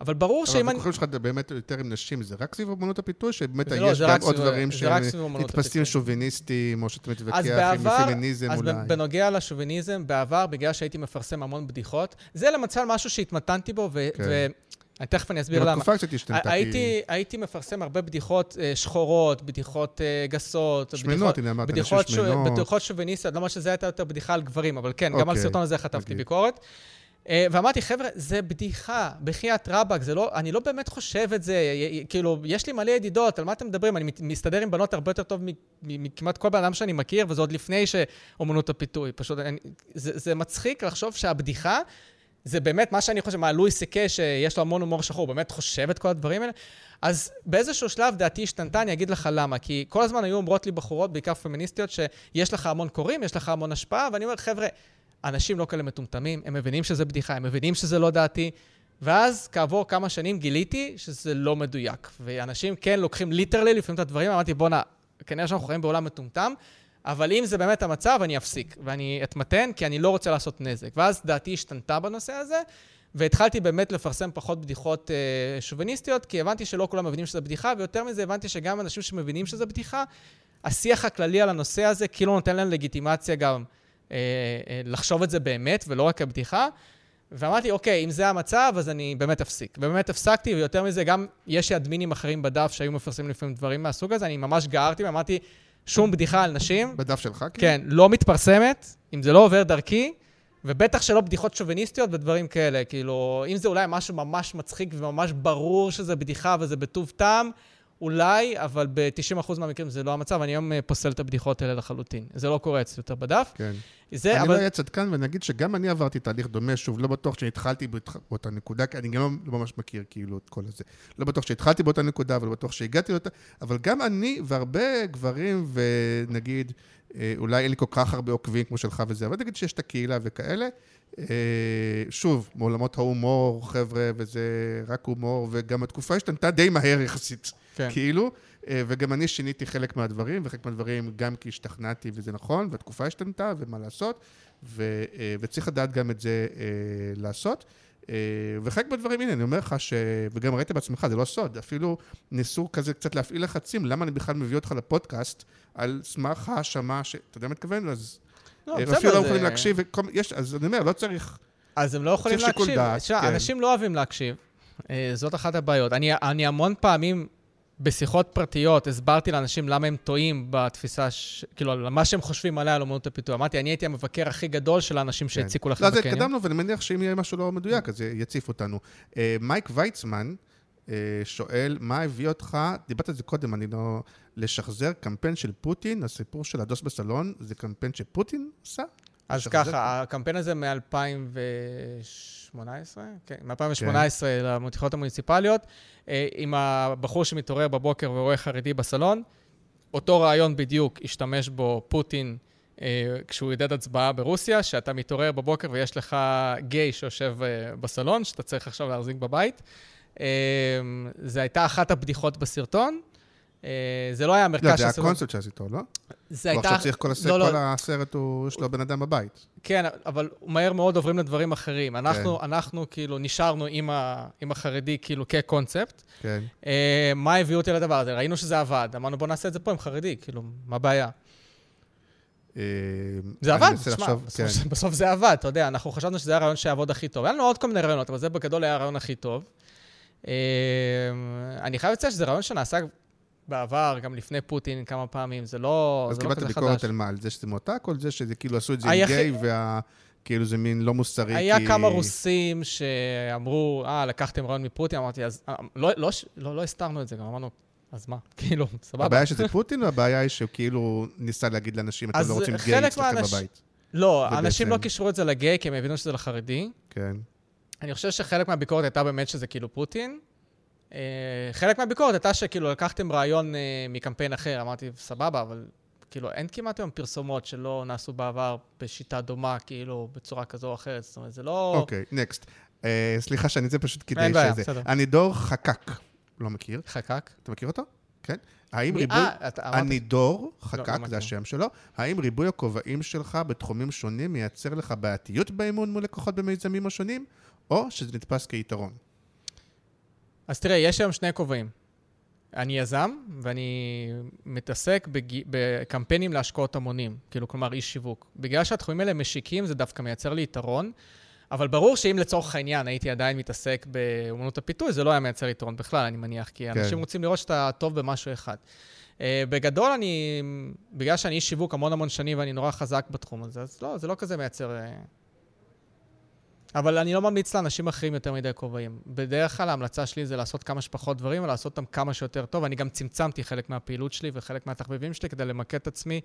אבל ברור שאם אני... אבל הוויכוחים שלך באמת יותר עם נשים, זה רק סביב אמנות הפיתוי, שבאמת לא, יש גם עוד דברים שנתפסים שוביניסטיים, או שאתה מתווכח עם פמיניזם אולי. אז בנוגע לשוביניזם, בעבר, בגלל שהייתי מפרסם המון בדיחות, זה למצל משהו שהתמתנתי בו, כן. אני תכף אני אסביר למה. בתקופה קצת השתנתה. הייתי, הייתי מפרסם הרבה בדיחות uh, שחורות, בדיחות uh, גסות. שמנות, הנה אמרת, נשים שמנות. בדיחות שוביניסטיות, לא אומר שזה הייתה יותר בדיחה על גברים, אבל כן, okay. גם על אוקיי, הסרטון הזה חטפתי okay. ביקורת. Uh, ואמרתי, חבר'ה, זה בדיחה, בחייאת רבאק, זה לא, אני לא באמת חושב את זה, כאילו, יש לי מלא ידידות, על מה אתם מדברים? אני מסתדר עם בנות הרבה יותר טוב מכמעט כל בן אדם שאני מכיר, וזה עוד לפני שאומנות הפיתוי. פשוט, אני, זה, זה מצחיק לחשוב שהבדיחה זה באמת מה שאני חושב, מה לואי סיקה, שיש לו המון הומור שחור, באמת חושב את כל הדברים האלה? אז באיזשהו שלב דעתי השתנתה, אני אגיד לך למה. כי כל הזמן היו אומרות לי בחורות, בעיקר פמיניסטיות, שיש לך המון קוראים, יש לך המון השפעה, ואני אומר, חבר'ה, אנשים לא כאלה מטומטמים, הם מבינים שזה בדיחה, הם מבינים שזה לא דעתי. ואז כעבור כמה שנים גיליתי שזה לא מדויק. ואנשים כן לוקחים ליטרלי לפעמים את הדברים, אמרתי, בואנה, כנראה שאנחנו חיים בעולם מטומטם, אבל אם זה באמת המצב, אני אפסיק, ואני אתמתן, כי אני לא רוצה לעשות נזק. ואז דעתי השתנתה בנושא הזה, והתחלתי באמת לפרסם פחות בדיחות אה, שוביניסטיות, כי הבנתי שלא כולם מבינים שזה בדיחה, ויותר מזה הבנתי שגם אנשים שמבינים שזה בדיחה, השיח הכללי על הנושא הזה כאילו נותן להם לגיטימציה גם אה, אה, לחשוב את זה באמת, ולא רק כבדיחה. ואמרתי, אוקיי, אם זה המצב, אז אני באמת אפסיק. ובאמת הפסקתי, ויותר מזה, גם יש אדמינים אחרים בדף שהיו מפרסמים לפעמים דברים מהסוג הזה, אני ממש גערתי ואמרתי, שום בדיחה על נשים. בדף שלך? כאילו? כן, לא מתפרסמת, אם זה לא עובר דרכי, ובטח שלא בדיחות שוביניסטיות ודברים כאלה. כאילו, אם זה אולי משהו ממש מצחיק וממש ברור שזה בדיחה וזה בטוב טעם, אולי, אבל ב-90% מהמקרים זה לא המצב. אני היום אה, פוסל את הבדיחות האלה לחלוטין. זה לא קורה אצלי יותר בדף. כן. זה, אני אבל... לא אהיה צדקן ונגיד שגם אני עברתי תהליך דומה, שוב, לא בטוח שהתחלתי באותה נקודה, כי אני גם לא, לא ממש מכיר כאילו את כל הזה. לא בטוח שהתחלתי באותה נקודה, ולא בטוח שהגעתי לאותה, אבל גם אני והרבה גברים, ונגיד, אה, אולי אין לי כל כך הרבה עוקבים כמו שלך וזה, אבל נגיד שיש את הקהילה וכאלה. אה, שוב, מעולמות ההומור, חבר'ה, וזה רק הומור, וגם התקופה השתנתה די מהר יחסית. כן. כאילו, אה, וגם אני שיניתי חלק מהדברים, וחלק מהדברים גם כי השתכנעתי וזה נכון, והתקופה השתנתה, ומה לעשות, ו, אה, וצריך לדעת גם את זה אה, לעשות. וחלק מהדברים, הנה, אני אומר לך ש... וגם ראית בעצמך, זה לא סוד, אפילו ניסו כזה קצת להפעיל לחצים, למה אני בכלל מביא אותך לפודקאסט על סמך האשמה ש... אתה יודע מה מתכוון? אז... לא, בסדר, אפילו לא יכולים להקשיב, יש, אז אני אומר, לא צריך... אז הם לא יכולים להקשיב. דעת, כן. אנשים לא אוהבים להקשיב, זאת אחת הבעיות. אני, אני המון פעמים בשיחות פרטיות הסברתי לאנשים למה הם טועים בתפיסה, ש... כאילו, על מה שהם חושבים עליה על אמנות הפיתוח. אמרתי, אני הייתי המבקר הכי גדול של האנשים כן. שהציקו לכם בקניון. לא, אז התקדמנו, ואני מניח שאם יהיה משהו לא מדויק, אז יציף אותנו. אה, מייק ויצמן אה, שואל, מה הביא אותך, דיברת על זה קודם, אני לא... לשחזר קמפיין של פוטין, הסיפור של הדוס בסלון, זה קמפיין שפוטין עשה? אז ככה, הקמפיין הזה מ-2018, כן, מ-2018 כן. למתיחות המוניציפליות, אה, עם הבחור שמתעורר בבוקר ורואה חרדי בסלון, אותו רעיון בדיוק השתמש בו פוטין אה, כשהוא ידד הצבעה ברוסיה, שאתה מתעורר בבוקר ויש לך גיי שיושב אה, בסלון, שאתה צריך עכשיו להחזיק בבית. זו הייתה אחת הבדיחות בסרטון. אה, זה לא היה המרכז לא, זה היה הקונספט שעשיתו, לא? זה הייתה... הוא עכשיו צריך כל הסרט, לא, לא. כל הסרט, הוא, יש לו בן אדם בבית. כן, אבל מהר מאוד עוברים לדברים אחרים. אנחנו, כן. אנחנו כאילו נשארנו עם, ה, עם החרדי כאילו כקונספט. כן. Uh, מה הביא אותי לדבר הזה? ראינו שזה עבד, אמרנו בוא נעשה את זה פה עם חרדי, כאילו, מה הבעיה? אה, זה עבד, תשמע, כן. בסוף זה עבד, אתה יודע, אנחנו חשבנו שזה היה הרעיון שיעבוד הכי טוב. היה לנו עוד כל מיני רעיונות, אבל זה בגדול היה הרעיון הכי טוב. אני חייב לציין שזה רעיון שנעשה בעבר, גם לפני פוטין כמה פעמים, זה לא, זה לא. אז קיבלת ביקורת על מה? על זה שזה מועתק, או על זה שזה כאילו עשו את זה עם גיי, וה... כאילו זה מין לא מוסרי, היה כי... כמה רוסים שאמרו, אה, לקחתם רעיון מפוטין, אמרתי, אז אה, לא, לא, לא, לא הסתרנו את זה, גם אמרנו, אז מה? כאילו, סבבה. הבעיה שזה פוטין, או הבעיה היא שהוא כאילו ניסה להגיד לאנשים, אתם לא רוצים גיי אצלכם מהאנש- בבית. לא, אנשים לא קישרו את זה לגיי, כי הם הבינו שזה לחרדי. כן. אני חושב שחלק מהביקורת הייתה באמת שזה כאילו פוטין. אה, חלק מהביקורת הייתה שכאילו לקחתם רעיון אה, מקמפיין אחר, אמרתי, סבבה, אבל כאילו אין כמעט היום פרסומות שלא נעשו בעבר בשיטה דומה, כאילו, בצורה כזו או אחרת. זאת אומרת, זה לא... אוקיי, נקסט. אה, סליחה שאני זה פשוט כדי אין בעיה, שזה. בסדר. הנידור חקק. לא מכיר. חקק. אתה מכיר אותו? כן. האם מי- ריבוי... אה, אתה אמרת- הנידור, לא חקק, מכיר. זה השם שלו. האם ריבוי הכובעים שלך בתחומים שונים מייצר לך בעייתיות באימון מול לקוחות במיזמים השונים, או שזה נתפס כיתרון? אז תראה, יש היום שני כובעים. אני יזם, ואני מתעסק בג... בקמפיינים להשקעות המונים, כאילו, כלומר, איש שיווק. בגלל שהתחומים האלה משיקים, זה דווקא מייצר לי יתרון, אבל ברור שאם לצורך העניין הייתי עדיין מתעסק באמנות הפיתוי, זה לא היה מייצר יתרון בכלל, אני מניח, כי כן. אנשים רוצים לראות שאתה טוב במשהו אחד. Uh, בגדול, אני, בגלל שאני איש שיווק המון המון שנים ואני נורא חזק בתחום הזה, אז לא, זה לא כזה מייצר... אבל אני לא ממליץ לאנשים אחרים יותר מדי כובעים. בדרך כלל ההמלצה שלי זה לעשות כמה שפחות דברים ולעשות אותם כמה שיותר טוב. אני גם צמצמתי חלק מהפעילות שלי וחלק מהתחביבים שלי כדי למקד את עצמי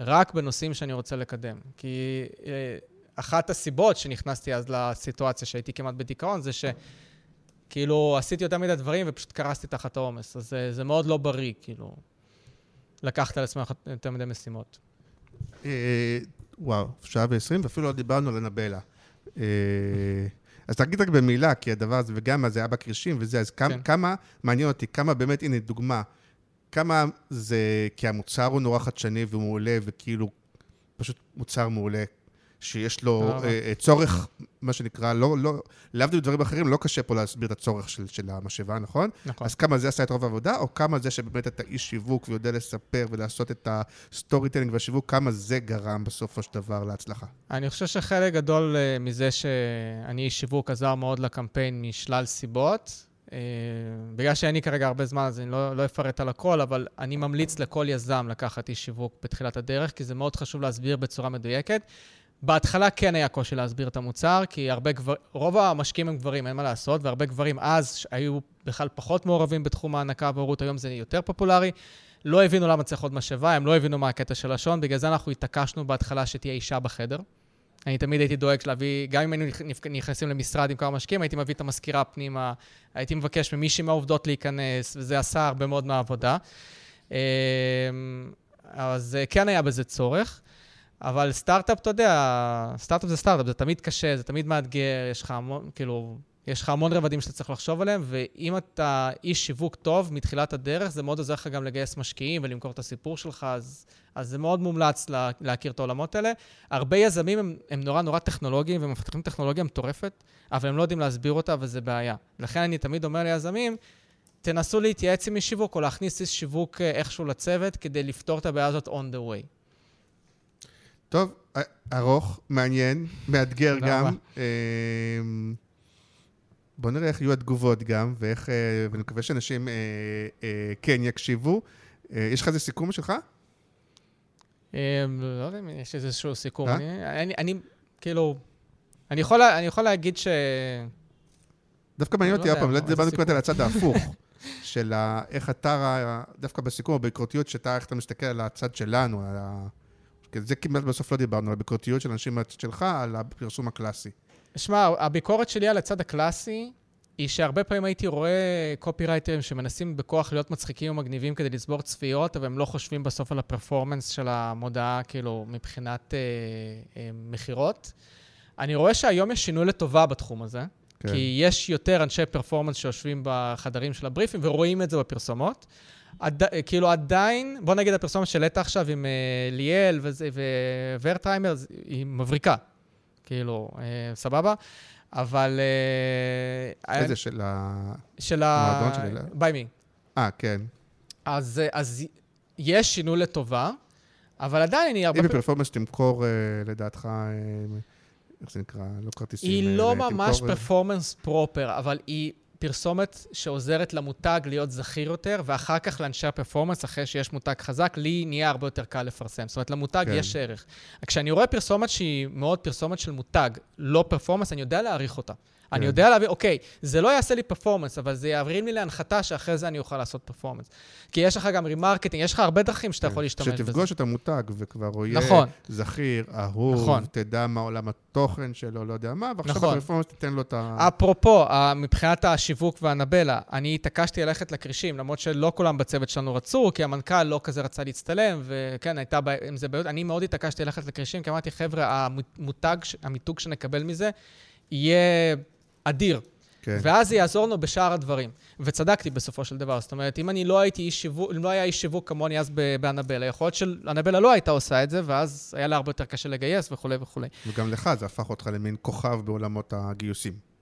רק בנושאים שאני רוצה לקדם. כי אה, אחת הסיבות שנכנסתי אז לסיטואציה שהייתי כמעט בדיכאון זה שכאילו עשיתי יותר מדי דברים ופשוט קרסתי תחת העומס. אז זה, זה מאוד לא בריא, כאילו, לקחת על עצמך יותר מדי משימות. אה, וואו, שעה ועשרים, ואפילו לא דיברנו על אנבלה. אה, אז תגיד רק במילה, כי הדבר הזה, וגם זה היה בקרשים וזה, אז כמה, כן. כמה, מעניין אותי, כמה באמת, הנה דוגמה, כמה זה, כי המוצר הוא נורא חדשני והוא מעולה, וכאילו, פשוט מוצר מעולה, שיש לו. אה, צורך, מה שנקרא, לא, לא, להבדיל מדברים אחרים, לא קשה פה להסביר את הצורך של, של המשאבה, נכון? נכון. אז כמה זה עשה את רוב העבודה, או כמה זה שבאמת אתה איש שיווק ויודע לספר ולעשות את ה storytelling והשיווק, כמה זה גרם בסופו של דבר להצלחה? אני חושב שחלק גדול אה, מזה שאני איש שיווק עזר מאוד לקמפיין משלל סיבות. אה, בגלל שאין לי כרגע הרבה זמן, אז אני לא, לא אפרט על הכל, אבל אני ממליץ לכל יזם לקחת איש שיווק בתחילת הדרך, כי זה מאוד חשוב להסביר בצורה מדויקת. בהתחלה כן היה קושי להסביר את המוצר, כי הרבה גבר... רוב המשקיעים הם גברים, אין מה לעשות, והרבה גברים אז היו בכלל פחות מעורבים בתחום ההנקה והורות, היום זה יותר פופולרי. לא הבינו למה צריך עוד משאבה, הם לא הבינו מה הקטע של השעון, בגלל זה אנחנו התעקשנו בהתחלה שתהיה אישה בחדר. אני תמיד הייתי דואג להביא, גם אם היינו נכ- נכ- נכנסים למשרד עם כמה משקיעים, הייתי מביא את המזכירה פנימה, הייתי מבקש ממישהי מהעובדות להיכנס, וזה עשה הרבה מאוד מהעבודה. אמ, אז אה, כן היה בזה צורך. אבל סטארט-אפ, אתה יודע, סטארט-אפ זה סטארט-אפ, זה תמיד קשה, זה תמיד מאתגר, יש לך המון, כאילו, יש לך המון רבדים שאתה צריך לחשוב עליהם, ואם אתה איש שיווק טוב מתחילת הדרך, זה מאוד עוזר לך גם לגייס משקיעים ולמכור את הסיפור שלך, אז, אז זה מאוד מומלץ לה, להכיר את העולמות האלה. הרבה יזמים הם, הם נורא נורא טכנולוגיים ומפתחים טכנולוגיה מטורפת, אבל הם לא יודעים להסביר אותה וזה בעיה. לכן אני תמיד אומר ליזמים, תנסו להתייעץ עם איש שיווק או להכניס איש שיווק אה, איכשהו לצוות כדי לפתור את הבעיה הזאת on the way. טוב, א- ארוך, מעניין, מאתגר גם. אמ, בוא נראה איך יהיו התגובות גם, ואיך, אה, ואני מקווה שאנשים אה, אה, כן יקשיבו. אה, יש לך איזה סיכום שלך? אה, לא יודע אם יש איזשהו סיכום. אה? אני, כאילו, אני יכול, לה- אני יכול להגיד ש... דווקא מעניין לא אותי, יודע, עוד פעם, לא איזה דיברנו סיכום. על הצד ההפוך, של איך אתה, דווקא בסיכום, הביקורתיות, שאתה, איך אתה מסתכל על הצד שלנו, על ה... כי זה כמעט בסוף לא דיברנו, על הביקורתיות של אנשים שלך, על הפרסום הקלאסי. שמע, הביקורת שלי על הצד הקלאסי, היא שהרבה פעמים הייתי רואה קופירייטרים שמנסים בכוח להיות מצחיקים ומגניבים כדי לצבור צפיות, אבל הם לא חושבים בסוף על הפרפורמנס של המודעה, כאילו, מבחינת אה, אה, מכירות. אני רואה שהיום יש שינוי לטובה בתחום הזה. כן. כי יש יותר אנשי פרפורמנס שיושבים בחדרים של הבריפים ורואים את זה בפרסומות. עד, כאילו עדיין, בוא נגיד הפרסומת שהעלית עכשיו עם uh, ליאל וורטהיימר, היא מבריקה. כאילו, uh, סבבה? אבל... Uh, איזה של ה... של ה... של ליאל? ביי מי. אה, כן. אז, אז יש שינוי לטובה, אבל עדיין אני הרבה אם פעמים... בפרפורמנס תמכור, אה, לדעתך, איך זה נקרא? לא כרטיסים. היא לא ממש פרפורמנס פרופר, אבל היא פרסומת שעוזרת למותג להיות זכיר יותר, ואחר כך לאנשי הפרפורמנס, אחרי שיש מותג חזק, לי נהיה הרבה יותר קל לפרסם. זאת אומרת, למותג כן. יש ערך. כשאני רואה פרסומת שהיא מאוד פרסומת של מותג, לא פרפורמנס, אני יודע להעריך אותה. אני כן. יודע להבין, אוקיי, זה לא יעשה לי פרפורמנס, אבל זה יעביר לי להנחתה שאחרי זה אני אוכל לעשות פרפורמנס. כי יש לך גם remarketing, יש לך הרבה דרכים שאתה יכול להשתמש בזה. שתפגוש את המותג וכבר הוא יהיה נכון. זכיר, אהוב, נכון. תדע מה עולם התוכן שלו, לא יודע מה, ועכשיו נכון. ה performance תיתן לו את ה... אפרופו, מבחינת השיווק והנבלה, אני התעקשתי ללכת לכרישים, למרות שלא כולם בצוות שלנו רצו, כי המנכ"ל לא כזה רצה להצטלם, וכן, הייתה עם זה בעיות. אני מאוד התעקשתי ללכת לכרישים, כי אמרתי, חבר'ה, המותג, המיתוג שנקבל מזה, יהיה אדיר. כן. ואז זה יעזור לנו בשאר הדברים. וצדקתי בסופו של דבר. זאת אומרת, אם אני לא הייתי איש שיווק, אם לא היה איש שיווק כמוני אז באנבלה, יכול להיות שאנבלה לא הייתה עושה את זה, ואז היה לה הרבה יותר קשה לגייס וכולי וכולי. וגם לך זה הפך אותך למין כוכב בעולמות הגיוסים.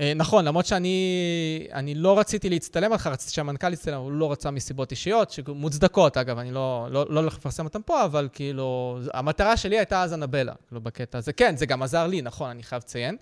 אה, נכון, למרות שאני אני לא רציתי להצטלם עליך, רציתי שהמנכ"ל יצטלם, הוא לא רצה מסיבות אישיות, שמוצדקות, אגב, אני לא, לא, לא הולך לפרסם אותן פה, אבל כאילו, המטרה שלי הייתה אז אנבלה, כאילו, בקטע הזה. כן, זה גם עזר לי, נכון, אני חייב לציין.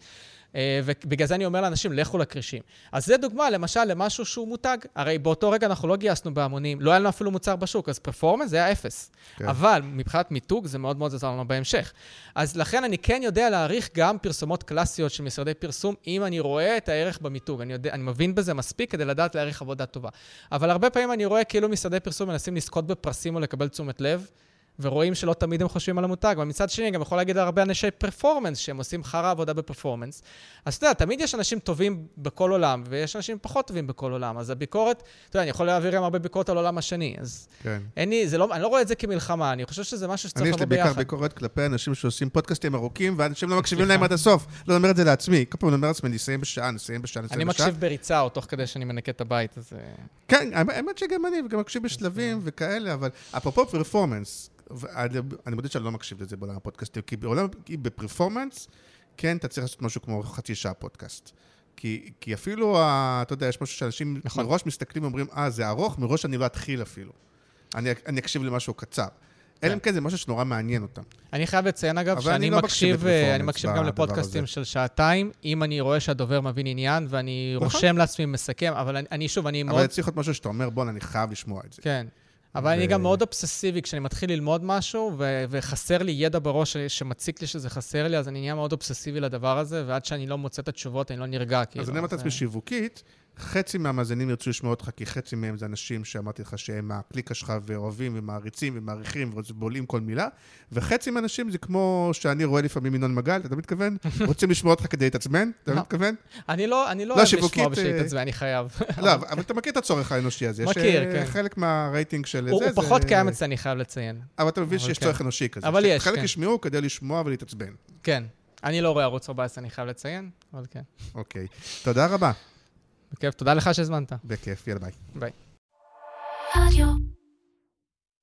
אה, ובגלל זה אני אומר לאנשים, לכו לכרישים. אז זה דוגמה, למשל, למשהו שהוא מותג. הרי באותו רגע אנחנו לא גייסנו בהמונים, לא היה לנו אפילו מוצר בשוק, אז פרפורמנס זה היה אפס. כן. אבל מבחינת מיתוג זה מאוד מאוד עזר לנו בהמשך. אז לכן אני כן יודע להעריך גם פרסומות קלאסיות של משרדי פרסום, אם אני רואה את הערך במיתוג. אני, יודע, אני מבין בזה מספיק כדי לדעת להעריך עבודה טובה. אבל הרבה פעמים אני רואה כאילו משרדי פרסום מנסים לזכות בפרסים או לקבל תשומת לב, ורואים שלא תמיד הם חושבים על המותג. אבל מצד שני, אני גם יכול להגיד על הרבה אנשי פרפורמנס, שהם עושים חרא עבודה בפרפורמנס. אז אתה יודע, תמיד יש אנשים טובים בכל עולם, ויש אנשים פחות טובים בכל עולם. אז הביקורת, אתה יודע, אני יכול להעביר גם הרבה ביקורת על עולם השני. אז כן. אין לי, זה לא, אני לא רואה את זה כמלחמה, אני חושב שזה משהו אני שצריך יש לי לבוא בעיקר ביחד. ביקורת כלפי אנשים שעושים פודקאסטים ארוכים, ואנשים לא מקשיבים להם עד הסוף. לא אומר את זה לעצמי. כל פעם אני אומר לעצמי, נסיים בשעה, נסיים בשעה, נסיים אני בשעה. מקשיב בריצה, או תוך כדי שאני מנקה את הבית, אז... אה, כן, האמת שגם אני, וגם מקשיב בשלבים וכאלה, אבל אפרופו פרפורמנס, אני מודה שאני לא מקשיב לזה בעולם הפודקאסטים, כי בעולם, כי בפרפורמנס, כן, אתה צריך לעשות משהו כמו חצי שעה פודקאסט. כי, כי אפילו, ה- אתה יודע, יש משהו שאנשים נכון. מראש מסתכלים ואומרים, אה, זה ארוך, מראש אני לא אתחיל אפילו. אני, אני אקשיב למשהו קצר. אלא אם כן זה משהו שנורא מעניין אותם. אני חייב לציין, אגב, אבל שאני אני לא מקשיב אה, אני מקשיב גם לפודקאסטים. של שעתיים, אם אני רואה שהדובר מבין עניין, ואני נכון. רושם לעצמי, מסכם, אבל אני- אני, שוב, אני אבל מאוד... צריך להיות משהו שאתה אומר, בואנה, אני חייב לשמוע את זה. כן. אבל אני גם מאוד אובססיבי כשאני מתחיל ללמוד משהו, ו- וחסר לי ידע בראש שמציק לי שזה חסר לי, אז אני נהיה מאוד אובססיבי לדבר הזה, ועד שאני לא מוצא את התשובות, אני לא נרגע, כאילו. אז אני אומר את עצמי שיווקית, חצי מהמאזינים ירצו לשמוע אותך, כי חצי מהם זה אנשים שאמרתי לך שהם הקליקה שלך ואוהבים ומעריצים ומעריכים ובולעים כל מילה, וחצי מהאנשים זה כמו שאני רואה לפעמים ינון מגל, אתה מתכוון? רוצים לשמוע אותך כדי להתעצבן? אתה לא. מתכוון? אני לא, אני לא לא, אוהב לשמוע בשביל אה, להתעצבן, אני חייב. לא, אבל אתה מכיר את הצורך האנושי הזה. מכיר, יש, אה, כן. חלק מהרייטינג של זה, הוא פחות קיים אצלי, אני חייב לציין. אבל אתה מבין שיש כן. צורך אנושי כזה. אבל יש, חלק כן. ישמעו כדי לשמוע ולהתעצבן. כן. אני לא רואה ערוץ 14, אני חייב לציין, אבל כן. אוקיי. תודה רבה. בכיף, תודה לך שהזמנת. בכיף, יאללה ביי. ביי.